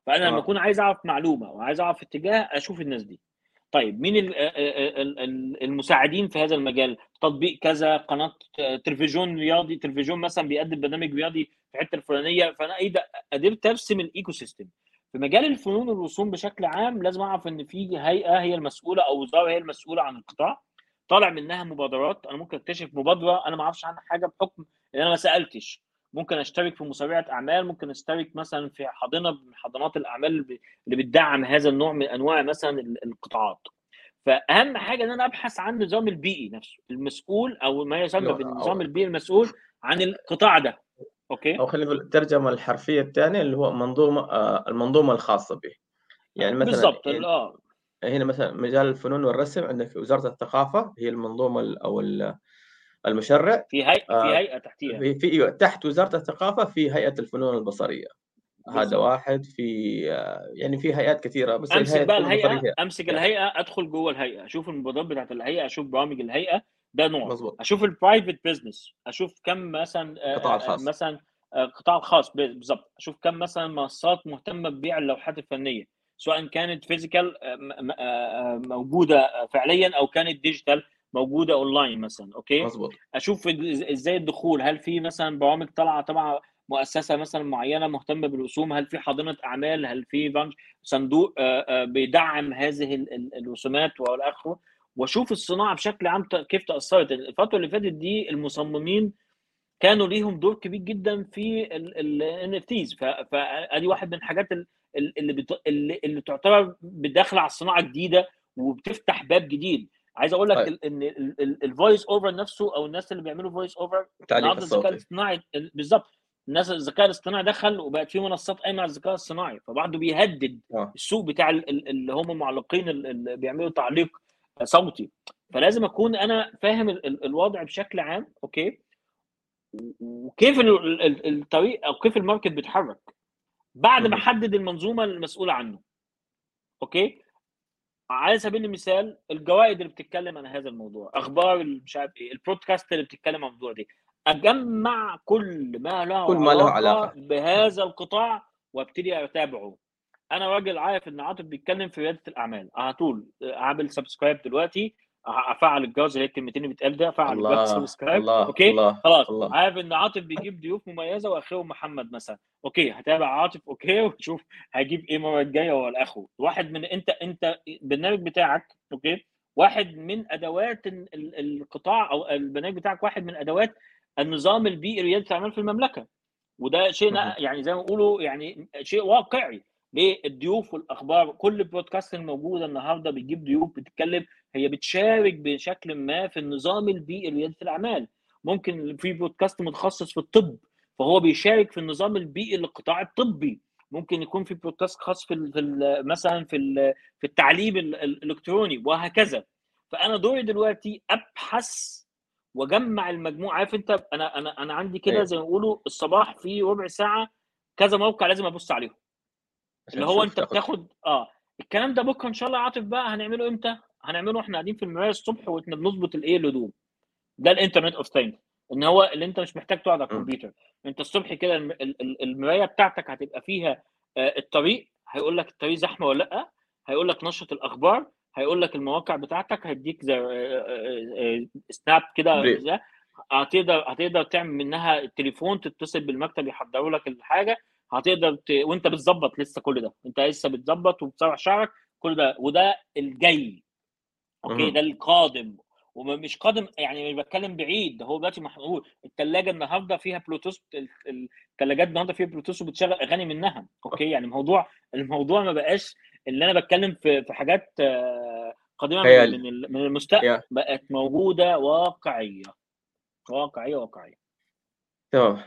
فأنا لما تمام. أكون عايز أعرف معلومة وعايز أعرف اتجاه أشوف الناس دي. طيب مين ال- ال- المساعدين في هذا المجال؟ تطبيق كذا قناة تلفزيون رياضي تلفزيون مثلا بيقدم برنامج رياضي في الحتة الفلانية. فأنا إيه ده؟ قدرت ارسم ال ecosystem في مجال الفنون والرسوم بشكل عام لازم أعرف إن في هيئة هي المسؤولة أو وزاره هي المسؤولة عن القطاع. طالع منها مبادرات أنا ممكن أكتشف مبادرة أنا ما أعرفش عنها حاجة بحكم إن أنا ما سألتش. ممكن أشترك في مسابقه أعمال ممكن أشترك مثلا في حاضنة من حضانات الأعمال اللي بتدعم هذا النوع من أنواع مثلا ال- القطاعات. فأهم حاجة إن أنا أبحث عن النظام البيئي نفسه المسؤول أو ما يسمى بالنظام البيئي المسؤول عن القطاع ده. أوكي. أو خلينا نقول الترجمة الحرفية الثانية اللي هو منظومة آه، المنظومة الخاصة به. يعني مثلا بالظبط هنا- آه. هنا مثلا مجال الفنون والرسم عندك وزارة الثقافة هي المنظومة ال- أو ال- المشرع. في هيئه آه، في هيئة تحتيها. في في أيوة، تحت وزارة الثقافة في هيئة الفنون البصرية. هذا بالظبط. واحد في آه، يعني في هيئات كثيرة بس أمسك الهيئة بقى الهيئة هي- أمسك الهيئة أدخل جوه الهيئة أشوف المبادرات بتاعت الهيئة أشوف برامج الهيئة ده نوع. مظبوط. أشوف ال private business أشوف كم مثلا آه، القطاع آه، الخاص. مثلا آه، القطاع الخاص ب- بالظبط أشوف كم مثلا منصات مهتمة ببيع اللوحات الفنية سواء كانت physical موجودة فعليا أو كانت digital موجودة اونلاين مثلا أوكي؟ مظبوط. أشوف إزاي الدخول هل في مثلا برامج طالعة طبعا مؤسسة مثلا معينة مهتمة بالرسوم؟ هل في حاضنه أعمال؟ هل في صندوق آه، آه، بيدعم هذه ال- ال- الرسومات والى اخره واشوف الصناعة بشكل عام كيف تأثرت. الفترة اللي فاتت دي المصممين كانوا ليهم دور كبير جدا في ال NFTs فدي واحد من الحاجات ال- ال- اللي بت... اللي, اللي تعتبر داخله على الصناعة الجديده وبتفتح باب جديد. عايز أقول لك طيب. ال- إن ال voice over نفسه أو الناس اللي بيعملوا voice over النهارده الذكاء الاصطناعي بالظبط. الناس الذكاء الاصطناعي دخل وبقت في منصات قايمة على الذكاء الصناعي فبعده بيهدد آه. السوق بتاع ال- ال- اللي هم معلقين ال- اللي بيعملوا تعليق صوتي فلازم أكون أنا فاهم ال- ال- الوضع بشكل عام أوكي وكيف ال- ال- الطريق أو كيف ال market بيتحرك بعد ما. احدد المنظومة المسؤولة عنه أوكي على سبيل المثال الجرائد اللي بتتكلم عن هذا الموضوع أخبار مش عارف إيه البودكاست اللي بتتكلم عن الموضوع دي أجمع كل ما له كل ما له علاقة. بهذا القطاع وأبتدي أتابعه أنا راجل عارف ان عاطف بيتكلم في رياده الاعمال. على طول اعمل subscribe دلوقتي افعل الجرس اللي هي الكلمتين اللي بيتقال ده افعل الجرس subscribe الله أوكي؟ الله خلاص. الله. عارف ان عاطف بيجيب ضيوف مميزة واخرهم محمد مثلا. أوكي هتابع عاطف أوكي؟ وتشوف هيجيب إيه المرة الجاية ولا اخره واحد من أنت أنت البرنامج بتاعك أوكي؟ واحد من أدوات ال- ال- القطاع أو البرنامج بتاعك واحد من أدوات النظام البيئي رياده الأعمال في المملكة. وده شيء. يعني زي ما بيقولوا يعني شيء واقعي. ليه الضيوف والأخبار؟ كل البودكاست الموجوده النهارده بتجيب ضيوف بتتكلم هي بتشارك بشكل ما في النظام البيئي لريادة الأعمال. ممكن في بودكاست متخصص في الطب فهو بيشارك في النظام البيئي للقطاع الطبي. ممكن يكون في بودكاست خاص في ال مثلا في ال في التعليم ال- ال- الإلكتروني وهكذا. فأنا دوري دلوقتي أبحث وأجمع المجموعة. عارف أنت أنا أنا أنا عندي كده أيوة. زي ما بيقولوا الصباح في ربع ساعة كذا موقع لازم أبص عليهم. اللي هو انت تاخد- بتاخد آه. الكلام ده بكرة إن شاء الله يا عاطف بقى هنعمله إمتى؟ هنعمله وإحنا قاعدين في المراية الصبح وإحنا بنظبط الايه الهدوم. ده ال internet of things إن هو اللي أنت مش محتاج تقعد على. الكمبيوتر. أنت الصبح كده الم- ال- ال- المراية بتاعتك هتبقى فيها آه، الطريق. هيقول لك الطريق زحمة ولا لأ. هيقول لك نشرة الأخبار. هيقول لك المواقع بتاعتك. هيديك زي آه، آه، آه، snap كده. هتقدر هتقدر تعمل منها التليفون تتصل بالمكتب يحضروا لك الحاجة. هتقدر ت... وانت بتظبط لسه كل ده. انت لسه بتظبط وبتسرح شعرك كل ده. وده الجاي. أوكي. ده القادم. ومش قادم يعني مش بتكلم بعيد. ده هو دلوقتي محمود الثلاجه النهارده فيها بلوتوث الثلاجات النهارده فيها بلوتوث وبتشغل أغاني منها. أوكي؟ يعني الموضوع الموضوع ما بقاش اللي أنا بتكلم في في حاجات آه، قديمة من. من ال- من المستقبل. Yeah. بقت موجودة واقعية. واقعية واقعية. تمام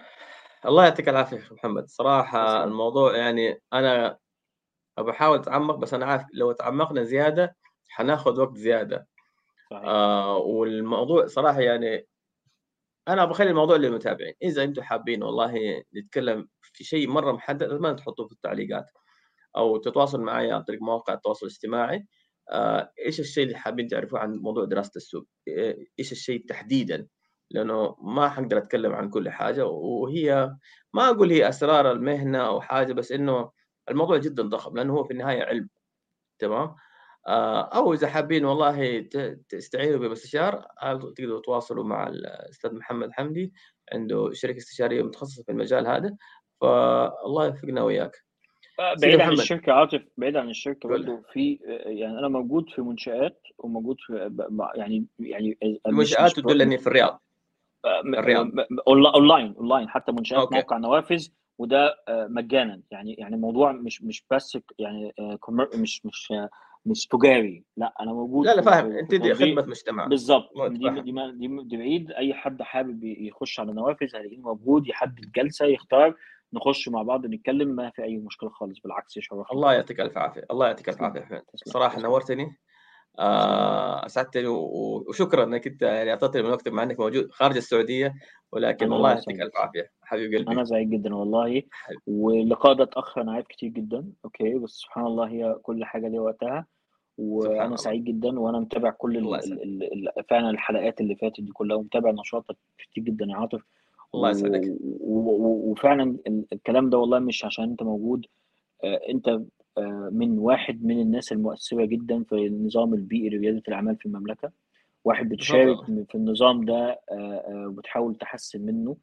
الله يعطيك العافية يا محمد. صراحة. الموضوع يعني أنا بحاول أتعمق بس أنا عارف لو تعمقنا زيادة حناخذ وقت زيادة. صحيح. آه والموضوع صراحة يعني أنا بخلي الموضوع للمتابعين. إذا أنتم حابين والله نتكلم في شيء مرة محدد ما تحطوه في التعليقات أو تتواصل معي عن طريق مواقع التواصل الاجتماعي. آه إيش الشيء اللي حابين تعرفوه عن موضوع دراسة السوق؟ إيه- إيش الشيء تحديدا لأنه ما حقدر أتكلم عن كل حاجة وهي ما أقول هي أسرار المهنة أو حاجة بس إنه الموضوع جدا ضخم لأنه هو في النهاية علم تمام آه، أو إذا حابين والله تستعينوا بمستشار آه، تقدروا تتواصلوا مع الأستاذ محمد حمدي عنده شركة استشارية متخصصة في المجال هذا فالله يوفقنا وياك آه، بعيد عن. الشركة عاطف بعيد عن الشركة. برضه في يعني أنا موجود في منشآت وموجود في يعني يعني مش- تدلني في الرياض الرياض. م- onli- online online. حتى منشآت أوكي. موقع نوافذ وده آه، مجانا. يعني يعني الموضوع مش مش بس يعني آه، مش مش آه، مش تجاري. لا أنا موجود لا لا فاهم. أنت دي خدمة مجتمع. بالظبط. دي. دي دي دي بعيد. أي حد حابب يخش على نوافذ هلاقيه موجود يحدد جلسة يختار. نخش مع بعض نتكلم ما في أي مشكلة خالص. بالعكس يشرفني. الله يعطيك الف عافية. الله يعطيك الف عافية تسلم. صراحة. نورتني. آه، اسعدتني و- وشكرا إنك أنت يعني أعطيتني من وقتك مع إنك موجود. خارج السعودية ولكن أنا الله الله يعطيك. ألف عافية. حبيب قلبي. أنا سعيد جدا والله. واللقاء ده اتأخر أنا عارف كتير جدا. أوكي بس سبحان الله هي كل حاجة ليها وقتها. وأنا. سعيد جدا وأنا متابع كل ال. ال ال فعلا الحلقات اللي فاتت دي كلها ومتابع نشاطك كتير جدا يا عاطف. الله يسعدك. وفعلا ال- الكلام ده والله مش عشان أنت موجود. آه، أنت آه، من واحد من الناس المؤثرة جدا في النظام البيئي لريادة الأعمال في المملكة واحد بتشارك. في النظام ده آه، آه، وبتحاول تحسن منه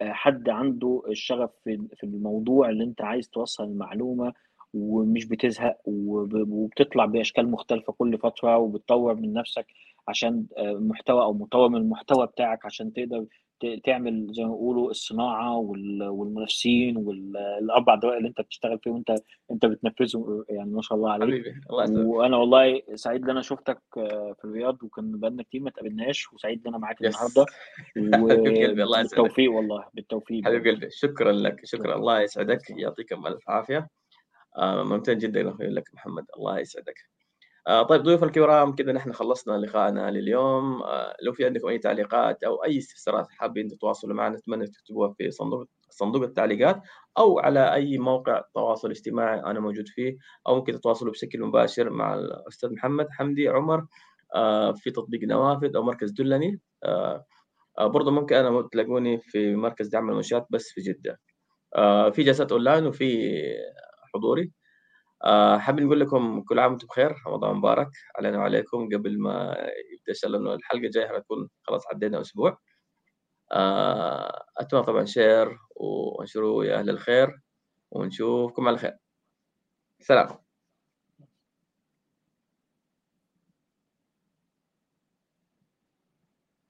آه، حد عنده الشغف في الموضوع اللي انت عايز توصل المعلومة ومش بتزهق وب- وبتطلع بأشكال مختلفة كل فترة وبتطور من نفسك عشان محتوى أو مطور من المحتوى بتاعك عشان تقدر تعمل زي ما بيقولوا الصناعة وال- والمنافسين والأربع دوائر اللي أنت بتشتغل فيهم وأنت أنت بتنفذهم يعني ما شاء الله عليك حبيبي الله وأنا والله سعيد إن أنا شفتك آه، في الرياض وكان بقالنا كتير ما تقابلناش وسعيد إن أنا معاك. النهارده وبالتوفيق والله بالتوفيق حبيب. قلبي شكرا لك شكرا. الله يسعدك تسلم. يعطيك الف عافية آه، ممتن جدا أخوي لك محمد الله يسعدك آه، طيب ضيوف الكرام كذا نحن خلصنا لقائنا لليوم. آه، لو في عندكم أي تعليقات أو أي استفسارات حابين تتواصلوا معنا نتمنى تكتبوها في صندوق صندوق التعليقات أو على أي موقع تواصل اجتماعي أنا موجود فيه أو ممكن تتواصلوا بشكل مباشر مع الأستاذ محمد حمدي عمر آه، في تطبيق نوافذ أو مركز دلني. آه، آه، برضه ممكن أنا تلاقوني في مركز دعم المنشآت بس في جدة. آه، في جلسات أونلاين وفي حضوري. آه حابب نقول لكم كل عام وأنتم بخير رمضان مبارك علينا وعليكم قبل ما يبدأ إن شاء الله الحلقة الجاية حتكون خلاص عدينا أسبوع. آه أتمنى طبعا شير وانشروا يا أهل الخير ونشوفكم على خير. سلام.